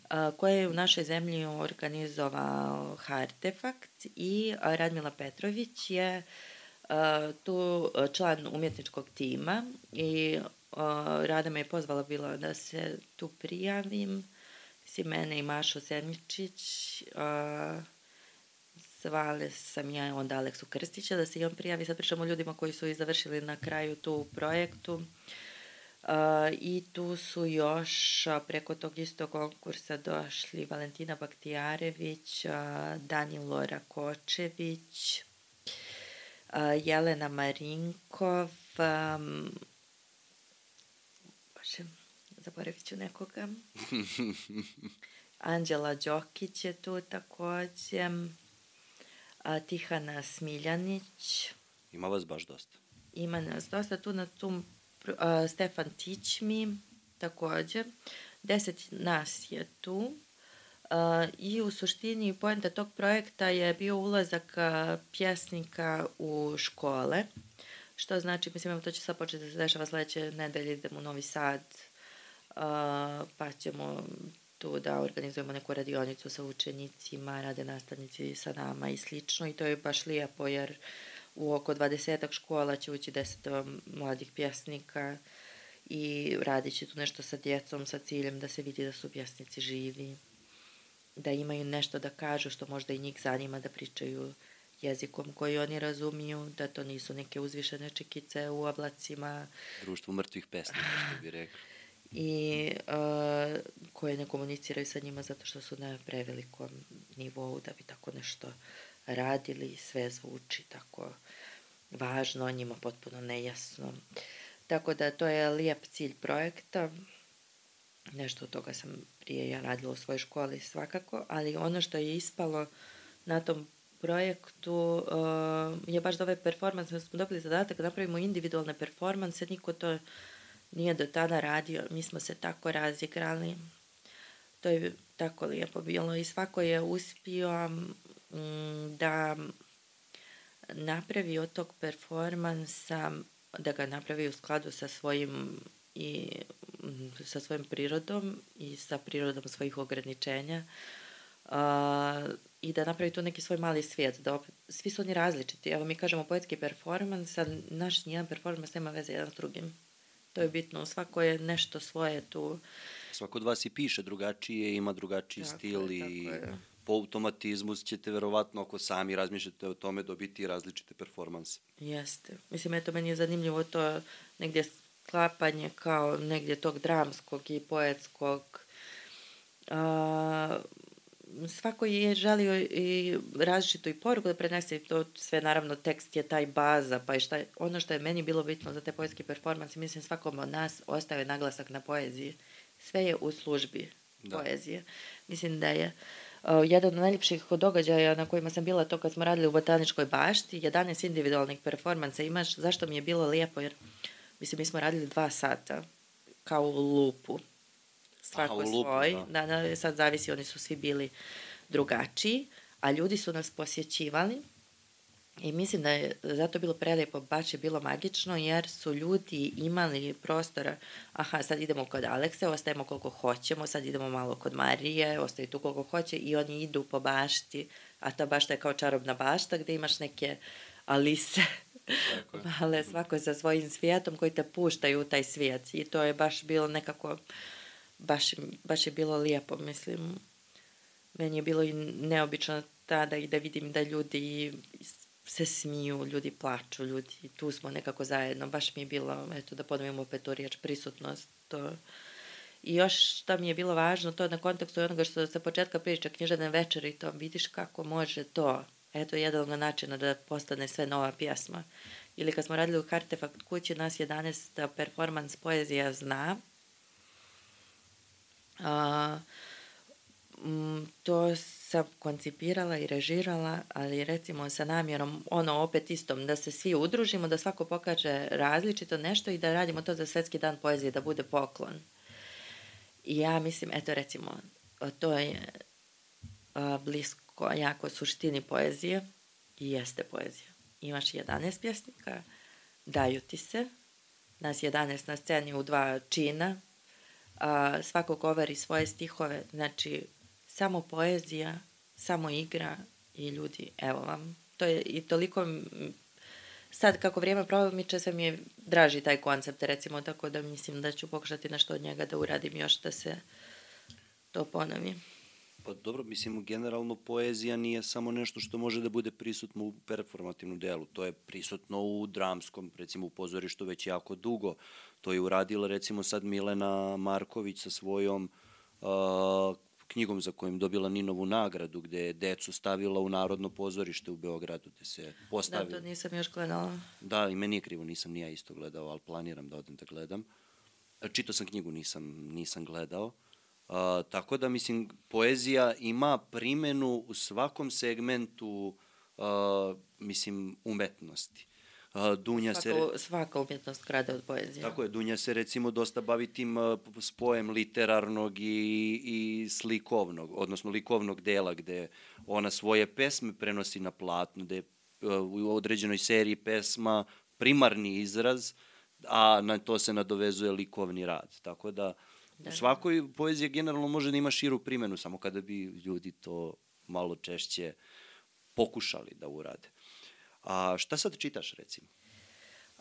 a, koje je u našoj zemlji organizovao Hartefakt i Radmila Petrović je a, tu član umjetničkog tima i Rada me je pozvala bila da se tu prijavim, si mene i Mašo Sedmičić, a, zvale sam ja onda Aleksu Krstića da se i on prijavi. Sad pričamo o ljudima koji su i završili na kraju tu projektu. Uh, I tu su još preko tog istog konkursa došli Valentina Baktijarević, uh, Danilo Rakočević, uh, Jelena Marinkov, um, bože, zaboravit ću nekoga. Anđela Đokić je tu takođe a, Tihana Smiljanić. Ima vas baš dosta. Ima nas dosta. Tu na tu a, Stefan Tićmi takođe. Deset nas je tu. A, I u suštini poenta tog projekta je bio ulazak a, pjesnika u škole. Što znači, mislim, to će sad početi da se dešava sledeće nedelje, idemo u Novi Sad, a, pa ćemo tu da organizujemo neku radionicu sa učenicima, rade nastavnici sa nama i slično i to je baš lijepo jer u oko 20 škola će ući 10 mladih pjesnika i radit će tu nešto sa djecom sa ciljem da se vidi da su pjesnici živi, da imaju nešto da kažu što možda i njih zanima da pričaju jezikom koji oni razumiju, da to nisu neke uzvišene čekice u oblacima. Društvo mrtvih pesnika, što bi rekao i uh, koje ne komuniciraju sa njima zato što su na prevelikom nivou da bi tako nešto radili sve zvuči tako važno, njima potpuno nejasno. Tako da to je lijep cilj projekta. Nešto od toga sam prije ja radila u svojoj školi svakako, ali ono što je ispalo na tom projektu uh, je baš da ovaj performans, smo dobili zadatak da napravimo individualne performanse, niko to nije do tada radio, mi smo se tako razigrali. To je tako lijepo bilo i svako je uspio mm, da napravi od tog performansa, da ga napravi u skladu sa svojim i mm, sa svojim prirodom i sa prirodom svojih ograničenja uh, i da napravi tu neki svoj mali svijet. Da svi su oni različiti. Evo mi kažemo poetski performans, a naš nijedan performans nema veze jedan s drugim To je bitno, svako je nešto svoje tu. Svako od vas i piše drugačije, ima drugačiji Tako stil je, i je. po automatizmu ćete verovatno ako sami razmišljate o tome dobiti različite performanse. Jeste. Mislim, eto, meni je zanimljivo to negdje sklapanje kao negdje tog dramskog i poetskog. A, svako je želio i različitu i poruku da prenese i to sve naravno tekst je taj baza pa i šta je, ono što je meni bilo bitno za te poetske performanse mislim svakom od nas ostaje naglasak na poeziji. Sve je u službi da. poezije. Mislim da je uh, jedan od najljepših događaja na kojima sam bila to kad smo radili u Botaničkoj bašti 11 individualnih performansa imaš zašto mi je bilo lijepo jer mislim mi smo radili dva sata kao u lupu svako Aha, lupu, svoj. da. da, da, sad zavisi, oni su svi bili drugačiji, a ljudi su nas posjećivali i mislim da je zato bilo prelijepo, baš je bilo magično, jer su ljudi imali prostora, aha, sad idemo kod Alekse, ostajemo koliko hoćemo, sad idemo malo kod Marije, ostaje tu koliko hoće i oni idu po bašti, a ta bašta je kao čarobna bašta gdje imaš neke alise, male, svako sa svojim svijetom koji te puštaju u taj svijet i to je baš bilo nekako baš, baš je bilo lijepo, mislim. Meni je bilo i neobično tada i da vidim da ljudi se smiju, ljudi plaču, ljudi, tu smo nekako zajedno, baš mi je bilo, eto da ponovimo opet tu riječ, prisutnost, to. I još što mi je bilo važno, to na kontekstu onoga što sa početka priča književne večeri, to vidiš kako može to, eto jedan od načina da postane sve nova pjesma. Ili kad smo radili u Artefakt kući, nas 11 performans poezija zna, a, mm, to sam koncipirala i režirala, ali recimo sa namjerom ono opet istom, da se svi udružimo, da svako pokaže različito nešto i da radimo to za Svetski dan poezije, da bude poklon. I ja mislim, eto recimo, to je a, blisko jako suštini poezije i jeste poezija. Imaš 11 pjesnika, daju ti se, nas 11 na sceni u dva čina, a, svako govori svoje stihove, znači samo poezija, samo igra i ljudi, evo vam. To je i toliko, sad kako vrijeme promiče, sve mi je draži taj koncept, recimo, tako da mislim da ću pokušati nešto od njega da uradim još da se to ponovi. Pa dobro, mislim, generalno poezija nije samo nešto što može da bude prisutno u performativnom delu. To je prisutno u dramskom, recimo u pozorištu već jako dugo. To je uradila recimo sad Milena Marković sa svojom uh, knjigom za kojom dobila Ninovu nagradu, gde je decu stavila u Narodno pozorište u Beogradu, gde se Da, postavila. to nisam još gledala. Da, i meni je krivo, nisam ni ja isto gledao, ali planiram da odem da gledam. E, Čitao sam knjigu, nisam, nisam gledao. A, tako da, mislim, poezija ima primenu u svakom segmentu, a, mislim, umetnosti. A, Dunja se... Svaka, svaka umjetnost krade od poezije. Tako je, Dunja se recimo dosta bavi tim uh, spojem literarnog i, i slikovnog, odnosno likovnog dela gde ona svoje pesme prenosi na platno, gde uh, u određenoj seriji pesma primarni izraz, a na to se nadovezuje likovni rad. Tako da, Da. u svakoj poezija generalno može da ima širu primenu, samo kada bi ljudi to malo češće pokušali da urade. A šta sad čitaš, recimo?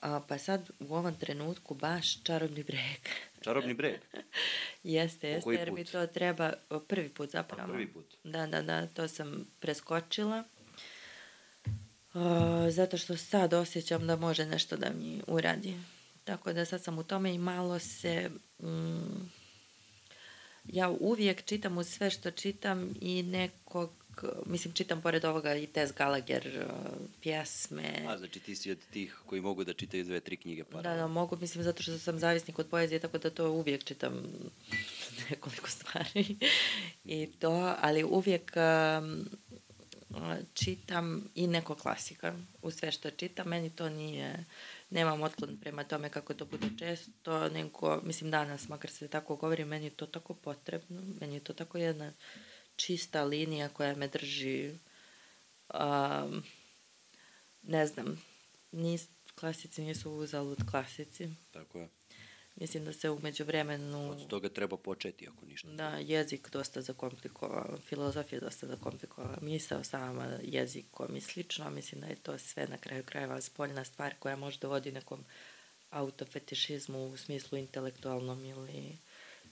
A, pa sad u ovom trenutku baš čarobni breg. Čarobni breg? jeste, jeste, jer mi to treba prvi put zapravo. prvi put. Da, da, da, to sam preskočila. A, zato što sad osjećam da može nešto da mi uradi. Tako da sad sam u tome i malo se... Mm, ja uvijek čitam uz sve što čitam i nekog, mislim čitam pored ovoga i Tess Gallagher uh, pjesme. A, znači ti si od tih koji mogu da čitaju dve, tri knjige Da, paralelno. da, mogu, mislim, zato što sam zavisnik od poezije, tako da to uvijek čitam nekoliko stvari. I to, ali uvijek um, čitam i neko klasika u sve što čitam. Meni to nije, nemam otklon prema tome kako to bude često, nego, mislim, danas, makar se tako govori, meni je to tako potrebno, meni je to tako jedna čista linija koja me drži um, ne znam, nis, klasici nisu uzalud klasici. Tako je. Mislim da se umeđu vremenu, Od toga treba početi, ako ništa. da, jezik dosta zakomplikovao, filozofija dosta zakomplikovala, misao sama jezikom i slično, mislim da je to sve na kraju krajeva spoljna stvar koja možda vodi nekom autofetišizmu u smislu intelektualnom ili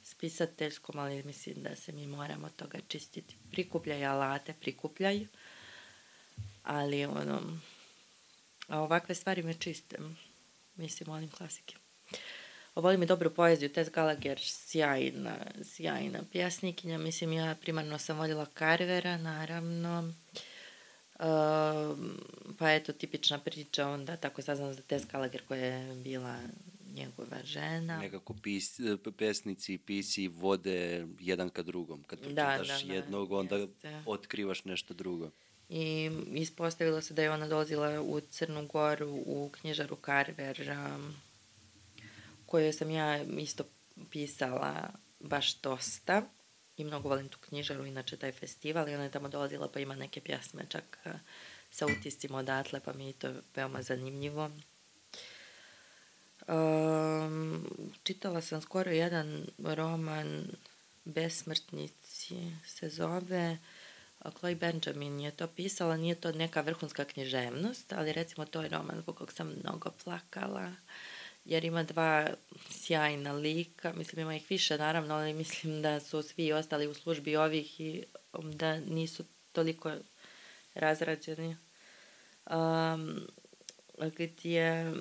spisateljskom, ali mislim da se mi moramo toga čistiti. Prikupljaj alate, prikupljaj, ali ono, a ovakve stvari me čiste. Mislim, volim klasike. Volim i dobru poeziju, Tess Gallagher, sjajna, sjajna pjesnikinja. Mislim, ja primarno sam voljela Carvera, naravno. Uh, pa eto, tipična priča, onda tako saznam za Tess Gallagher koja je bila njegova žena. Nekako pis, pesnici i pisi vode jedan ka drugom. Kad Da, pročitaš da, da, jednog, onda jeste. otkrivaš nešto drugo. I ispostavilo se da je ona dolazila u Crnu Goru u knjižaru Carver, um, koju sam ja isto pisala baš dosta i mnogo volim tu knjižaru, inače taj festival i ona je tamo dolazila pa ima neke pjesme čak uh, sa utiscima odatle pa mi je to veoma zanimljivo. Um, čitala sam skoro jedan roman Besmrtnici se zove Chloe Benjamin je to pisala, nije to neka vrhunska književnost, ali recimo to je roman zbog kog sam mnogo plakala, jer ima dva sjajna lika, mislim ima ih više naravno, ali mislim da su svi ostali u službi ovih i um, da nisu toliko razrađeni. Um, gdje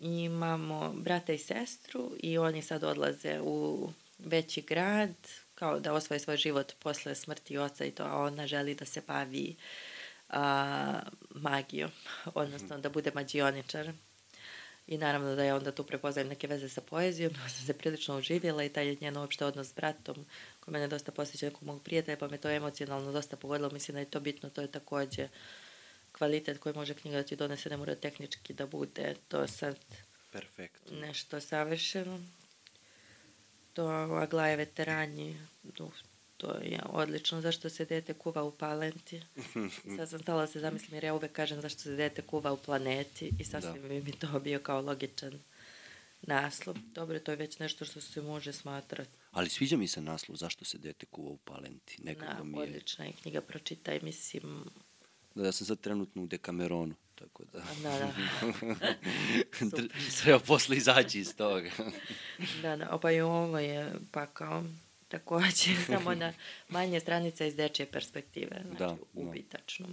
imamo brata i sestru i oni sad odlaze u veći grad, kao da osvoje svoj život posle smrti oca i to, a ona želi da se bavi a, magijom, odnosno da bude mađioničar. I naravno da ja onda tu prepoznajem neke veze sa poezijom, pa sam se prilično uživjela i taj njen uopšte odnos s bratom, koji mene dosta posjeća nekog mog prijatelja, pa me to emocionalno dosta pogodilo, mislim da je to bitno, to je takođe kvalitet koji može knjiga da ti donese, ne mora tehnički da bude to sad Perfektno. nešto savršeno. To Aglaje veterani, to, je odlično. Zašto se dete kuva u palenti? Sad sam stala da se zamislim jer ja uvek kažem zašto se dete kuva u planeti i sasvim Da. bi mi to bio kao logičan naslov. Dobro, to je već nešto što se može smatrati. Ali sviđa mi se naslov Zašto se dete kuva u palenti. Nekako mi je... odlična je knjiga, pročitaj, mislim, Da, ja sam sad trenutno u Dekameronu, tako da... da, da. Treba posle izaći iz toga. Da, da, pa i ovo je pakao takođe, samo na manje stranica iz dečje perspektive, znači Da, da, da. ubitačno.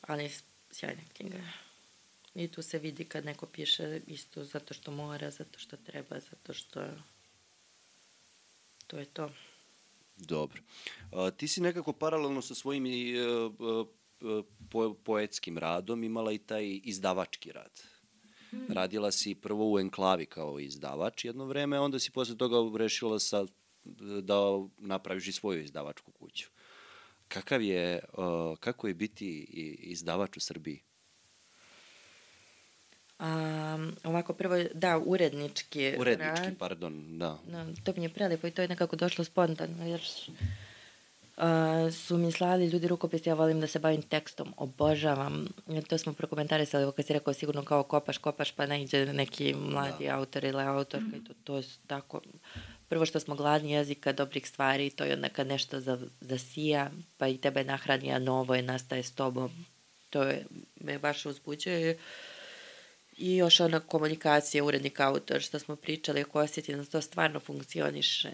Ali sjajna knjiga. I tu se vidi kad neko piše isto zato što mora, zato što treba, zato što to je to. Dobro. A, ti si nekako paralelno sa svojim i, e, e, po, poetskim radom imala i taj izdavački rad. Radila si prvo u Enklavi kao izdavač jedno vreme, onda si posle toga rešila sa, da napraviš i svoju izdavačku kuću. Kakav je, kako je biti izdavač u Srbiji? A, ovako, prvo, da, urednički, Urednički, rad. pardon, da. Da, to mi je prelepo i to je nekako došlo spontano, jer uh, su mi slali ljudi rukopis, ja volim da se bavim tekstom, obožavam. To smo prokomentarisali, evo kad si rekao sigurno kao kopaš, kopaš, pa ne neki mladi Da. autor ili autorka i to, to je tako... Prvo što smo gladni jezika, dobrih stvari, to je onda kad nešto za, zasija, pa i tebe nahrani, a novo je, nastaje s tobom. To je, me baš uzbuđuje. I još ona komunikacija, urednik autor, što smo pričali oko osjetina, to stvarno funkcioniše.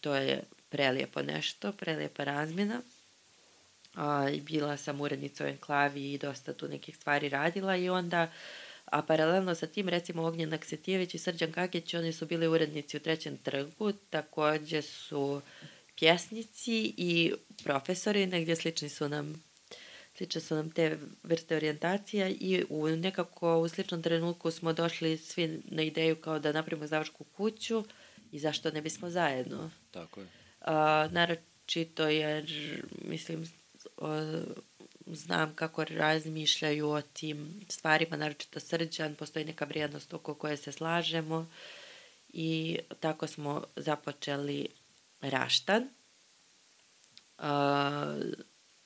To je prelijepo nešto, prelijepa razmjena. A, bila sam urednica u Enklavi i dosta tu nekih stvari radila i onda, a paralelno sa tim, recimo Ognjen Aksetijević i Srđan Kakić, oni su bili urednici u Trećem trgu, takođe su pjesnici i profesori, negdje slični su nam slične su nam te vrste orijentacija i u nekako u sličnom trenutku smo došli svi na ideju kao da napravimo zavačku kuću i zašto ne bismo zajedno. Tako je. A, naročito jer, mislim, o, znam kako razmišljaju o tim stvarima, naročito srđan, postoji neka vrijednost oko koje se slažemo i tako smo započeli Raštan. A,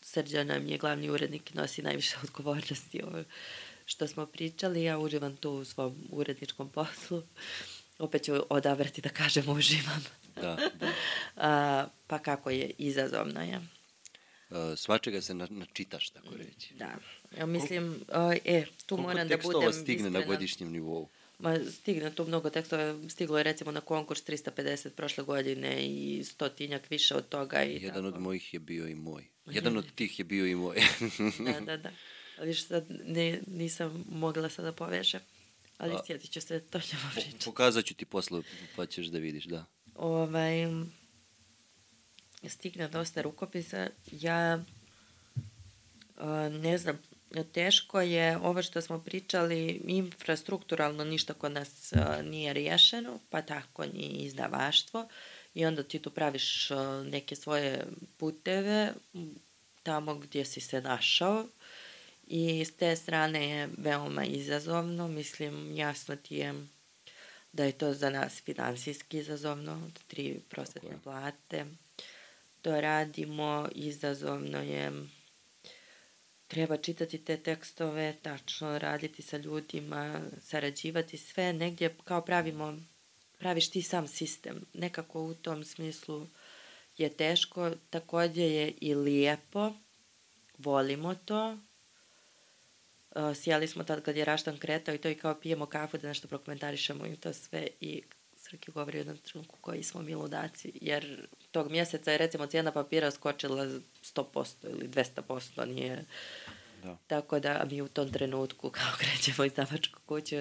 Srđan nam je glavni urednik i nosi najviše odgovornosti ovo što smo pričali. Ja uživam tu u svom uredničkom poslu. Opet ću odabrati da kažem uživam. Da, da. A, pa kako je, izazovno je. E, svačega se na, načitaš, tako reći. Da. Ja mislim, a, e, tu Koliko moram da tekstova budem stigne na iskrena. godišnjem nivou? Ma, stigne tu mnogo tekstova, stiglo je recimo na konkurs 350 prošle godine i stotinjak više od toga. I Jedan tako. od mojih je bio i moj. Jedan od tih je bio i moj. Da, da, da. Ali sad ne, nisam mogla sada povežem. Ali A- sjetit ću se, to ćemo pričati. Pokazat ću ti posle, pa ćeš da vidiš, da. Ovaj, stigne dosta rukopisa. Ja ne znam, teško je ovo što smo pričali, infrastrukturalno ništa kod nas nije riješeno, pa tako ni izdavaštvo. I onda ti tu praviš neke svoje puteve tamo gdje si se našao. I s te strane je veoma izazovno. Mislim, jasno ti je da je to za nas finansijski izazovno, tri prosvetne je. plate. To radimo, izazovno je treba čitati te tekstove, tačno raditi sa ljudima, sarađivati sve, negdje kao pravimo, praviš ti sam sistem. Nekako u tom smislu je teško, takođe je i lijepo, volimo to. Sjeli smo tad kad je Raštan kretao i to i kao pijemo kafu da nešto prokomentarišemo i to sve i Srki govori u jednom trenutku koji smo mi ludaci, jer tog mjeseca je recimo cijena papira skočila 100% ili 200%, nije... Da. Tako da mi u tom trenutku kao krećemo iz izdavačku kuću,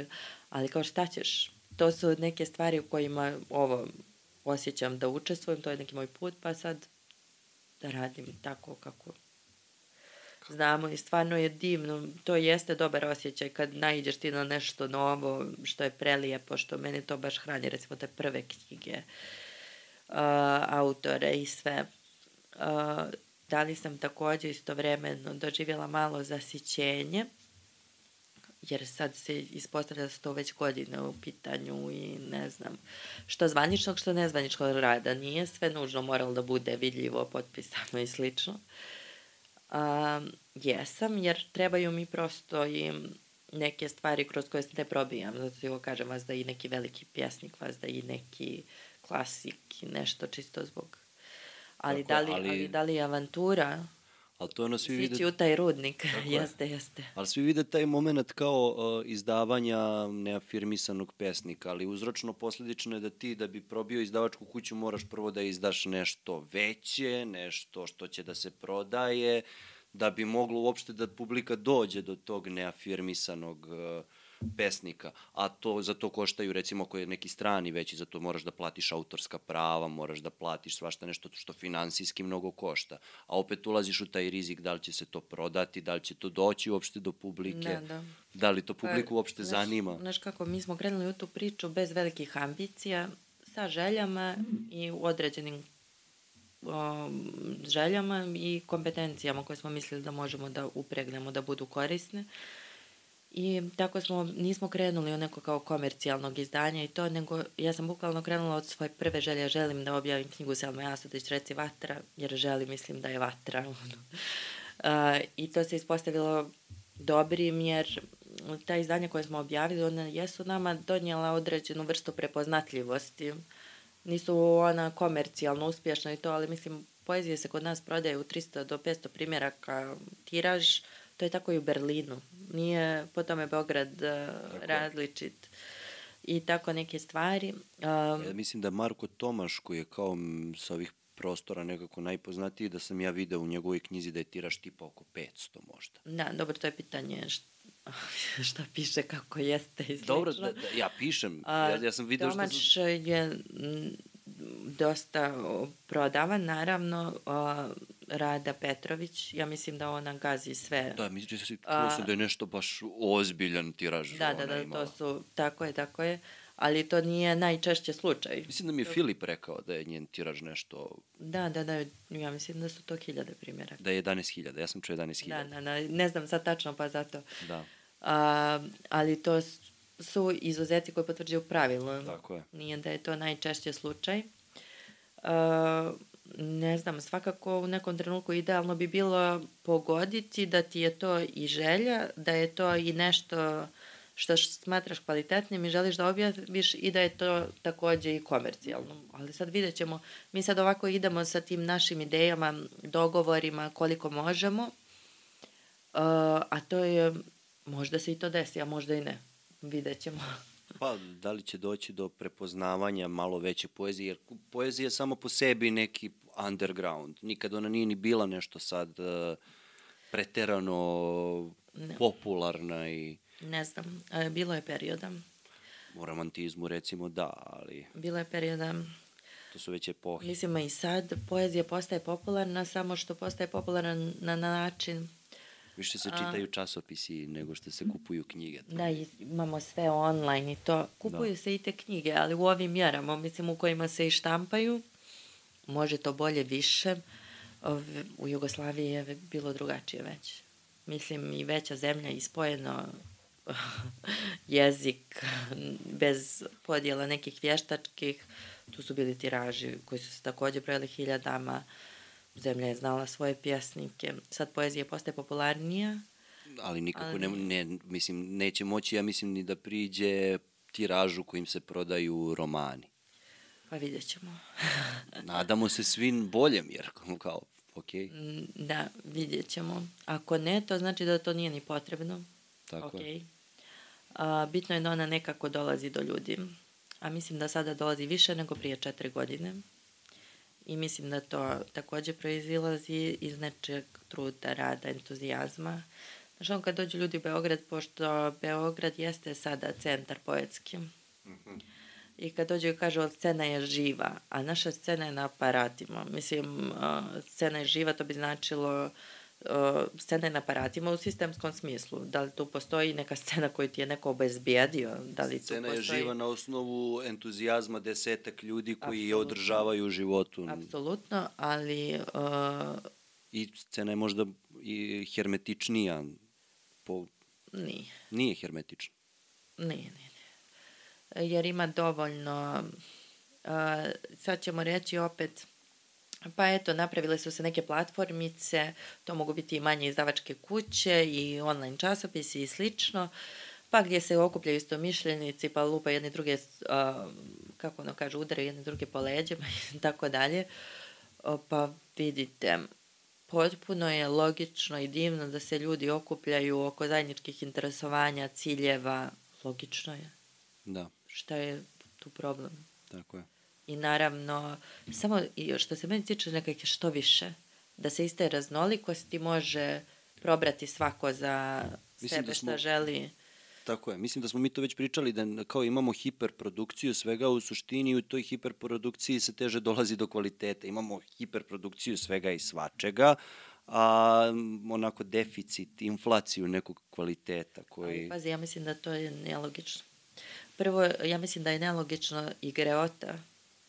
ali kao šta ćeš? To su neke stvari u kojima ovo osjećam da učestvujem, to je neki moj put, pa sad da radim tako kako znamo i stvarno je divno. To jeste dobar osjećaj kad naiđeš ti na nešto novo, što je prelijepo, što mene to baš hrani, recimo te prve knjige, uh, autore i sve. Uh, da li sam takođe istovremeno doživjela malo zasićenje, jer sad se ispostavlja da već godine u pitanju i ne znam, što zvaničnog, što nezvaničnog rada. Nije sve nužno moralo da bude vidljivo, potpisano i slično. A, jesam, jer trebaju mi prosto i neke stvari kroz koje se ne probijam. Zato ti kažem vas da i neki veliki pjesnik, vas da i neki klasik i nešto čisto zbog... Ali, Tako da, li, ali- ali da li avantura Ali to ono svi sići vide, u taj rudnik? Tako je. jeste, jeste. ali svi vide taj moment kao uh, izdavanja neafirmisanog pesnika, ali uzročno posledično je da ti da bi probio izdavačku kuću moraš prvo da izdaš nešto veće, nešto što će da se prodaje, da bi moglo uopšte da publika dođe do tog neafirmisanog uh, pesnika, a to za to koštaju recimo ako je neki strani veći, za to moraš da platiš autorska prava, moraš da platiš svašta nešto što finansijski mnogo košta, a opet ulaziš u taj rizik da li će se to prodati, da li će to doći uopšte do publike, Da, da. da li to publiku Pa, uopšte znaš- zanima. Znaš kako, mi smo krenuli u tu priču bez velikih ambicija, sa željama i određenim um, željama i kompetencijama koje smo mislili da možemo da upregnemo da budu korisne. I tako smo, nismo krenuli u neko kao komercijalnog izdanja i to, nego ja sam bukvalno krenula od svoje prve želje, želim da objavim knjigu Selma Jasutić, reci Vatra, jer želim, mislim da je Vatra. A, I to se ispostavilo dobrim, jer ta izdanja koje smo objavili, ona jesu nama donijela određenu vrstu prepoznatljivosti. Nisu ona komercijalno uspješna i to, ali mislim, poezije se kod nas prodaje u 300 do 500 primjeraka tiraž, to je tako i u Berlinu. Nije po tome Beograd uh, različit. I tako neke stvari. Um, Ja mislim da Marko Tomaš, koji je kao sa ovih prostora nekako najpoznatiji, da sam ja video u njegovoj knjizi da je tiraž tipa oko 500 možda. Da, dobro, to je pitanje šta, šta piše, kako jeste i slično. Dobro, da, da, ja pišem, ja, ja sam video što... Tomač Sam... je dosta o, prodavan, naravno, o, Rada Petrović, ja mislim da ona gazi sve. Da, mislim da, si, A- čuo sam da je nešto baš ozbiljan tiraž da, da, da, imala. to su, tako je, tako je, ali to nije najčešće slučaj. Mislim da mi je Filip rekao da je njen tiraž nešto, Da, da, da, ja mislim da su to hiljade primjera. da je 11.000, ja sam čuo 11.000. Da, da, da, ne znam sad tačno, pa zato. da, A, ali to su izuzeci koji potvrđuju pravilo. tako je. Nije da je to najčešće slučaj. A, ne znam, svakako u nekom trenutku idealno bi bilo pogoditi da ti je to i želja, da je to i nešto što smatraš kvalitetnim i želiš da objaviš i da je to takođe i komercijalno. Ali sad vidjet ćemo, mi sad ovako idemo sa tim našim idejama, dogovorima koliko možemo, Uh, a to je, možda se i to desi, a možda i ne. Vidjet ćemo. Pa, da li će doći do prepoznavanja malo veće poezije, jer poezija je samo po sebi neki underground. Nikad ona nije ni bila nešto sad uh, preterano ne. popularna i... Ne znam, e, bilo je perioda. U romantizmu recimo da, ali... Bilo je perioda To su već epohe. Mislim, i sad poezija postaje popularna, samo što postaje popularna na, na način Više se čitaju časopisi nego što se kupuju knjige. Da, imamo sve online i to. Kupuju da. se i te knjige, ali u ovim mjerama, mislim, u kojima se i štampaju, može to bolje više. U Jugoslaviji je bilo drugačije već. Mislim, i veća zemlja ispojeno jezik bez podjela nekih vještačkih. Tu su bili tiraži koji su se takođe brojali hiljadama. Zemlja je znala svoje pjesnike. Sad poezija postaje popularnija. Ali nikako ali... Ne, ne, mislim, neće moći, ja mislim, ni da priđe tiražu kojim se prodaju romani. Pa vidjet ćemo. Nadamo se svim boljem, jer kao, ok. Mm, da, vidjet ćemo. Ako ne, to znači da to nije ni potrebno. Tako okay. je. A, bitno je da ona nekako dolazi do ljudi. A mislim da sada dolazi više nego prije četiri godine. I mislim da to takođe proizilazi iz nečeg truda, rada, entuzijazma. Znaš, on kad dođu ljudi u Beograd, pošto Beograd jeste sada centar poetski. Mm -hmm. I kad dođu i kažu, scena je živa, a naša scena je na aparatima. Mislim, scena je živa, to bi značilo scena je na aparatima u sistemskom smislu. Da li tu postoji neka scena koju ti je neko obezbijedio? Da li scena tu postoji... je živa na osnovu entuzijazma desetak ljudi koji Absolutno. je održavaju u životu. Apsolutno, ali... Uh... I scena je možda i hermetičnija. Po... Nije. Nije hermetična. Nije, nije, nije. Jer ima dovoljno... Uh, sad ćemo reći opet Pa eto, napravile su se neke platformice, to mogu biti i manje izdavačke kuće i online časopisi i slično, pa gdje se okupljaju isto mišljenici, pa lupa jedne druge, uh, kako ono kaže, udaraju jedne druge po leđima i tako dalje. Pa vidite, potpuno je logično i divno da se ljudi okupljaju oko zajedničkih interesovanja, ciljeva. Logično je. Da. Šta je tu problem? Tako je. I naravno, samo što se meni tiče nekako što više, da se iste raznolikosti može probrati svako za Mislim sebe da smo, šta želi. Tako je. Mislim da smo mi to već pričali da kao imamo hiperprodukciju svega u suštini u toj hiperprodukciji se teže dolazi do kvaliteta. Imamo hiperprodukciju svega i svačega, a onako deficit, inflaciju nekog kvaliteta koji... Ali, pazi, ja mislim da to je nelogično. Prvo, ja mislim da je nelogično i greota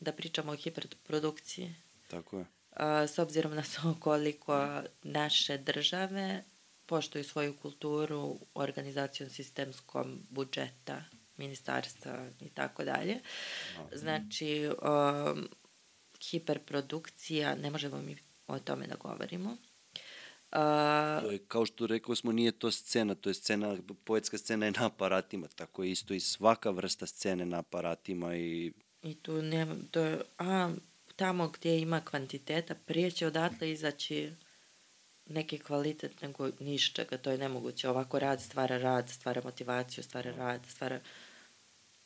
da pričamo o hiperprodukciji. Tako je. A, s obzirom na to koliko naše države poštuju svoju kulturu organizacijom sistemskom budžeta, ministarstva i tako dalje. Znači, um, hiperprodukcija, ne možemo mi o tome da govorimo. Uh, to je, kao što rekao smo, nije to scena, to je scena, poetska scena je na aparatima, tako je isto i svaka vrsta scene na aparatima i I tu nema, to a, tamo gdje ima kvantiteta, prije će odatle izaći neki kvalitet nego ništa, to je nemoguće. Ovako rad stvara rad, stvara motivaciju, stvara rad, stvara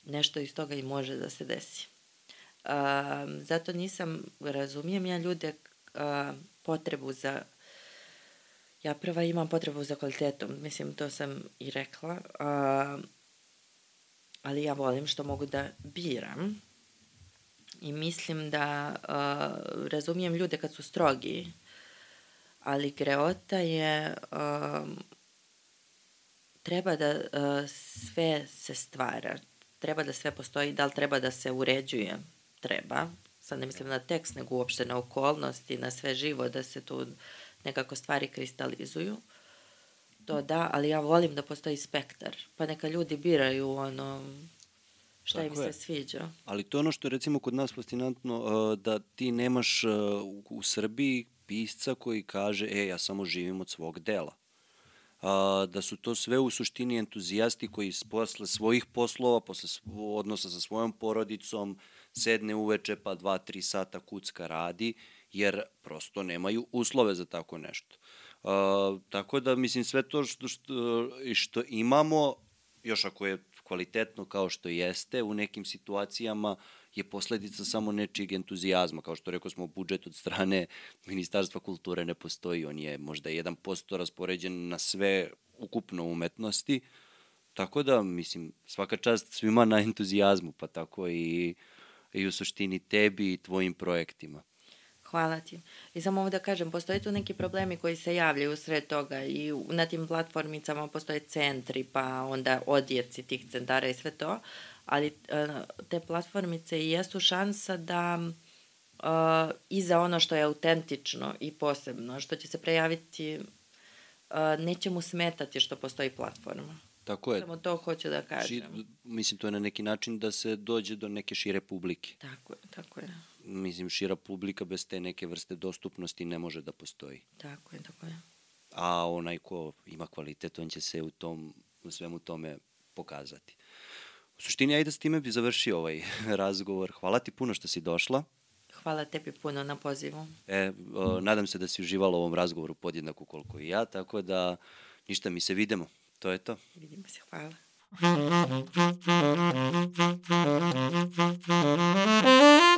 nešto iz toga i može da se desi. A, zato nisam, razumijem ja ljude a, potrebu za ja prva imam potrebu za kvalitetom, mislim to sam i rekla, a, ali ja volim što mogu da biram I mislim da uh, razumijem ljude kad su strogi, ali greota je uh, treba da uh, sve se stvara, treba da sve postoji, da li treba da se uređuje? Treba. Sad ne mislim na tekst, nego uopšte na okolnosti, na sve živo, da se tu nekako stvari kristalizuju. To da, ali ja volim da postoji spektar. Pa neka ljudi biraju ono, šta Tako im je. se sviđa. Ali to je ono što je recimo kod nas fascinantno, uh, da ti nemaš uh, u Srbiji pisca koji kaže, e, ja samo živim od svog dela. A, da su to sve u suštini entuzijasti koji posle svojih poslova, posle odnosa sa svojom porodicom, sedne uveče pa dva, tri sata kucka radi, jer prosto nemaju uslove za tako nešto. A, tako da, mislim, sve to što, što, što imamo, još ako je kvalitetno kao što jeste, u nekim situacijama je posledica samo nečijeg entuzijazma. Kao što rekao smo, budžet od strane Ministarstva kulture ne postoji. On je možda 1% raspoređen na sve ukupno umetnosti. Tako da, mislim, svaka čast svima na entuzijazmu, pa tako i, i u suštini tebi i tvojim projektima. Hvala ti. I samo ovo da kažem, postoje tu neki problemi koji se javljaju sred toga i na tim platformicama postoje centri, pa onda odjeci tih centara i sve to, ali e, te platformice i jesu šansa da uh, i za ono što je autentično i posebno, što će se prejaviti, uh, neće mu smetati što postoji platforma. Tako je. Samo to hoću da kažem. Šir, mislim, to je na neki način da se dođe do neke šire publike. Tako je, tako je mislim, šira publika bez te neke vrste dostupnosti ne može da postoji. Tako je, tako je. A onaj ko ima kvalitet, on će se u tom, u svemu tome pokazati. U suštini, ajde s time bi završio ovaj razgovor. Hvala ti puno što si došla. Hvala tebi puno na pozivu. E, o, nadam se da si uživala u ovom razgovoru podjednako koliko i ja, tako da ništa, mi se vidimo. To je to. Vidimo se, hvala. Thank you.